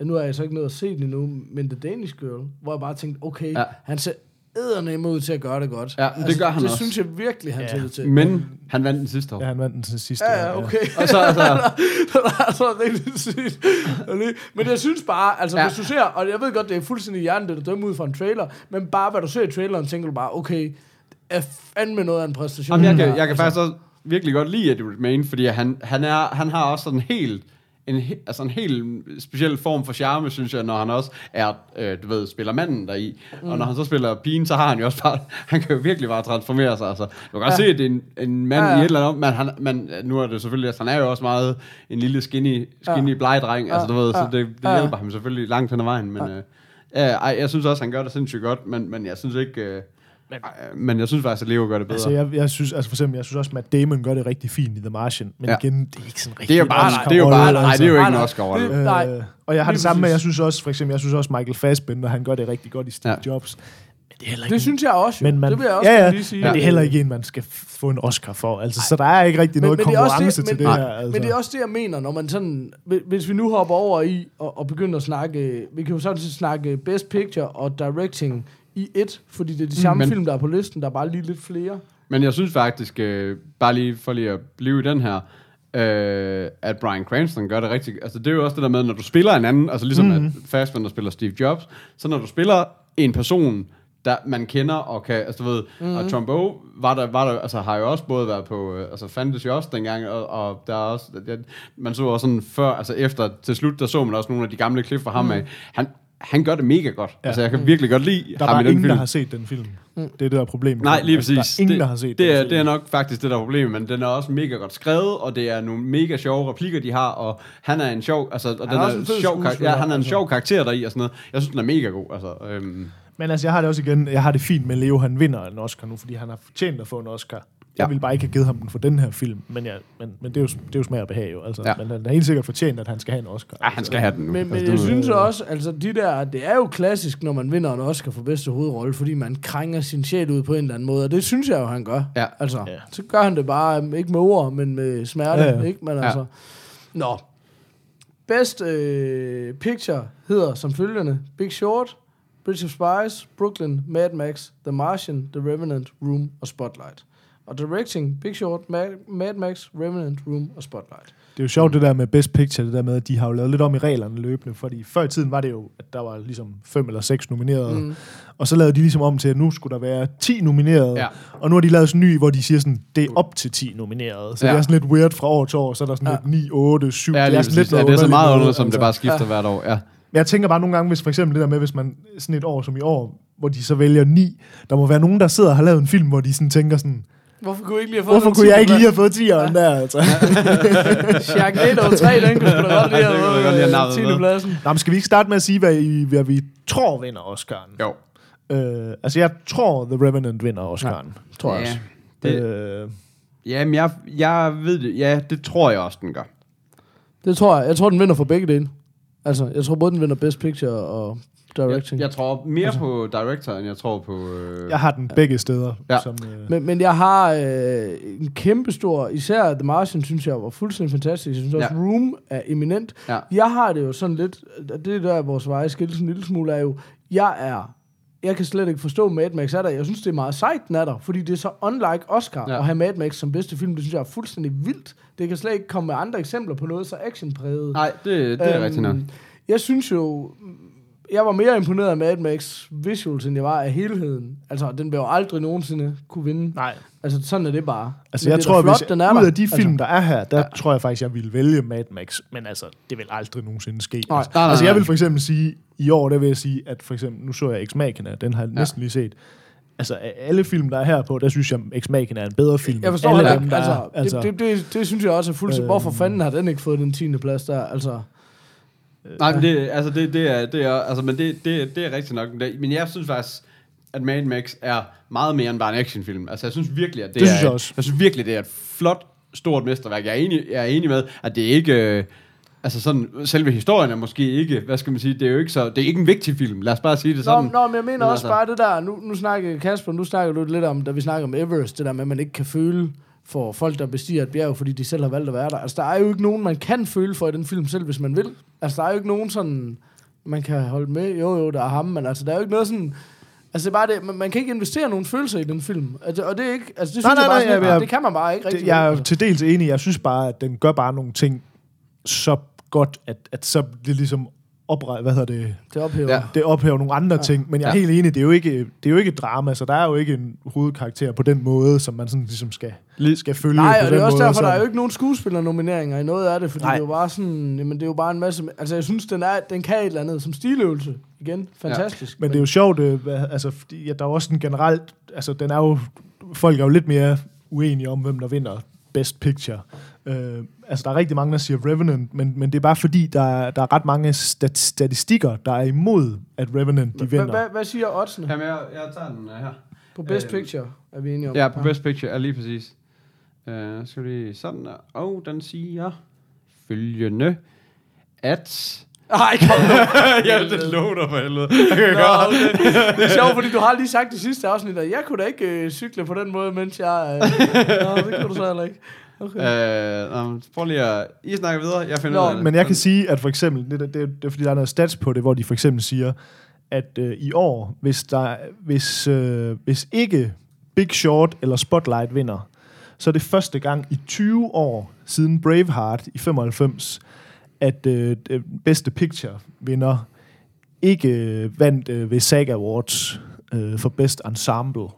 ja, Nu har jeg så ikke nået at se den endnu, men The Danish Girl, hvor jeg bare tænkte, okay,
Ja.
ja. han ser eddernem ud til at gøre det godt.
Ja, men det gør han
det
også.
synes jeg virkelig, han
Ja.
til.
men han vandt den sidste år.
Ja, han vandt den sidste.
Ja, ja, okay.
Og så, altså,
det er altså rigtig sygt. Men jeg synes bare, altså
Ja.
ja. hvis du ser, og jeg ved godt, det er fuldstændig hjernedødt at dømme ud fra en trailer, men bare hvad du ser i traileren, tænker du bare, okay, det er fandme noget af en præstation.
Jamen, jeg kan, jeg kan
Altså,
faktisk også virkelig godt lide Eddie Redmayne, fordi han, han, er, han har også sådan helt en, he- altså en helt speciel form for charme, synes jeg, når han også er, øh, du ved, spiller manden deri. Mm. Og når han så spiller pigen, så har han jo også bare, han kan jo virkelig bare transformere sig. Altså, du kan
Ja.
se, at det er en, en mand
Ja,
ja,
ja.
i et eller andet, men, han, men nu er det selvfølgelig, altså, han er jo også meget en lille skinny, skinny bleg dreng, altså du ved, så
Ja.
det, det
Ja.
hjælper ham selvfølgelig langt hen ad vejen, men øh, ja, ej, jeg synes også, han gør det sindssygt godt, men, men jeg synes ikke, øh, men, men jeg synes faktisk, at Leo gør det bedre.
Altså, jeg, jeg synes, altså for eksempel, jeg synes også, Matt Damon gør det rigtig fint i The Martian, men
Ja.
igen, det er ikke sådan rigtig
det er jo
en
bare,
Oscar-rolle,
det er jo bare, nej, det er jo ikke
Nej,
en
nej.
Oscar-rolle.
Det- Nej,
Øh, og jeg har
lige
det samme med, jeg synes også, for eksempel, jeg synes også, Michael Fassbender, han gør det rigtig godt i Steve
Ja.
Jobs. Men det er heller ikke
Det synes jeg også,
men man,
det vil jeg også
ja, ja,
lige sige.
Men det er heller ikke en, man skal få en Oscar for. Altså, så der er ikke rigtig noget
det er også
konkurrence
det,
til
men,
det
nej,
her. Altså.
Men det er også det, jeg mener, når man sådan... hvi- Hvis vi nu hopper over i og, og begynder at snakke... Vi kan jo sådan set snakke Best Picture og Directing i et, fordi det er de samme
men-
film, der er på listen, der er bare lige lidt flere.
Men jeg synes faktisk, øh, bare lige for lige at blive i den her, øh, at Brian Cranston gør det rigtig... Altså det er jo også det der med, når du spiller en anden, altså ligesom mm-hmm. at Fassbender spiller Steve Jobs, så når du spiller en person, der man kender og kan, altså du ved, mm-hmm. og Trumbo var der, var der, altså har jo også både været på, øh, altså fandtes jo også dengang, og, og der er også, det, man så også sådan før, altså efter, til slut, der så man også nogle af de gamle klip fra ham mm. af, han, han gør det mega godt. Ja. Altså jeg kan virkelig godt lide
der er
ham i den
ingen,
film.
der har set den film. Det er det, der er problemet.
Nej, lige
Altså,
præcis.
Der er ingen,
det,
der har set
det
den
er,
film.
det er nok faktisk det, der er problemet, men den er også mega godt skrevet, og det er nogle mega sjove replikker, de har, og han er en sjov, altså, og den
er
er, sjov, kar-
skuespiller,
ja, han er en
altså.
sjov karakter deri, og sådan noget. Jeg synes, den er mega god, altså. Øhm,
Men altså, jeg har det også igen, jeg har det fint med Leo, han vinder en Oscar nu, fordi han har fortjent at få en Oscar. Jeg
Ja.
ville bare ikke have givet ham den for den her film, men, jeg, men, men det, er jo, det er jo smag og behag jo. Altså,
Ja.
Men han er helt sikkert fortjent, at han skal have en Oscar.
ja, han skal have den nu.
Men, men
altså,
jeg
det-
synes også, altså de der, det er jo klassisk, når man vinder en Oscar for bedste hovedrolle, fordi man krænger sin sjæl ud på en eller anden måde, og det synes jeg jo, han gør.
Ja.
Altså,
Ja.
så gør han det bare, um, ikke med ord, men med smerte,
Ja, ja.
ikke? Men
Ja.
altså, nå. Best øh, Picture hedder som følgende Big Short, Bridge of Spies, Brooklyn, Mad Max, The Martian, The Revenant, Room og Spotlight. Og directing, Big Short, Mad, Mad Max, Revenant, Room og Spotlight.
Det er jo sjovt det der med Best Picture, det der med, at de har jo lavet lidt om i reglerne løbende, fordi før i tiden var det jo, at der var ligesom fem eller seks nominerede, mm. og så lavede de ligesom om til, at nu skulle der være 10 nominerede,
Ja.
og nu har de lavet sådan en ny, hvor de siger sådan, det er op til 10 nominerede, så
Ja.
det er sådan lidt weird fra år til år, så er der sådan
Ja.
lidt 9, 8, 7,
Ja,
det er sådan lidt
ja, det er så meget underligt, som det
altså.
bare skifter
Ja.
hvert år. Ja.
Men jeg tænker bare nogle gange, hvis for eksempel det der med, hvis man sådan et år som i år, hvor de så vælger ni, der må være nogen, der sidder og har lavet en film, hvor de sådan tænker sådan,
Hvorfor kunne jeg ikke lige have fået
hvorfor kunne jeg ikke lige have fået 10'eren der, altså?
Sharknado 3, den kunne sgu da godt lige have været
med.
10. pladsen.
Nå, men skal vi ikke starte med at sige, hvad, I, hvad vi tror vinder Oscar'en?
Jo.
Øh, altså, jeg tror, The Revenant vinder Oscar'en.
Tror jeg også.
Det,
Øh,
jamen, jeg, jeg ved det. Ja, det tror jeg også, den gør.
Det tror jeg. Jeg tror, den vinder for begge dele. Altså, jeg tror både, den vinder Best Picture og Directing.
jeg tror mere på director, end jeg tror på... Øh,
jeg har den begge steder.
Ja.
Som, øh,
Men, men jeg har øh, en kæmpe stor, især The Martian, synes jeg var fuldstændig fantastisk. Jeg synes også,
Ja.
Room er eminent.
Ja.
Jeg har det jo sådan lidt, det er der, vores veje skilles en lille smule, er jo, jeg er, jeg kan slet ikke forstå Mad Max er der. Jeg synes, det er meget sejt, den er der, fordi det er så unlike Oscar
Ja.
at have Mad Max som bedste film. Det synes jeg er fuldstændig vildt. Det kan slet ikke komme med andre eksempler på noget så actionpræget.
Nej, det, det er
Øhm,
rigtigt nok.
Jeg synes jo, jeg var mere imponeret af Mad Max visuals, end jeg var af helheden. Altså, den vil jo aldrig nogensinde kunne vinde.
nej.
Altså, sådan er det bare.
Altså,
Men
jeg
det
tror,
flot,
hvis
den er
ud af de film,
altså,
der er her, der ja. tror jeg faktisk, jeg ville vælge Mad Max. Men altså, det vil aldrig nogensinde ske.
Nej.
Altså,
Nej, nej,
altså, jeg vil for eksempel sige, i år, der vil jeg sige, at for eksempel, nu så jeg Ex Machina, den har jeg næsten lige set. Altså, af alle film, der er her på, der synes jeg, Ex Machina er en bedre film.
jeg
end
forstår
alle dem, der
Altså,
er.
altså, det, det, det, det, synes jeg også er fuldstændig.
Øhm.
Hvorfor fanden har den ikke fået den 10. plads der? Altså,
Nej, men det, altså det, det er, det er, altså, men det, det, det er rigtigt nok. Men jeg synes faktisk, at Mad Max er meget mere end bare en actionfilm. Altså, jeg synes virkelig, at det,
Det
er,
synes jeg også.
Jeg synes virkelig, det er et flot, stort mesterværk. Jeg er enig, jeg er enig med, at det ikke... øh, Altså sådan, selve historien er måske ikke, hvad skal man sige, det er jo ikke så, det er ikke en vigtig film, lad os bare sige det
Nå,
sådan.
nå, men jeg mener
Men
også
altså-
bare det der, nu, nu snakker Kasper, nu snakker du lidt om, da vi snakker om Everest, det der med, at man ikke kan føle for folk, der bestiger et bjerg, fordi de selv har valgt at være der. Altså, der er jo ikke nogen, man kan føle for i den film selv, hvis man vil. Altså, der er jo ikke nogen sådan, man kan holde med. Jo, jo, der er ham, men altså, der er jo ikke noget sådan... Altså, det er bare det, man, man kan ikke investere nogen følelser i den film. Altså, og det er ikke... Altså, det synes
Nej,
jeg bare
nej,
sådan,
jeg- jeg-
det kan man bare ikke rigtig.
det, jeg er til dels enig. Jeg synes bare, at den gør bare nogle ting så godt, at, at så det ligesom opre, hvad hedder det,
Det ophæver.
Ja.
Ja.
det ophæver nogle andre ja. ting. Men jeg er
Ja.
helt enig, det er, jo ikke, det er jo ikke et drama, så der er jo ikke en hovedkarakter på den måde, som man sådan ligesom skal, skal følge
Nej,
på
og det
den
er også
måde.
derfor, der er jo ikke nogen skuespillernomineringer i noget af det, fordi
Nej.
det er jo bare sådan, jamen det er jo bare en masse, altså jeg synes, den, er, den kan et eller andet som stiløvelse. Igen, fantastisk.
Men det er jo sjovt, øh, altså, fordi, ja, der er også en generelt, altså den er jo, folk er jo lidt mere uenige om, hvem der vinder Best Picture. Øh, altså der er rigtig mange, der siger Revenant, men, men det er bare fordi, der, er- der er ret mange stat- statistikker, der er imod, at Revenant de
Hvad,
vinder.
hvad, hvad siger oddsene?
Jamen, jeg, jeg tager den uh, her.
På Best
Øh,
Picture er vi enige om.
Ja, på Best Picture, er lige præcis. Uh, skal vi lige sådan der. Og den siger følgende, at...
Ej, kom nu.
ja, det lover for helvede.
Nå, okay. Det er sjovt, fordi du har lige sagt det sidste afsnit, at jeg kunne da ikke øh, cykle på den måde, mens jeg... Øh, nå, det kunne du så heller ikke. Okay.
Uh, um, prøv lige at... I snakker videre, jeg finder
Nå,
ud af det.
Men jeg kan sige, at for eksempel, det, det, det, det er fordi, der er noget stats på det, hvor de for eksempel siger, at øh, i år, hvis, der, hvis, øh, hvis ikke Big Short eller Spotlight vinder, så er det første gang i 20 år siden Braveheart i 95, at øh, bedste picture vinder ikke øh, vandt øh, ved SAG Awards øh, for Best Ensemble,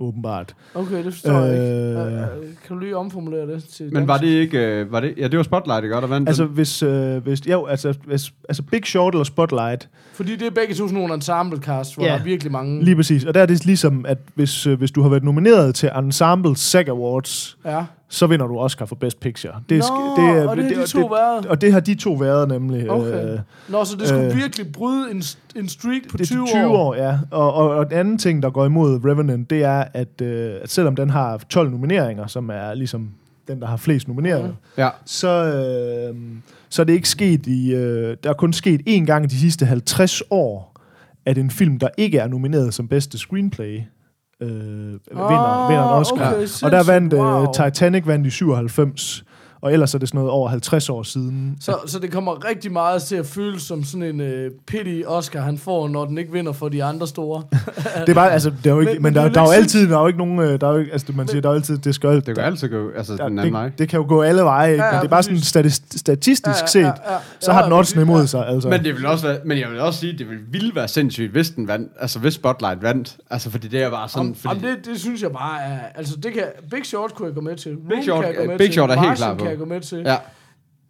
åbenbart.
Okay, det forstår jeg ikke.
Øh.
Øh, øh, kan du lige omformulere det til
Men var
dansk?
det ikke... Uh, var det, ja, det var Spotlight, ikke? Der vandt
Altså,
den.
hvis, øh, hvis, jo, altså, hvis, altså Big Short eller Spotlight,
Fordi det er begge to sådan nogle ensemble cast, hvor
Ja.
der er virkelig mange...
Lige præcis. Og der er det ligesom, at hvis, øh, hvis du har været nomineret til Ensemble SAG Awards,
Ja.
Så vinder du Oscar for Best Picture. Det
Nå,
er,
og det har de to været.
Og det har de to været nemlig.
Okay.
Øh,
Nå, så det skulle
Øh.
virkelig bryde en, en streak på
det
20,
er 20
år.
år, ja. Og, og, og den anden ting, der går imod Revenant, det er, at, øh, at selvom den har 12 nomineringer, som er ligesom den, der har flest nomineret,
Mhm.
Ja.
så, øh, så er det ikke sket i... Øh, der er kun sket én gang i de sidste 50 år, at en film, der ikke er nomineret som bedste screenplay, øh, vinder, vinder en Oscar.
okay,
og der vandt
Wow.
øh, Titanic vandt i 97, og ellers er det sådan noget over 50 år siden.
Så, så det kommer rigtig meget til at føles som sådan en uh, pity Oscar, han får, når den ikke vinder for de andre store.
Det er bare, altså, det er jo ikke,
Men-
men,
men
men der,
er
der er jo altid, der er jo ikke nogen, øh, der er jo ikke, altså man siger, der er jo altid, det skal
Det kan altid gå altså, den anden vej.
det, det, kan jo gå alle veje, ikke?
Ja,
men
ja,
det er bare sådan statist, statistisk
Ja, ja,
set,
ja, ja.
så
Ja,
har den oddsene imod sig. Altså.
Men, det vil også være, men jeg vil også sige, det vil ville være sindssygt, hvis den vandt, altså hvis Spotlight vandt. Altså, fordi det er bare sådan...
Om,
fordi,
om det, det synes jeg bare er... Altså, det kan, Big Short kunne jeg gå med til. Room
Short-
kan jeg gå med
Big. Short er helt klar på.
Kan jeg gå med til.
Ja,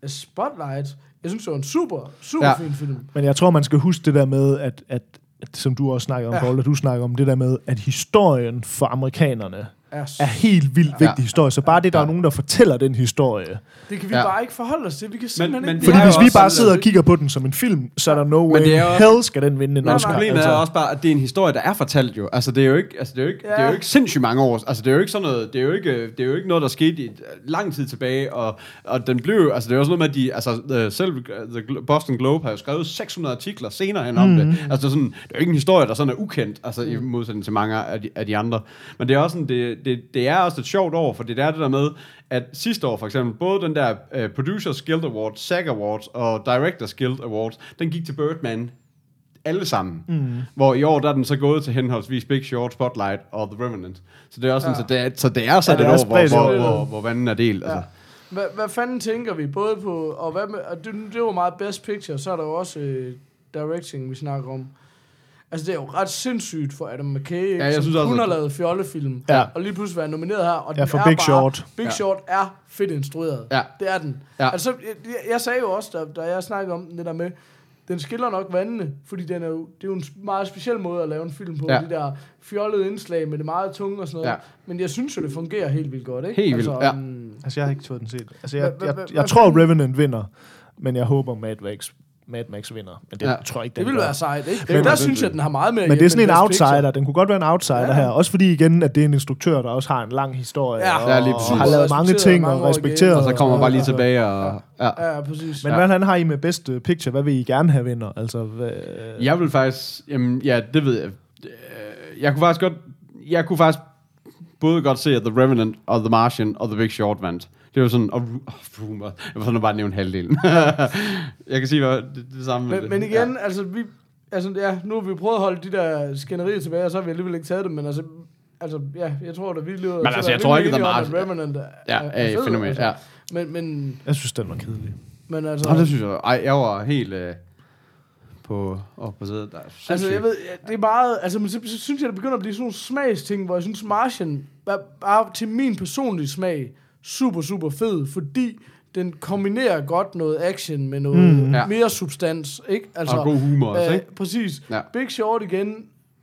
Spotlight, jeg synes, det var en super, super
Ja.
fin film.
Men jeg tror, man skal huske det der med, at, at, at som du også snakker om,
ja.
Paul, at du snakker om det der med, at historien for amerikanerne
Er,
er helt vildt
Ja.
vigtig historie. Så bare det, der
Ja.
er nogen, der fortæller den historie.
det kan vi
Ja.
ja. bare ikke forholde os til. Vi kan simpelthen
men
ikke...
det
Fordi
er
hvis vi bare
sådan,
sidder og kigger på den som en film, så er der no way
det er også-
hell skal den vinde en
Men
Oscar.
problemet
altså.
er også bare, at det er en historie, der er fortalt jo. Altså, det er jo ikke, altså, det er jo ikke, ja. det er jo
Ja.
ikke sindssygt mange år. Altså, det er jo ikke sådan noget, det er jo ikke, det er jo ikke noget, der skete i lang tid tilbage, og, og den blev altså, det er jo også noget med, at de, altså, øh, selv øh, The Boston Globe har jo skrevet 600 artikler senere hen om mm. det. Altså, det er, sådan, det er jo ikke en historie, der sådan er ukendt, altså, i modsætning til mange af de, af de andre. Men det er også sådan, det, det, det er også et sjovt år, for det er det der med, at sidste år for eksempel, både den der uh, Producers Guild Awards, SAG Awards og Directors Guild Awards, den gik til Birdman alle sammen. Mm. Hvor i år, der er den så gået til henholdsvis Big Short, Spotlight og The Revenant. Så det er også ja. sådan, så det er, så det er så
Ja, det
et
er
år, hvor, hvor, hvor, hvor vandet er delt. Ja. Altså.
Hvad, hvad fanden tænker vi både på... Og hvad med, og det, det var meget best picture, så er der jo også øh, directing, vi snakker om. Altså, det er jo ret sindssygt for Adam McKay, ikke?
Ja, jeg
som
synes også,
kun har lavet fjollefilm,
Ja.
og lige pludselig være nomineret her. Og
Ja,
den
for
er
Big
bare,
Short.
Big
Ja.
Short er fedt instrueret.
Ja.
Det er den.
Ja.
Altså, jeg, jeg sagde jo også, da, da jeg snakkede om det der med, den skiller nok vandene, fordi den er jo, det er jo en meget speciel måde at lave en film på,
Ja.
de der fjollede indslag med det meget tunge og sådan noget.
Ja.
Men jeg synes jo, det fungerer helt vildt godt, ikke?
Helt vildt, ja.
mm,
Altså, jeg har ikke fået den set. Altså, jeg,
Hva- hva-
jeg, jeg,
hvad
tror, Revenant vinder, men jeg håber, Mad Max, Mad Max vinder. Men det
Ja.
tror jeg ikke, den
Det ville
gør.
være sejt, ikke?
Det
Men der
var
synes jeg, den har meget mere
Men det er sådan en outsider.
Picture.
Den kunne godt være en outsider
Ja.
ja. her. Også fordi igen, at det er en instruktør, der også har en lang historie.
Ja.
og,
Ja, lige præcis.
har lavet mange ting
mange
og respekteret.
Og så kommer man bare lige
altså.
tilbage og... Ja.
Ja, præcis.
Men
Ja.
hvad han har I med bedste picture? Hvad vil I gerne have vinder? Altså, hvad,
Jeg vil faktisk... Jamen, ja, det ved jeg. Øh, Jeg kunne faktisk godt... Jeg kunne faktisk både godt se, at The Revenant og The Martian og The Big Short vandt. Det var sådan... Og, oh, rumor. Jeg var sådan bare nævne halvdelen. jeg kan sige, hvad det, det samme
Men,
det.
men igen, ja. altså, vi, altså, ja, nu har vi prøvet at holde de der skænderier tilbage, og så har vi alligevel ikke taget dem, men altså, altså ja, jeg tror, at vi lever...
Men altså, jeg tror ikke, at The Martian-
Revenant er,
Ja, er
fed,
fænomen,
altså.
ja.
Men, men,
jeg synes, den var kedelig.
men altså...
Nå, det synes jeg... Ej, jeg var helt... Øh, på, op på sædet. Der er
Altså, jeg ved, det er meget... Altså, men så, så synes jeg, det begynder at blive sådan nogle smagsting, hvor jeg synes, Martian er bare til min personlige smag super, super fed, fordi den kombinerer godt noget action med noget mm,
Ja.
mere substans, ikke? Altså,
Og god humor også,
øh,
ikke?
Præcis.
Ja.
Big Short igen,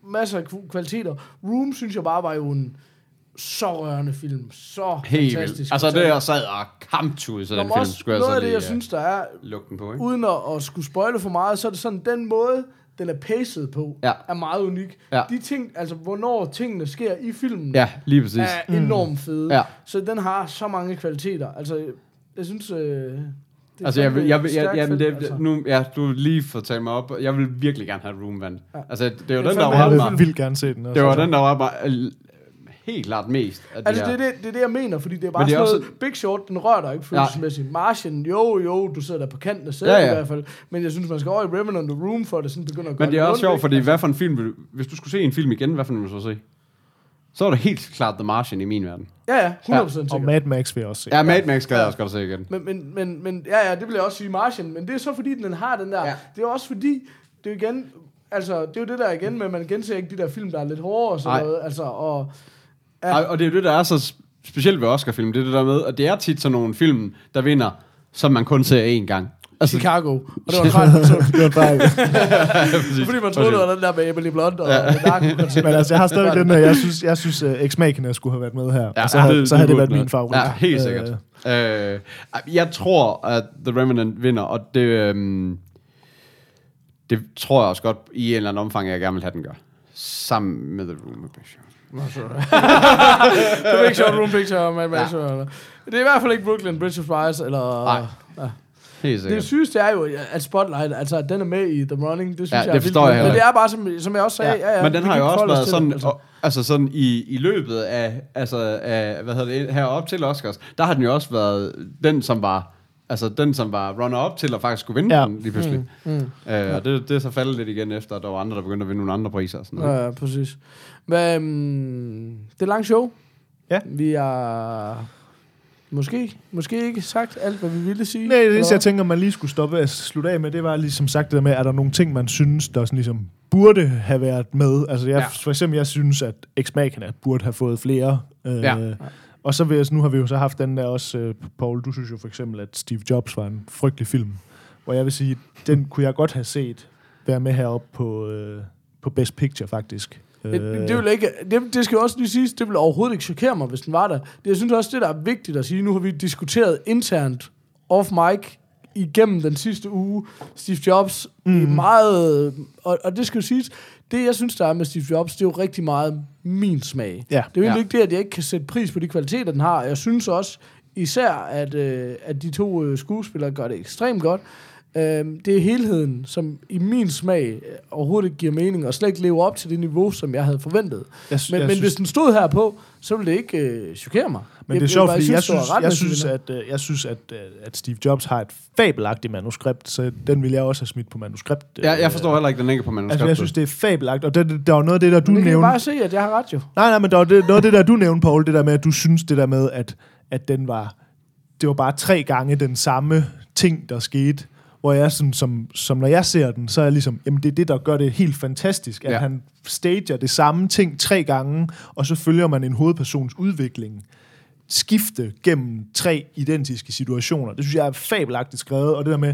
masser af kv- kvaliteter. Room synes jeg bare var jo en så rørende film. Så
Helt
fantastisk.
vildt. Altså, det jeg sad og kamptud, så
Nå,
den film skulle jeg
noget
så
af det, jeg
øh,
synes, der er,
på, ikke?
uden at, at skulle spoile for meget, så er det sådan, den måde, den er paced på,
Ja.
er meget unik.
Ja.
De ting, altså hvornår tingene sker i filmen,
Ja, lige præcis.
er enormt fede.
Ja.
Så den har så mange kvaliteter. Altså, jeg synes... Øh, det
Altså, jeg vil, jeg vil, jeg, jamen,
film,
det,
altså.
nu, ja, du lige får taget mig op. Jeg vil virkelig gerne have Room vandt.
Ja.
Altså, det er
er
den, der var
en
Jeg
mig.
vil vildt gerne se den. Også.
Det var den, der var bare helt klart mest. Af de
Altså,
her.
det er det, det er det, jeg mener, fordi det er bare
Men det er
sådan
også-
noget, Big Short, den rører dig ikke følelsesmæssigt. Martian, jo, jo, du sidder der på kanten af sædet
Ja,
ja,
ja.
ja. i hvert fald. Men jeg synes, man skal over i Revenant og Room, for at det sådan begynder at gøre
Men det er også sjovt, fordi
ikke?
hvad for en film vil du, hvis du skulle se en film igen, hvad for en vil du så se? Så er det helt klart The Martian i min verden.
Ja, ja, 100%
Og
sikkert.
Mad Max vil jeg også se.
Ja, Mad Max skal jeg også godt se igen.
Men, men, men, men ja, ja, det vil jeg også sige Martian, men det er så fordi, den har den der,
Ja.
ja. det er også fordi, det er igen, altså, det er jo det der igen med, at man genser ikke de der film, der er lidt hårdere og sådan
Nej.
noget, altså, og, Ja.
Og, og det er jo det, der er så specielt ved Oscar-film, det er det der med, at det er tit sådan nogle film, der vinder, som man kun ser én gang. Altså,
Chicago, og det var en fejl.
Det var en fejl.
fordi man troede, det var den der med Emily Blunt og ja. narko
Men altså, jeg har stadig den der, jeg synes, jeg synes uh, Ex Machina skulle have været med her. Ja, og så, havde, så havde det været
burde
min favorit.
Ja, helt sikkert.
Øh,
Øh, jeg tror, at The Remnant vinder, og det, øhm, det tror jeg også godt, i en eller anden omfang, jeg gerne vil have den gør. Sammen med The Room of Picture.
The Big Short Room Picture, Mad Max. Ja. Det er i hvert fald ikke Brooklyn Bridge of Spies, eller...
Nej.
Ja. Det sygeste er jo, at Spotlight, altså at den er med i The Running, det synes
Ja,
jeg
det
er
forstår
vildt.
jeg
Men det er bare, som, som jeg også sagde, ja, ja,
Men den har jo
ikke
også været sådan,
det,
altså. altså sådan i, i løbet af, altså af, hvad hedder det, herop til Oscars, der har den jo også været den, som var, altså den, som var runner-up til at faktisk skulle vinde
Ja.
den lige pludselig. Mm, mm. Øh, og det, det er så faldet lidt igen efter, at der var andre, der begyndte at vinde nogle andre priser. Og sådan noget.
Ja, ja, præcis. Men, um, det er langt show.
Ja.
Vi har måske, måske ikke sagt alt, hvad vi ville sige.
Nej, det eneste, jeg tænker, man lige skulle stoppe at slutte af med, det var ligesom sagt det der med, er der nogle ting, man synes, der sådan ligesom burde have været med? Altså, jeg,
Ja.
for eksempel, jeg synes, at Machina burde have fået flere. Øh,
Ja.
Og så vil jeg, nu har vi jo så haft den der også, øh, Paul, du synes jo for eksempel, at Steve Jobs var en frygtelig film, hvor jeg vil sige, den kunne jeg godt have set være med heroppe på, øh, på Best Picture, faktisk.
Det, det, vil ikke, det, det skal jo også lige siges, det vil overhovedet ikke chokere mig, hvis den var der. Det, jeg synes også, det der er vigtigt at sige, nu har vi diskuteret internt off mic igennem den sidste uge, Steve Jobs, mm. i meget, og, og det skal jo siges, det jeg synes, der er med Steve Jobs, det er jo rigtig meget min smag.
Ja.
Det er jo
Ja.
ikke det, at jeg ikke kan sætte pris på de kvaliteter, den har. Jeg synes også, især, at, øh, at de to øh, skuespillere gør det ekstremt godt. Øh, det er helheden, som i min smag øh, overhovedet ikke giver mening, og slet ikke lever op til det niveau, som jeg havde forventet.
Jeg,
Men, men hvis den stod her på, så ville det ikke øh, chokere mig.
Men
Jeg-
det er sjovt,
jeg,
fordi jeg synes, jeg
retmæssigt,
synes, at, øh, jeg synes at, øh, at Steve Jobs har et fabelagtigt manuskript, så den vil jeg også have smidt på manuskript.
Jeg, jeg forstår heller ikke, den ikke på manuskriptet.
Altså, jeg synes, det er fabelagtigt, og det, der var noget af det, der du
Men jeg
nævnte...
bare se, at jeg har ret jo.
Nej, nej, men der var det, noget af det, der du nævnte, Paul, det der med, at du synes det der med, at, at den var... Det var bare tre gange den samme ting, der skete, hvor jeg sådan, som, som når jeg ser den, så er jeg ligesom, jamen det er det, der gør det helt fantastisk, at
Ja.
ja. han stager det samme ting tre gange, og så følger man en hovedpersons udvikling skifte gennem tre identiske situationer. Det synes jeg er fabelagtigt skrevet, og det der med,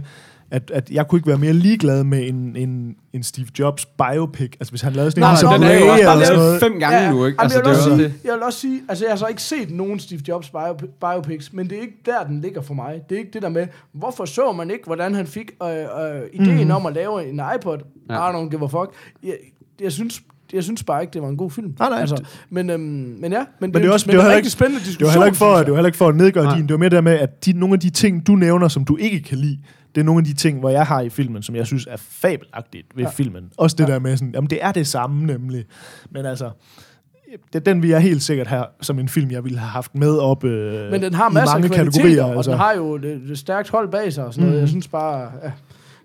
at, at jeg kunne ikke være mere ligeglad med en, en, en Steve Jobs biopic. Altså hvis han lavede sådan
Nej,
en, som
den er jo også bare lavet fem gange nu, ikke? Altså,
jeg, vil
det er
sige,
det.
jeg vil også sige, altså jeg har så ikke set nogen Steve Jobs bio, biopics, men det er ikke der, den ligger for mig. Det er ikke det der med, hvorfor så man ikke, hvordan han fik øh, øh, ideen mm. om at lave en iPod?
Ja.
Ja. I don't give a fuck. Jeg, jeg synes jeg synes bare ikke, det var en god film.
Nej, nej,
altså,
det-
men, øhm, men ja, men,
Men det er også
men
det var
en rigtig
ikke,
spændende
det
diskussion.
var heller ikke for, det var heller ikke for at nedgøre
Nej.
din. Det var mere der med, at de, nogle af de ting, du nævner, som du ikke kan lide, det er nogle af de ting, hvor jeg har i filmen, som jeg synes er fabelagtigt ved ja. filmen. Også det ja. der med sådan, jamen det er det samme nemlig. Men altså, det, den vil jeg helt sikkert have som en film, jeg ville have haft med op øh,
Men den har
i
masser af
mange
kvaliteter,
kategorier.
og
Altså.
den har jo det, det stærkt hold bag sig og sådan noget.
Mhm.
Jeg synes bare, ja,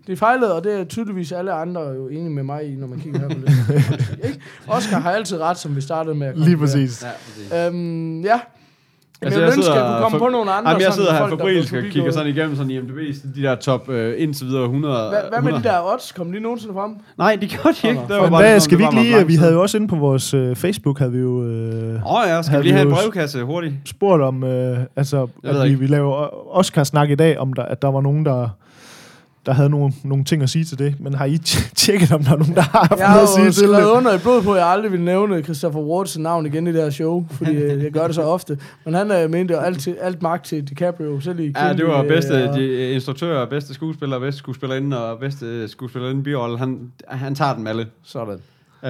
det er fejlet, og det er tydeligvis alle andre jo enige med mig i, når man kigger her på det. Ikke? Oscar har altid ret, som vi startede med at
Lige
konkludere.
præcis.
Ja, præcis.
Øhm, ja. Jamen,
Altså,
jeg,
jeg
ønsker, at kunne komme
for-
på nogle andre.
Jamen, jeg sidder
sådan
her
folk,
for
der blev
brilsk og kigger sådan igennem sådan i MDB's, de der top øh, indtil videre 100.
Hvad, hvad med de
100.
der odds? Kom de nogensinde frem?
Nej, de gjorde de ikke. Det var bare
hvad,
sådan,
skal vi ikke lige, vi havde jo også inde på vores øh, Facebook, havde vi jo øh,
Åh oh, ja, skal vi lige have en brevkasse hurtigt?
spurgt om, øh, altså, at vi, vi laver Oscar-snak i dag, om der, at der var nogen, der der havde nogle, nogle ting at sige til det. Men har I tj- tjekket, om der er nogen, der har haft
Jeg har
noget at sige til det?
under i blod på, at jeg aldrig ville nævne Christopher Wards navn igen i det her show, fordi øh, jeg gør det så ofte. Men han øh, mente jo alt, til, alt magt til DiCaprio, selv i
Ja, det var bedste
øh, og-
de, instruktør, bedste skuespiller, bedste skuespillerinde og bedste skuespillerinde birolle. Han, han tager dem alle.
Sådan.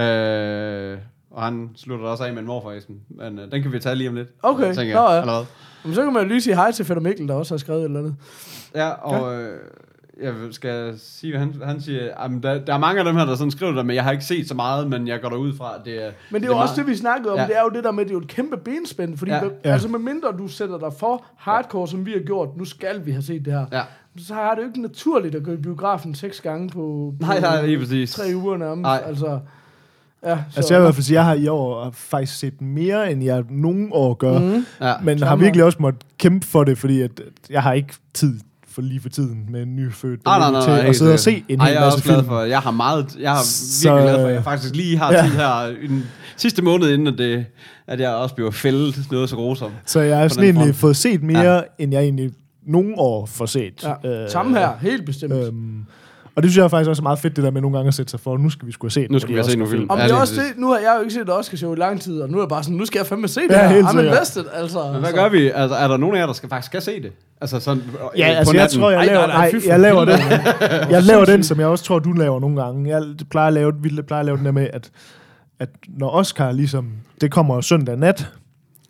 Øh, og han slutter også af med en morfasen. Men øh, den kan vi tage lige om lidt.
Okay,
tænker jeg,
nå ja.
allerede.
Men så kan man jo lige sige hej til Fætter Mikkel, der også har skrevet et eller andet.
Ja, og øh, jeg skal sige, han, han siger, jamen, der, der er mange af dem her, der sådan skriver der, men jeg har ikke set så meget, men jeg går derud fra, at det er...
Men det er jo også det, vi snakkede om.
Ja.
Det er jo det der med, at det er jo et kæmpe benspænd. Fordi
Ja.
ja. Altså med mindre du sætter dig for hardcore, som vi har gjort, nu skal vi have set det her.
Ja.
Så er det jo ikke naturligt at gå i biografen seks gange på, på
Nej, nej, lige præcis.
tre uger nærmest.
Nej.
Altså, ja, så,
Altså jeg vil i hvert fald sige, jeg har i år faktisk set mere, end jeg nogen år gør. Mm.
Ja.
Men har virkelig også måttet kæmpe for det, fordi at, at jeg har ikke tid for lige for tiden med en nyfødt
Nej, nej,
baby
nej,
til
nej,
at sidde og se en
Ej,
hel
jeg er
masse
også glad
film.
for, jeg har meget, jeg har
Så,
virkelig glad for, at
øh,
jeg faktisk lige har
ja.
tid her, en sidste måned inden, at, det, at jeg også bliver fældet noget så grusomt.
Så jeg har sådan egentlig
front.
fået set mere, ja. end jeg egentlig nogen år får set.
ja. Øh, Samme her, helt bestemt. Øh,
Øhm, og det synes jeg faktisk også er meget fedt, det der med nogle gange at sætte sig for, nu skal vi skulle have set
Nu skal vi set nogle film.
Om
Ja,
det er også det, nu har jeg jo ikke set et Oscar-show i lang tid, og nu er jeg bare sådan, nu skal jeg fandme se det
Ja,
her.
helt
I'm
sikkert.
invested, altså.
Men hvad gør vi? Altså, er der nogen af jer, der skal, faktisk skal se det? Altså sådan øh,
Ja,
på
altså jeg tror, jeg laver,
nej,
jeg laver den, jeg laver den, som jeg også tror, du laver nogle gange. Jeg plejer at lave, vi plejer at lave den der med, at, at når Oscar ligesom, det kommer søndag nat,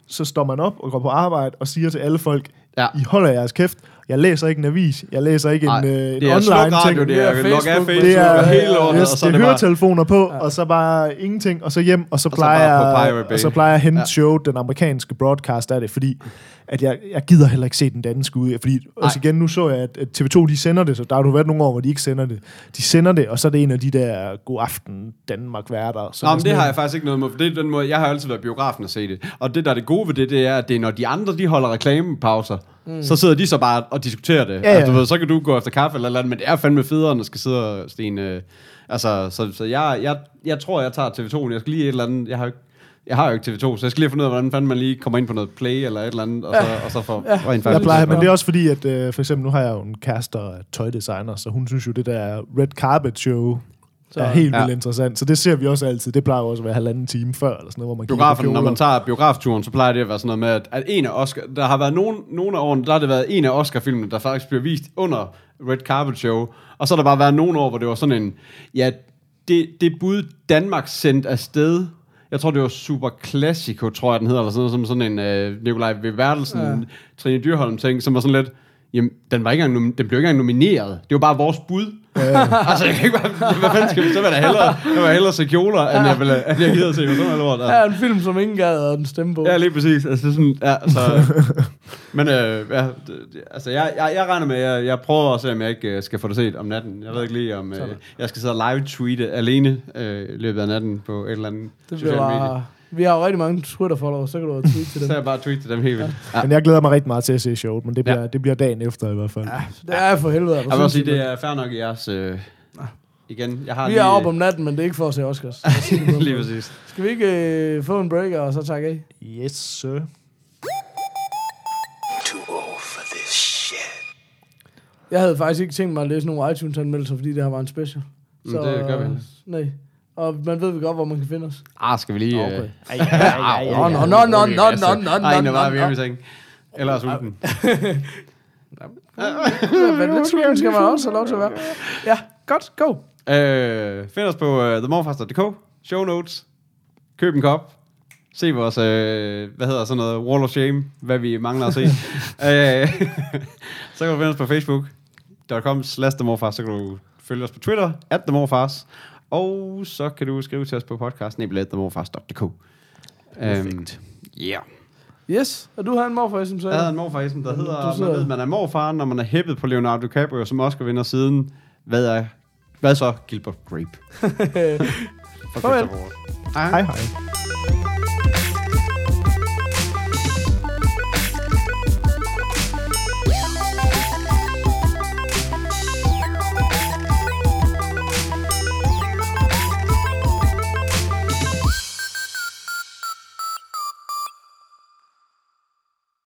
så står man op og går på arbejde og siger til alle folk,
Ja.
I holder jeres kæft, Jeg læser ikke en avis. Jeg læser ikke
Nej,
en, øh, en online
radio,
ting.
det er
Det er
log af
Facebook,
Facebook,
det er,
hele året,
yes,
og så
det
det bare...
høretelefoner på, ja. og så bare ingenting, og så hjem, og så
så
plejer
Bay.
og så plejer jeg at hente
ja.
show, den amerikanske broadcast af det, fordi at jeg, jeg gider heller ikke se den danske ud. Fordi også igen, nu så jeg, at, at TV2 de sender det, så der har du været nogle år, hvor de ikke sender det. De sender det, og så er det en af de der God Aften Danmark-værter. som
Nå,
er
men det har jeg faktisk ikke noget med, for det den måde, jeg har altid været biografen og se det. Og det, der er det gode ved det, det er, at det er, når de andre, de holder reklamepauser, mm. så sidder de så bare og diskuterer det.
Ja,
Altså, du ved, så kan du gå efter kaffe eller noget, men det er fandme federe, når skal sidde og sten. Øh, altså, så, så jeg, jeg, jeg tror, jeg tager TV2'en. Jeg skal lige et eller andet, jeg har ikke jeg har jo ikke TV2, så jeg skal lige fundet ud af, hvordan fanden man lige kommer ind på noget play eller et eller andet, og så, og så får ja, rent
Jeg
faktisk.
plejer, men det er også fordi, at øh, for eksempel nu har jeg jo en kæreste, er tøjdesigner, så hun synes jo, det der red carpet show så, er helt
Ja.
vildt interessant. Så det ser vi også altid. Det plejer også at være halvanden time før, eller sådan noget, hvor man
biografen, når man tager biografturen, så plejer det at være sådan noget med, at, at en af Oscar, der har været nogen, nogle af årene, der har det været en af Oscar-filmene, der faktisk bliver vist under Red Carpet Show, og så har der bare været nogle år, hvor det var sådan en, ja, det, det bud Danmark sendt afsted, jeg tror, det var Super Classico, tror jeg, den hedder, eller sådan noget, som sådan en øh, Nikolaj V. Bertelsen, ja. Trine Dyrholm ting, som var sådan lidt, jamen, den, var ikke engang, den blev ikke engang nomineret. Det var bare vores bud. Altså, jeg kan ikke bare, hvad fanden skal vi, så jeg da hellere, jeg vil hellere se kjoler, end jeg, vil, end jeg gider se sådan noget lort.
Ja, en film, som ingen gad at den stemme på.
Ja, lige præcis. Altså, det er sådan, ja, så, men øh, ja, det, altså, jeg, jeg, jeg regner med, at jeg, jeg prøver at se, om jeg ikke øh, skal få det set om natten. Jeg ved ikke lige, om øh, jeg skal sidde og live-tweete alene øh, i løbet af natten på et eller andet
det bliver
socialt medie.
Vi har jo rigtig mange Twitter-followers, så kan du jo tweet til dem.
Så jeg bare tweet til dem helt vildt. Ja.
Men jeg glæder mig rigtig meget til at se showet, men det bliver,
Ja.
det bliver dagen efter i hvert fald. Ja.
Det er for helvede.
Jeg vil også sige, det er fair nok i jeres... Øh, igen, jeg har
Vi
lige...
er oppe om natten, men det er ikke for at se Oscars.
Lige præcis.
Skal vi ikke øh, få en breaker, og så takke af?
Yes, sir.
Too old for this shit.
Jeg havde faktisk ikke tænkt mig at læse nogle iTunes-anmeldelser, fordi det her var en special.
Mm, det gør vi heller.
Nej. Og man ved vi godt, hvor man kan finde os.
Ah, skal vi lige...
Okay.
Øh,
Nå, nå, nå, nå, nå, nå, nå,
Ej,
nå,
nu var
nå,
vi
nå.
hjemme i seng. Eller er sulten.
Men lidt sulten skal man også have lov til at være. Ja, godt, go.
Øh, find os på uh, themorfast.dk, show notes, køb en kop, se vores, øh, hvad hedder sådan noget, wall of shame, hvad vi mangler at se. øh, så kan du finde os på facebook.com slash themorfast, så kan du følge os på Twitter, at themorfast, og så kan du skrive til os på podcasten, themorfast.dk. Perfekt. Yeah.
Yes, og du har en morfar, som
Jeg
sagde.
havde en morfarism, der
Du
hedder, man
sidder-
ved, man er morfar, når man er hæppet på Leonardo DiCaprio, som Oscar vinder siden, hvad er, hvad så Gilbert Grape?
Farvel.
Walken.
Hej hej.